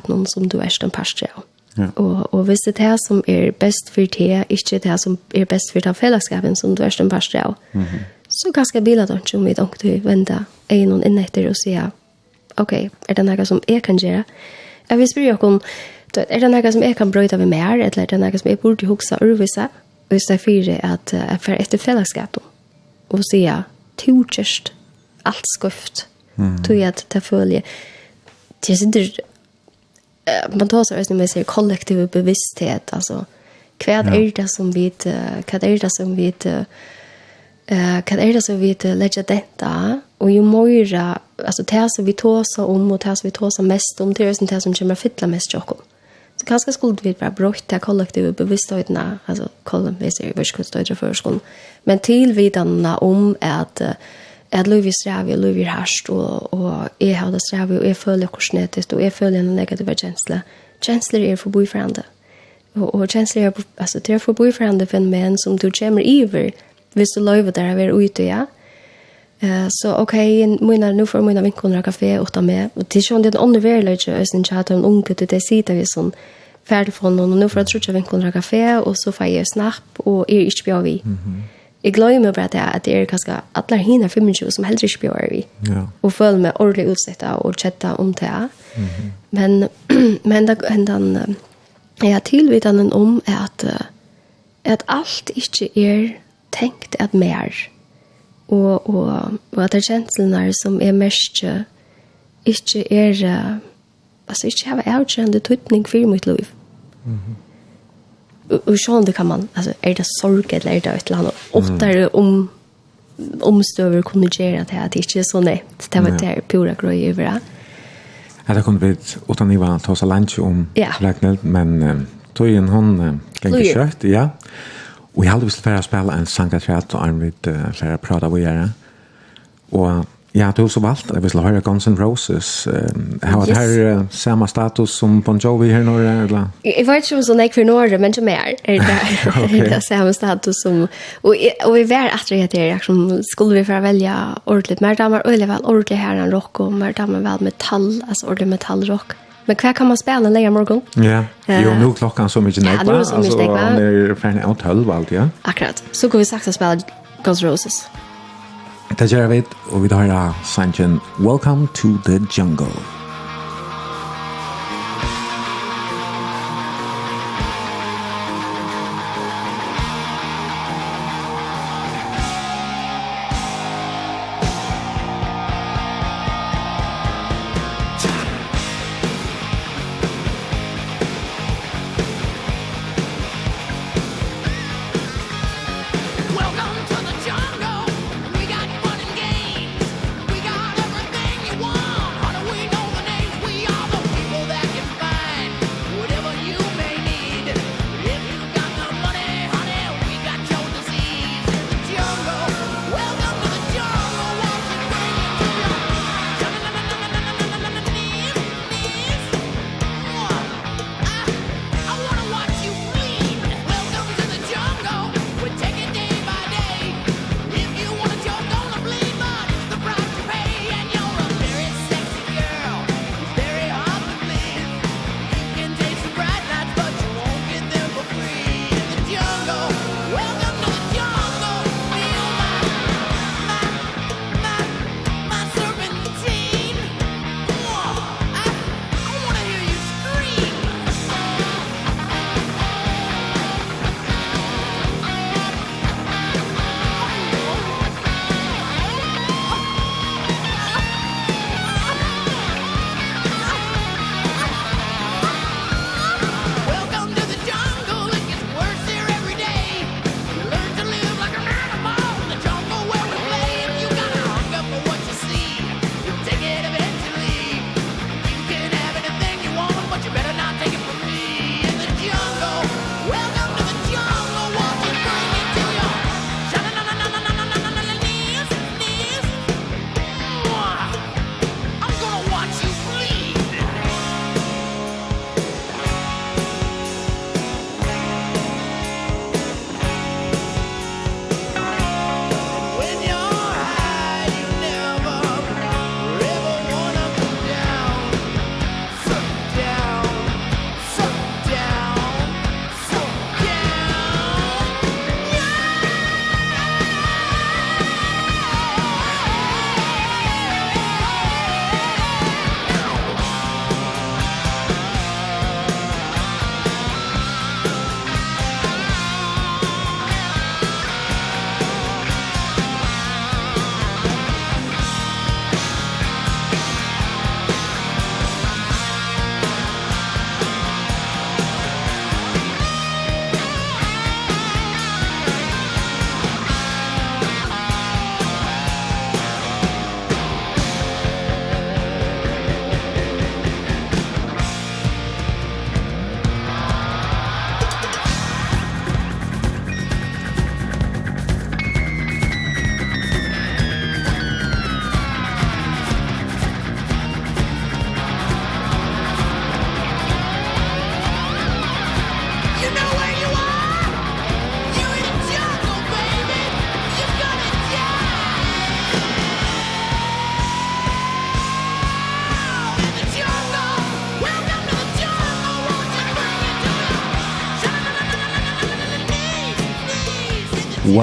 noen som du er en parstre av. Ja. Og, og hvis det er det som er best for det, ikke det som er best for det fellesskapen som du er en parstre av, mm -hmm. så kanskje bilar det ikke om vi ikke til å vende en og inn etter og sier, ok, er det noe som jeg kan gjøre? Jeg vil spørre dere om, Du er det noe som jeg kan brøyde med mer, eller er det noe som jeg burde huske og urvise, og hvis det er fire, at jeg får etter fellesskap, og sier, tjortjørst, alt skuft, mm. tog jeg til det følge, det sitter, man tar seg også man sier kollektiv bevissthet, altså, hva er det som vi, hva er det som vi, eh kan är det så vi det lägga detta och ju mera alltså det som vi tåsa om och det som vi tåsa mest om det är sånt här som kommer fylla mest choklad. Så kanskje skulle vi bare brukt det kollektive bevisstøytene, altså kollen vi ser i virkudstøytere for skolen, men tilvidene om at at Louis strævi og Louis herst, og, og jeg har det strævi og jeg føler korsnetisk, og jeg føler en negativ kjensle. Kjensler er forbi for andre. Og, og kjensler er, altså, det er forbi for andre fenomen som du kommer iver, hvis du løyver der å være ute, ja, Eh så okej, mina nu för mina vinkoner kafé åt med och till sjön den andra världen är sen chat om ung det det sitter vi sån färd från och nu för att trycka vinkoner kafé, och så får jeg snapp och er ikke bjør vi. Jeg Jag glömmer bara det att det är ganska alla hina för mig som heller inte bra vi. Ja. Och följ med ordentligt utsätta och chatta om det. Men men då ändan är tillvitanden om att att allt inte är tänkt att mer og, og, og at det er kjenslene som er mest ikke er altså ikke har avgjørende tøytning for mitt liv. Mm -hmm. Og, og sånn det kan man, altså er det sorg eller er det et eller annet, oftere om omstøver kunne gjøre det at det ikke er så nevnt, det var det pura grøy over det. Ja, det kunne blitt utan i vann ta oss lunch om ja. Ragnhild, men uh, tog tøyen hon uh, ganger kjøtt, ja. Og jeg hadde vist flere spille en sangatræt og Arnvid uh, flere prata vi gjerne. Og jeg hadde også valgt, vi ville høre Guns N' Roses. Uh, har har vært her uh, samme status som Bon Jovi her i Norge, eller? Jeg vet ikke om sånn jeg for Norge, men ikke mer. Er det okay. det samme status som... Og, og vi var etter det her, liksom, skulle vi for å velge ordentlig mer damer, og jeg vel ordentlig her enn rock, og mer damer vel metall, altså ordentlig metallrock. Mm Men hva kan man spille leia morgon? Ja, jo, nå klokkan så mykje nekva. Ja, nå er så mykje nekva. Altså, han er ferdig av tølv alt, ja. Akkurat. Så går vi sagt å spille Guns Roses. Det gjør vi, og vi tar da Sanchen, Welcome to the Jungle.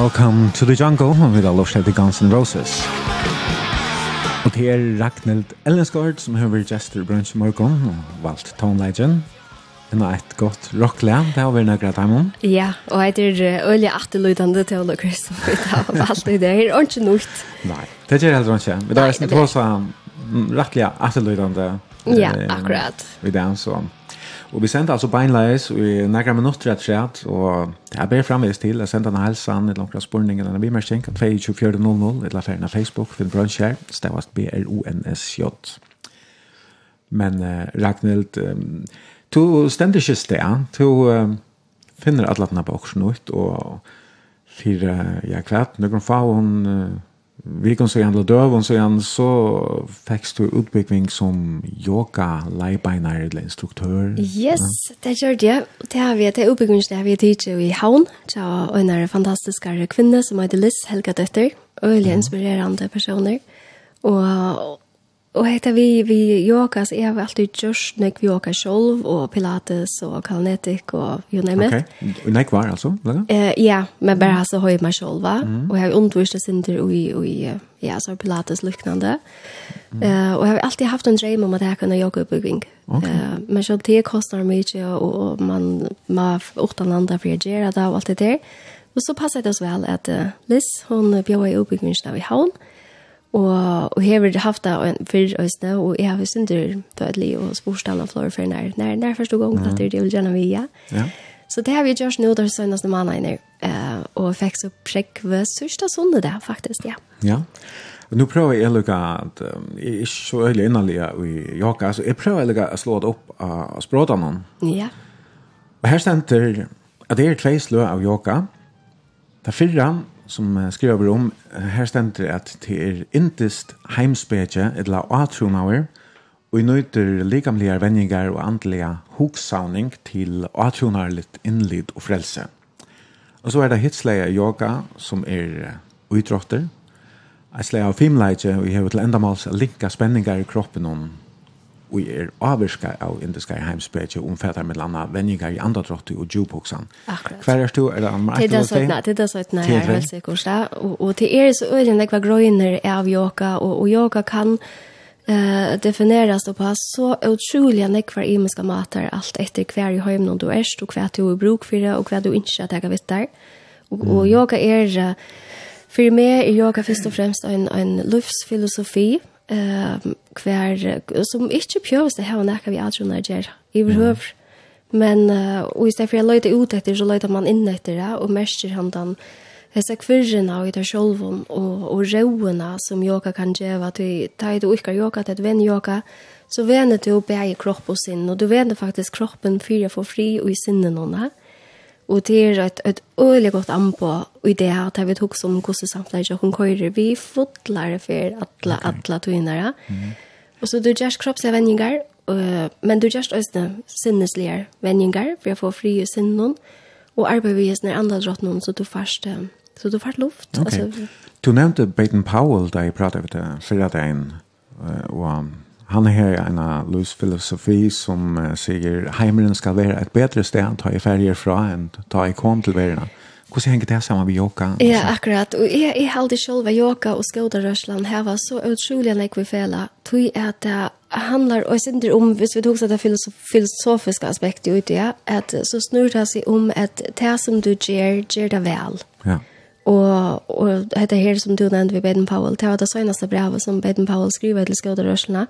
Welcome to the Jungle with all of the Guns N' Roses. Og det er Ragnhild Ellensgaard som har høver Jester Brunch Morgon og valgt Tone Legend. Hun har et godt rockle, det har vært noe greit hjemme. Ja, og jeg er øyelig atterlydende til alle som vi har valgt i det. Det er ikke nødt. Nei, det er heller ikke. Men det er sånn at hun har rettelig atterlydende. Ja, akkurat. Vi danser om. Og vi sendte altså beinleis i nærkere minutter etter sett, og jeg ber fremvis til, jeg sendte en helsan, et langt spurning, eller en bimerskjenk, at 2400, et la ferien av Facebook, Finn her, stavast B-R-O-N-S-J. Men uh, Ragnhild, um, du stender ikke sted, du um, finner alle denne boksen ut, og fire, ja, kvart, noen fa, hun... Uh, vi kan säga andra dövon så han så fick du utbildning som yoga leibeinar eller instruktör. Yes, det gör det. Det har vi det utbildning där vi teacher i Havn. Så en fantastisk kvinna som heter Liz Helga Dötter. Öliga inspirerande personer. Och Og hetta vi vi yoga så är har alltid just när vi yoga själv och pilates och kalnetik och you name it. Okej. Okay. Nek var alltså, eller? Eh ja, men bara så höj mig själv va. Och jag har undervisat sen till och ja, så pilates liknande. Eh och jag har alltid haft en dröm om att jag kunna yoga uppbygging. Eh men så det kostar mycket och man man åt andra för att göra det och allt det där. Och så passar det oss väl att Liz hon bjöd i uppbyggingen av vi havn. Og, og jeg har haft det en fyrr østene, og jeg har syntes det dødelig og sporstallene for for når nær, nær første gang mm. at det er vil gjerne vi, ja. ja. Så det har vi gjort nå, det er søndags når man er uh, og fikk så prekk ved sørste sonde det, faktisk, ja. Ja, og nå prøver jeg lukka at um, jeg er ikke så øyelig innanlige i Jaka, så jeg prøver jeg lukka å slå det opp av språdene. Ja. Og her stender at det er tve slø av Jaka, det er fyrre, som skriver om, her stender at det er intist et la atronauer, og i nøyter likamlige vendinger og andelige hoksavning til atronarligt innlid og frelse. Og så er det hitsleie yoga, som er utrotter, Jeg slei av filmleidje, og jeg har til endamåls linka spenningar i kroppen om og er avvirska av indiska heimspretje omfattar med landa venningar i andra trotti og djupoksan. Hver er du? Er det anmar? Det er sånn, det er sånn, jeg er veldig sikkert. Og til er så øyne nekva grøyner av yoga, og, og yoga kan eh defineras på så otroliga nekva imiska matar allt etter hver i hemmen du erst, og kvar du er bruk for det og kvar du inte tega vitt der. Og, Och och yoga uh, for meg er yoga først og fremst en en livsfilosofi eh kvar som ikkje pjøvs det her nekka vi aldri Niger i behøver men og i stedet for jeg løyte ut etter så løyte man inn etter det og mestrer han den hessa kvirrena og ita sjolvun og, og rauena som yoga kan djeva at ta i du ikkar yoga til et venn yoga så vener du bæg kropp og sinn og du vener faktisk kroppen fyrir for fri og i sinnen hona Og det er et, et øyelig godt anpå i det at jeg vet også om hvordan samtidig hun kører. Vi fotler for alle, okay. alle tøynere. Mm. Og så du gjør kroppslige vendinger, men du gjør også sinneslige vendinger, for å få fri i sinnen. Og arbeider vi i andre drott noen, så du først, så du først luft. Okay. Altså, du nevnte Baden Powell da jeg pratet med deg, for at jeg er en, og Han har en løs filosofi som uh, sier heimeren skal være et bedre sted å ta i ferie fra enn ta i kom til verden. Hvordan henger det sammen med yoga? Ja, akkurat. Og jeg, jeg heldig selv at yoga og skåderørsland her var så utrolig enn jeg fela. Tog at det handlar og synder om, hvis vi tog seg det filosofiske aspektet ut i det, at så snur det seg om at det som du gjør, gjør det vel. Ja. Og, og dette her som du nevnte ved Baden Powell, det var det søgneste brevet som Baden Powell skriver til skjøderørslene.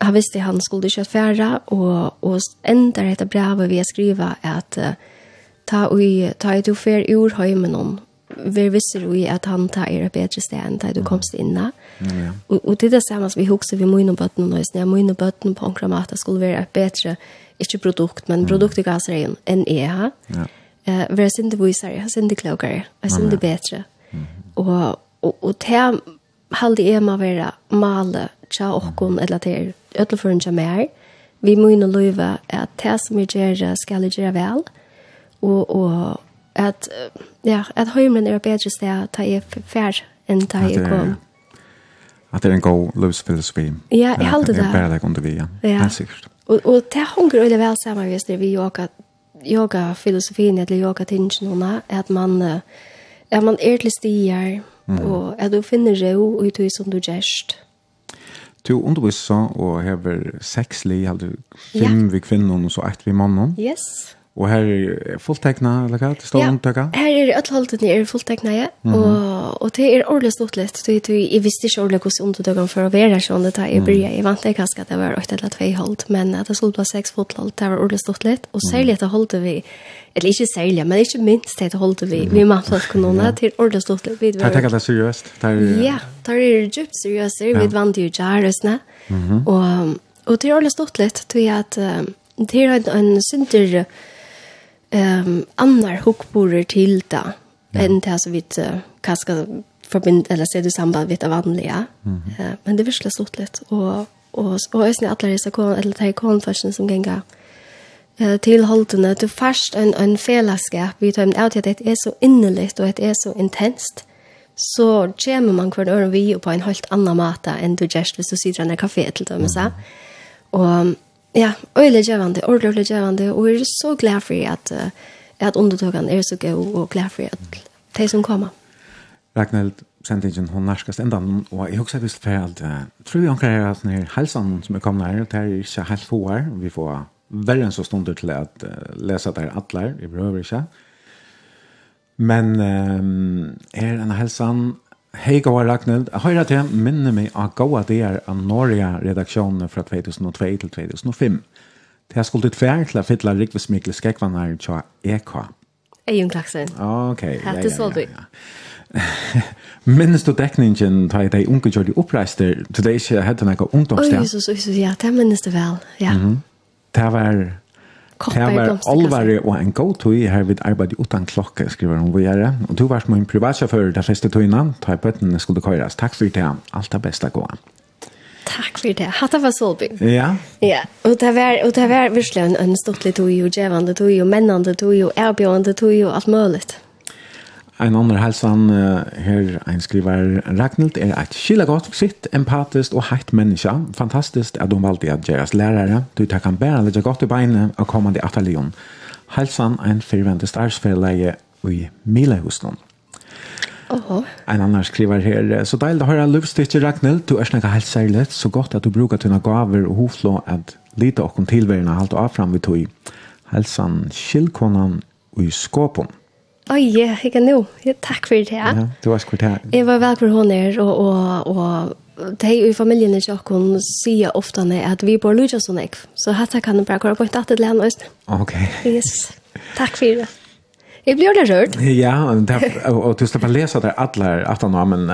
Han visste han skulle ikke fære, og, og enda dette brevet vi skriver at uh, ta, ui, ta i du fer ur høymen om, vi visste jo at han tar er et bedre sted enn da du komst inne. Mm, ja. og, og det er det samme som vi husker ved mine bøttene nå, når og bøtten på en kramat skulle være et bedre, ikke produkt, men produkt i gasreien enn jeg har. Ja eh vera sindi visare, sindi klokare, sindi bättre. Og og og te halde är man vara male tja och kon eller det öll för en jamär. Vi måste lova att det som vi gör ska vi göra väl. Og och att ja, att hemmen är bättre stä ta är fær enn ta är kom. At det er en god livsfilosofi. Ja, jeg håller det. Det er bare det vi, ja. Ja, sikkert. Og, og det hänger väldigt väl samman just när vi åker yoga-filosofien eller yoga-tingene är at man, at man er til stier, mm. og at du finner ro ut i som du gjerst. Du underviser og hever seks li, hade fem ja. vi kvinner og så ett vi mannen. Yes. Og her er fulltekna, eller hva? Det står ja, Ja, her er alle halvtiden er fulltekna, ja. Mm -hmm. og, og det er ordentlig stort litt. Du, du, jeg visste ikke ordentlig hvordan undertøkken for å være sånn. Det er bryr jeg vant ikke kanskje at det var 8 eller 2 halvt, men at det skulle være 6 fothold, det var ordentlig stort litt. Og særlig at det holdt vi, eller ikke særlig, men ikke minst det holdt vi, vi mannfolkkonona, ja. til ordentlig stort lett. Det er tekket det seriøst? Ja, det er djupt seriøst. Vi vant jo jærøsene, og, og det er ordentlig stort litt, tror jeg at det er en, en synder um, annar hukkborer til da, ja. enn det som vi skal forbind, eller se du samband med det vanlige. Mm -hmm. uh, men det virkelig stort litt, og og og øsne alle disse kon eller de konfession som ganger eh til holdene til fast en en fellesskap vi tar ut at det er så innerligt og det er så intenst så kommer man hver og vi på en helt annen måte enn du just hvis du sitter i en kafé til dem så og Ja, øyelig gjevende, ordentlig ordentlig gjevende, og jeg er så glad for at, at undertøkene er så gode, og glad for at de som kommer. Ragnhild, sendingen hon nærskast enda, og jeg husker visst for at uh, tror jeg omkring at denne helsen som er kommet her, det er ikke helt få her, vi får verre enn så stunder til at uh, lese der atler, vi behøver ikke. Men um, er denne helsen Hej goa Ragnhild. Høyra til minne meg av goa der av Norge-redaksjonen fra 2002 til 2005. Det har skuldet fær til å fylle Rikves Mikkel til EK. Egen klaksen. Ok, ja, ja, ja. ja. Minnes du dekningen da de unge gjør de oppreister? til det ikke hette noe ungdomssted? Oi, Jesus, Jesus, ja, det minnes det vel, ja. Mm -hmm. Det var Koppar Det var alvare og en god tog her vid arbeid utan klokke, skriver hun videre. Og du var som en privatsjåfør der første togene, ta i bøttene skulle køyres. Takk for det, alt det beste gå. Takk for det. Hatta var Solbing. Ja. Ja, og det var, og det var virkelig en, en stortlig tog, og djevende tog, og mennende tog, og erbjørende tog, og alt mulig. En annen helsan her en skriver Ragnhild er et kilagot, sitt, empatisk og heit menneske. Fantastisk at hun valgte at deres lærere. Du tar kan bære litt godt i beinet og kommende atelion. Helsan en firvendig starsfelleleie i Milehusen. Oho. En annan skriver her, så deilig å høre lovstykker Ragnhild, du er snakka helt særlig, så godt at du brukar dina gaver og hoflå at lite okkom tilværende halte av fram vi tog. Helsan kjellkonan i skåpen. Oj, ja, jag kan Ja, tack för det. Ja, du var skvitt her. Jeg var för hon är och och och de i familien i Kjøkken ofta när att vi bor lyder så jeg. Så her kan jeg bare gå på et datter til henne. Ok. Yes. Tack för det. Jag blir det rörd. Ja, der, og du slipper lese der alle aftan nå, men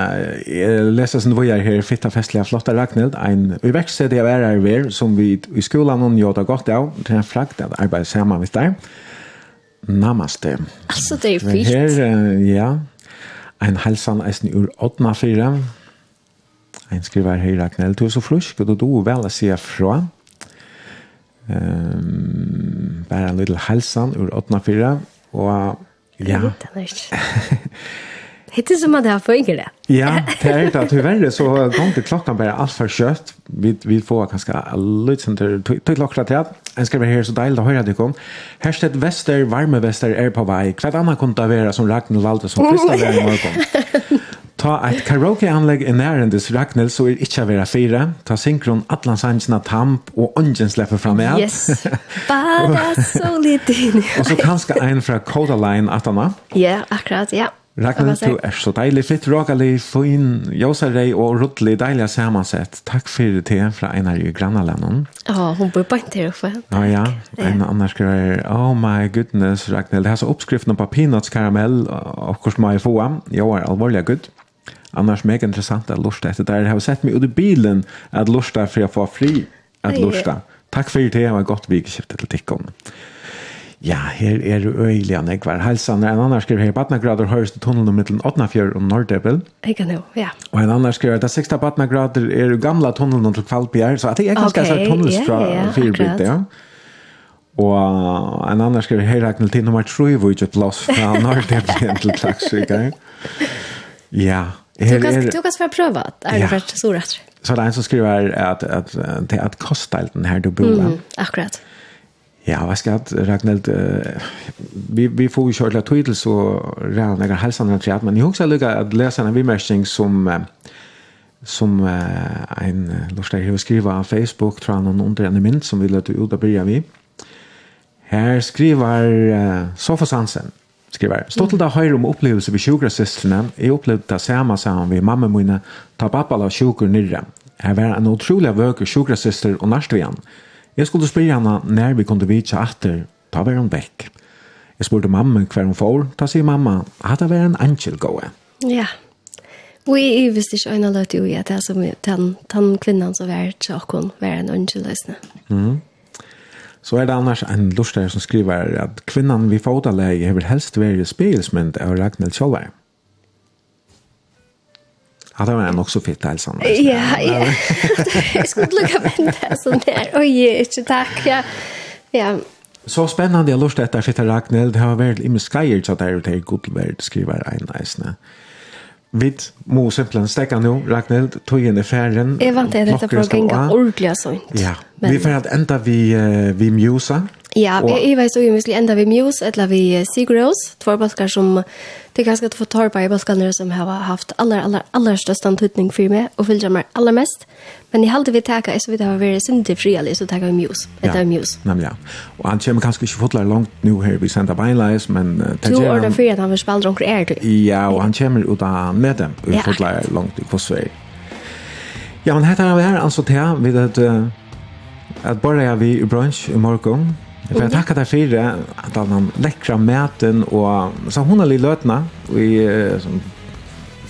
jeg leser sin vojer her, fitta festlige flotta Ragnhild, en uveksted jeg er her ved, som vi i skolan hun gjør det godt av, til en frakt at arbeider sammen med deg. Namaste. Altså, det er fint. Her, ja, en helsan eisen ur åttna fyra. En skriver her, Ragnhild, du er så flusk, og du er vel å si fra. Um, bare en liten helsan ur åttna fyra, og ja. Jeg vet det är som att det har fungerat. Ja, det är inte att tyvärr så går till klockan bara allt för kött. Vi, vi får ganska lite sånt där. Till klockan till att jag ska vara här så dejligt att höra det kom. Härstedt Väster, varme Väster är på väg. Kvart annat kunde det vara som Ragnhild valde som första vän i morgon. Ta ett karaokeanlägg i närendes Ragnhild så är inte att vara fyra. Ta synkron Atlansangerna tamp och ungen släpper fram med. Yes, bara så lite. Och så kanske en från Coda Line att Ja, akkurat, ja. Ragnar, du er så deilig, fitt, rågalig, fin, jåsarei og ruttelig, deilig samansett. Takk for det fra Einar i Grannalanden. Ja, hun bor bare til oppe. Ja, ja. En annen skriver, oh my goodness, Ragnar, det er så oppskriften på peanutskaramell, og hvordan må jeg få ham? Jo, er alvorlig gutt. Annars mega interessant at lusta etter der. Jeg har sett meg ut i bilen at lusta for å får fri at lusta. Takk for det, og godt vikskiftet til tikkene. Ja, her er det øyelig han ikke var helsen. En annen skriver her, Batnagrader høres til tunnelen mittelen Åtnafjør og Nordrebel. Jeg kan jo, ja. Og en annen skriver, det seks Batnagrader er gamla tunnelen til Kvalpjær». så det er ganske okay. sånn tunnels fra yeah, yeah, Fyrbygd, ja. Og en annen skriver her, Ragnhild, til nummer 3, hvor ikke et loss fra Nordrebel til Klagsvik, ja. Ja, her kan er... Du kan svare prøve at er det vært så rätt. Så det er en som skriver at, at, at, at kostelten her du bor. Mm, akkurat. Ja, vad ska jag Ragnhild Uh, vi vi får ju köra titel så redan när hälsan har trätt men jag också lucka att läsa en bemärkning som uh, som uh, en uh, lustig hur skriva på Facebook tror han under en minut som vill att ut och börja vi. Här skriver uh, Sofia Hansen skriver stolt av höjrum om upplevelse vid sjukrasystrarna. Jag upplevde det samma som vi mamma mina ta pappa la sjukur nirra. Här var en otrolig vöker sjukrasyster och närstvian Jeg skulle spørre henne når vi kunne vite etter, ta var hun vekk. Jeg spurte mamma hver hun får, ta sier mamma, at det var en angel gåe. Ja, vi er visst ikke øyne løt jo i at det er som den, den kvinnen som er til åkken, var en angel løsne. Mm. Så er det annars en lustig som skriver at kvinnan vi fotaleie hever helst være spilsmynd av Ragnhild Kjolvær. Ja, det var en också fitta hälsan. Ja, ja. Jag skulle lucka vänta så där. Oj, inte tack. Ja. Ja. Så spännande jag lust att fitta Ragnhild. Det har varit i min skyer så där det är gott väl skriver en nice. Vid må simpelthen stekke nå, Ragnhild, tog inn i ferien. Jeg vant det, dette var ikke ordentlig sånt. Ja, vi får helt enda vi, vi musa. Ja, og, jeg, jeg vet så jo måske enda vi Muse, eller vi Seagrows, två balkar som det er ganske två torpa i baskarna som har haft aller, aller, aller størst antutning for meg, og fyllt meg aller mest. Men i halte vi teka, så vidt jeg var veldig sindig frialig, så teka vi Muse, etter ja. Muse. Nemlig, ja. Og han kommer kanskje ikke fotler langt nå her vi sender beinleis, men... Uh, to år da fyrir at han vil spille dronker er du? Ja, og han kommer ut av med dem, og ja. fotler langt i Kosvei. Ja, men hette er vi her, altså til, vi vet, uh, at bare er vi i brunch i morgen, Jeg vil takke deg for at han lekra maten og så hun er litt løtene, og jeg som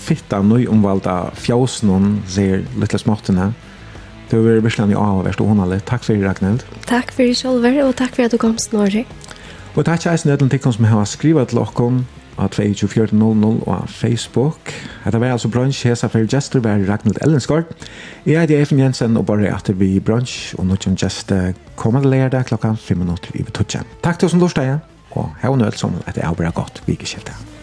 fitta nøyomvalda fjausen hun ser litt småttene. Det var virkelig avverst, og hun er litt. Takk for det, Ragnhild. Takk for det, Kjolver, og takk for at du kom Snorri. Og takk til Eisen du til som har skrivet til dere, av 2400 og av Facebook. Dette var altså brunch, hesa for Gjester, var Ragnhild Ellenskård. Jeg heter Eifen Jensen, og bare etter vi brunch, og nå kommer koma til lærdag klokka 5 minutter i betutja. Takk til oss som og hei og nødt som at er bra godt, vi ikke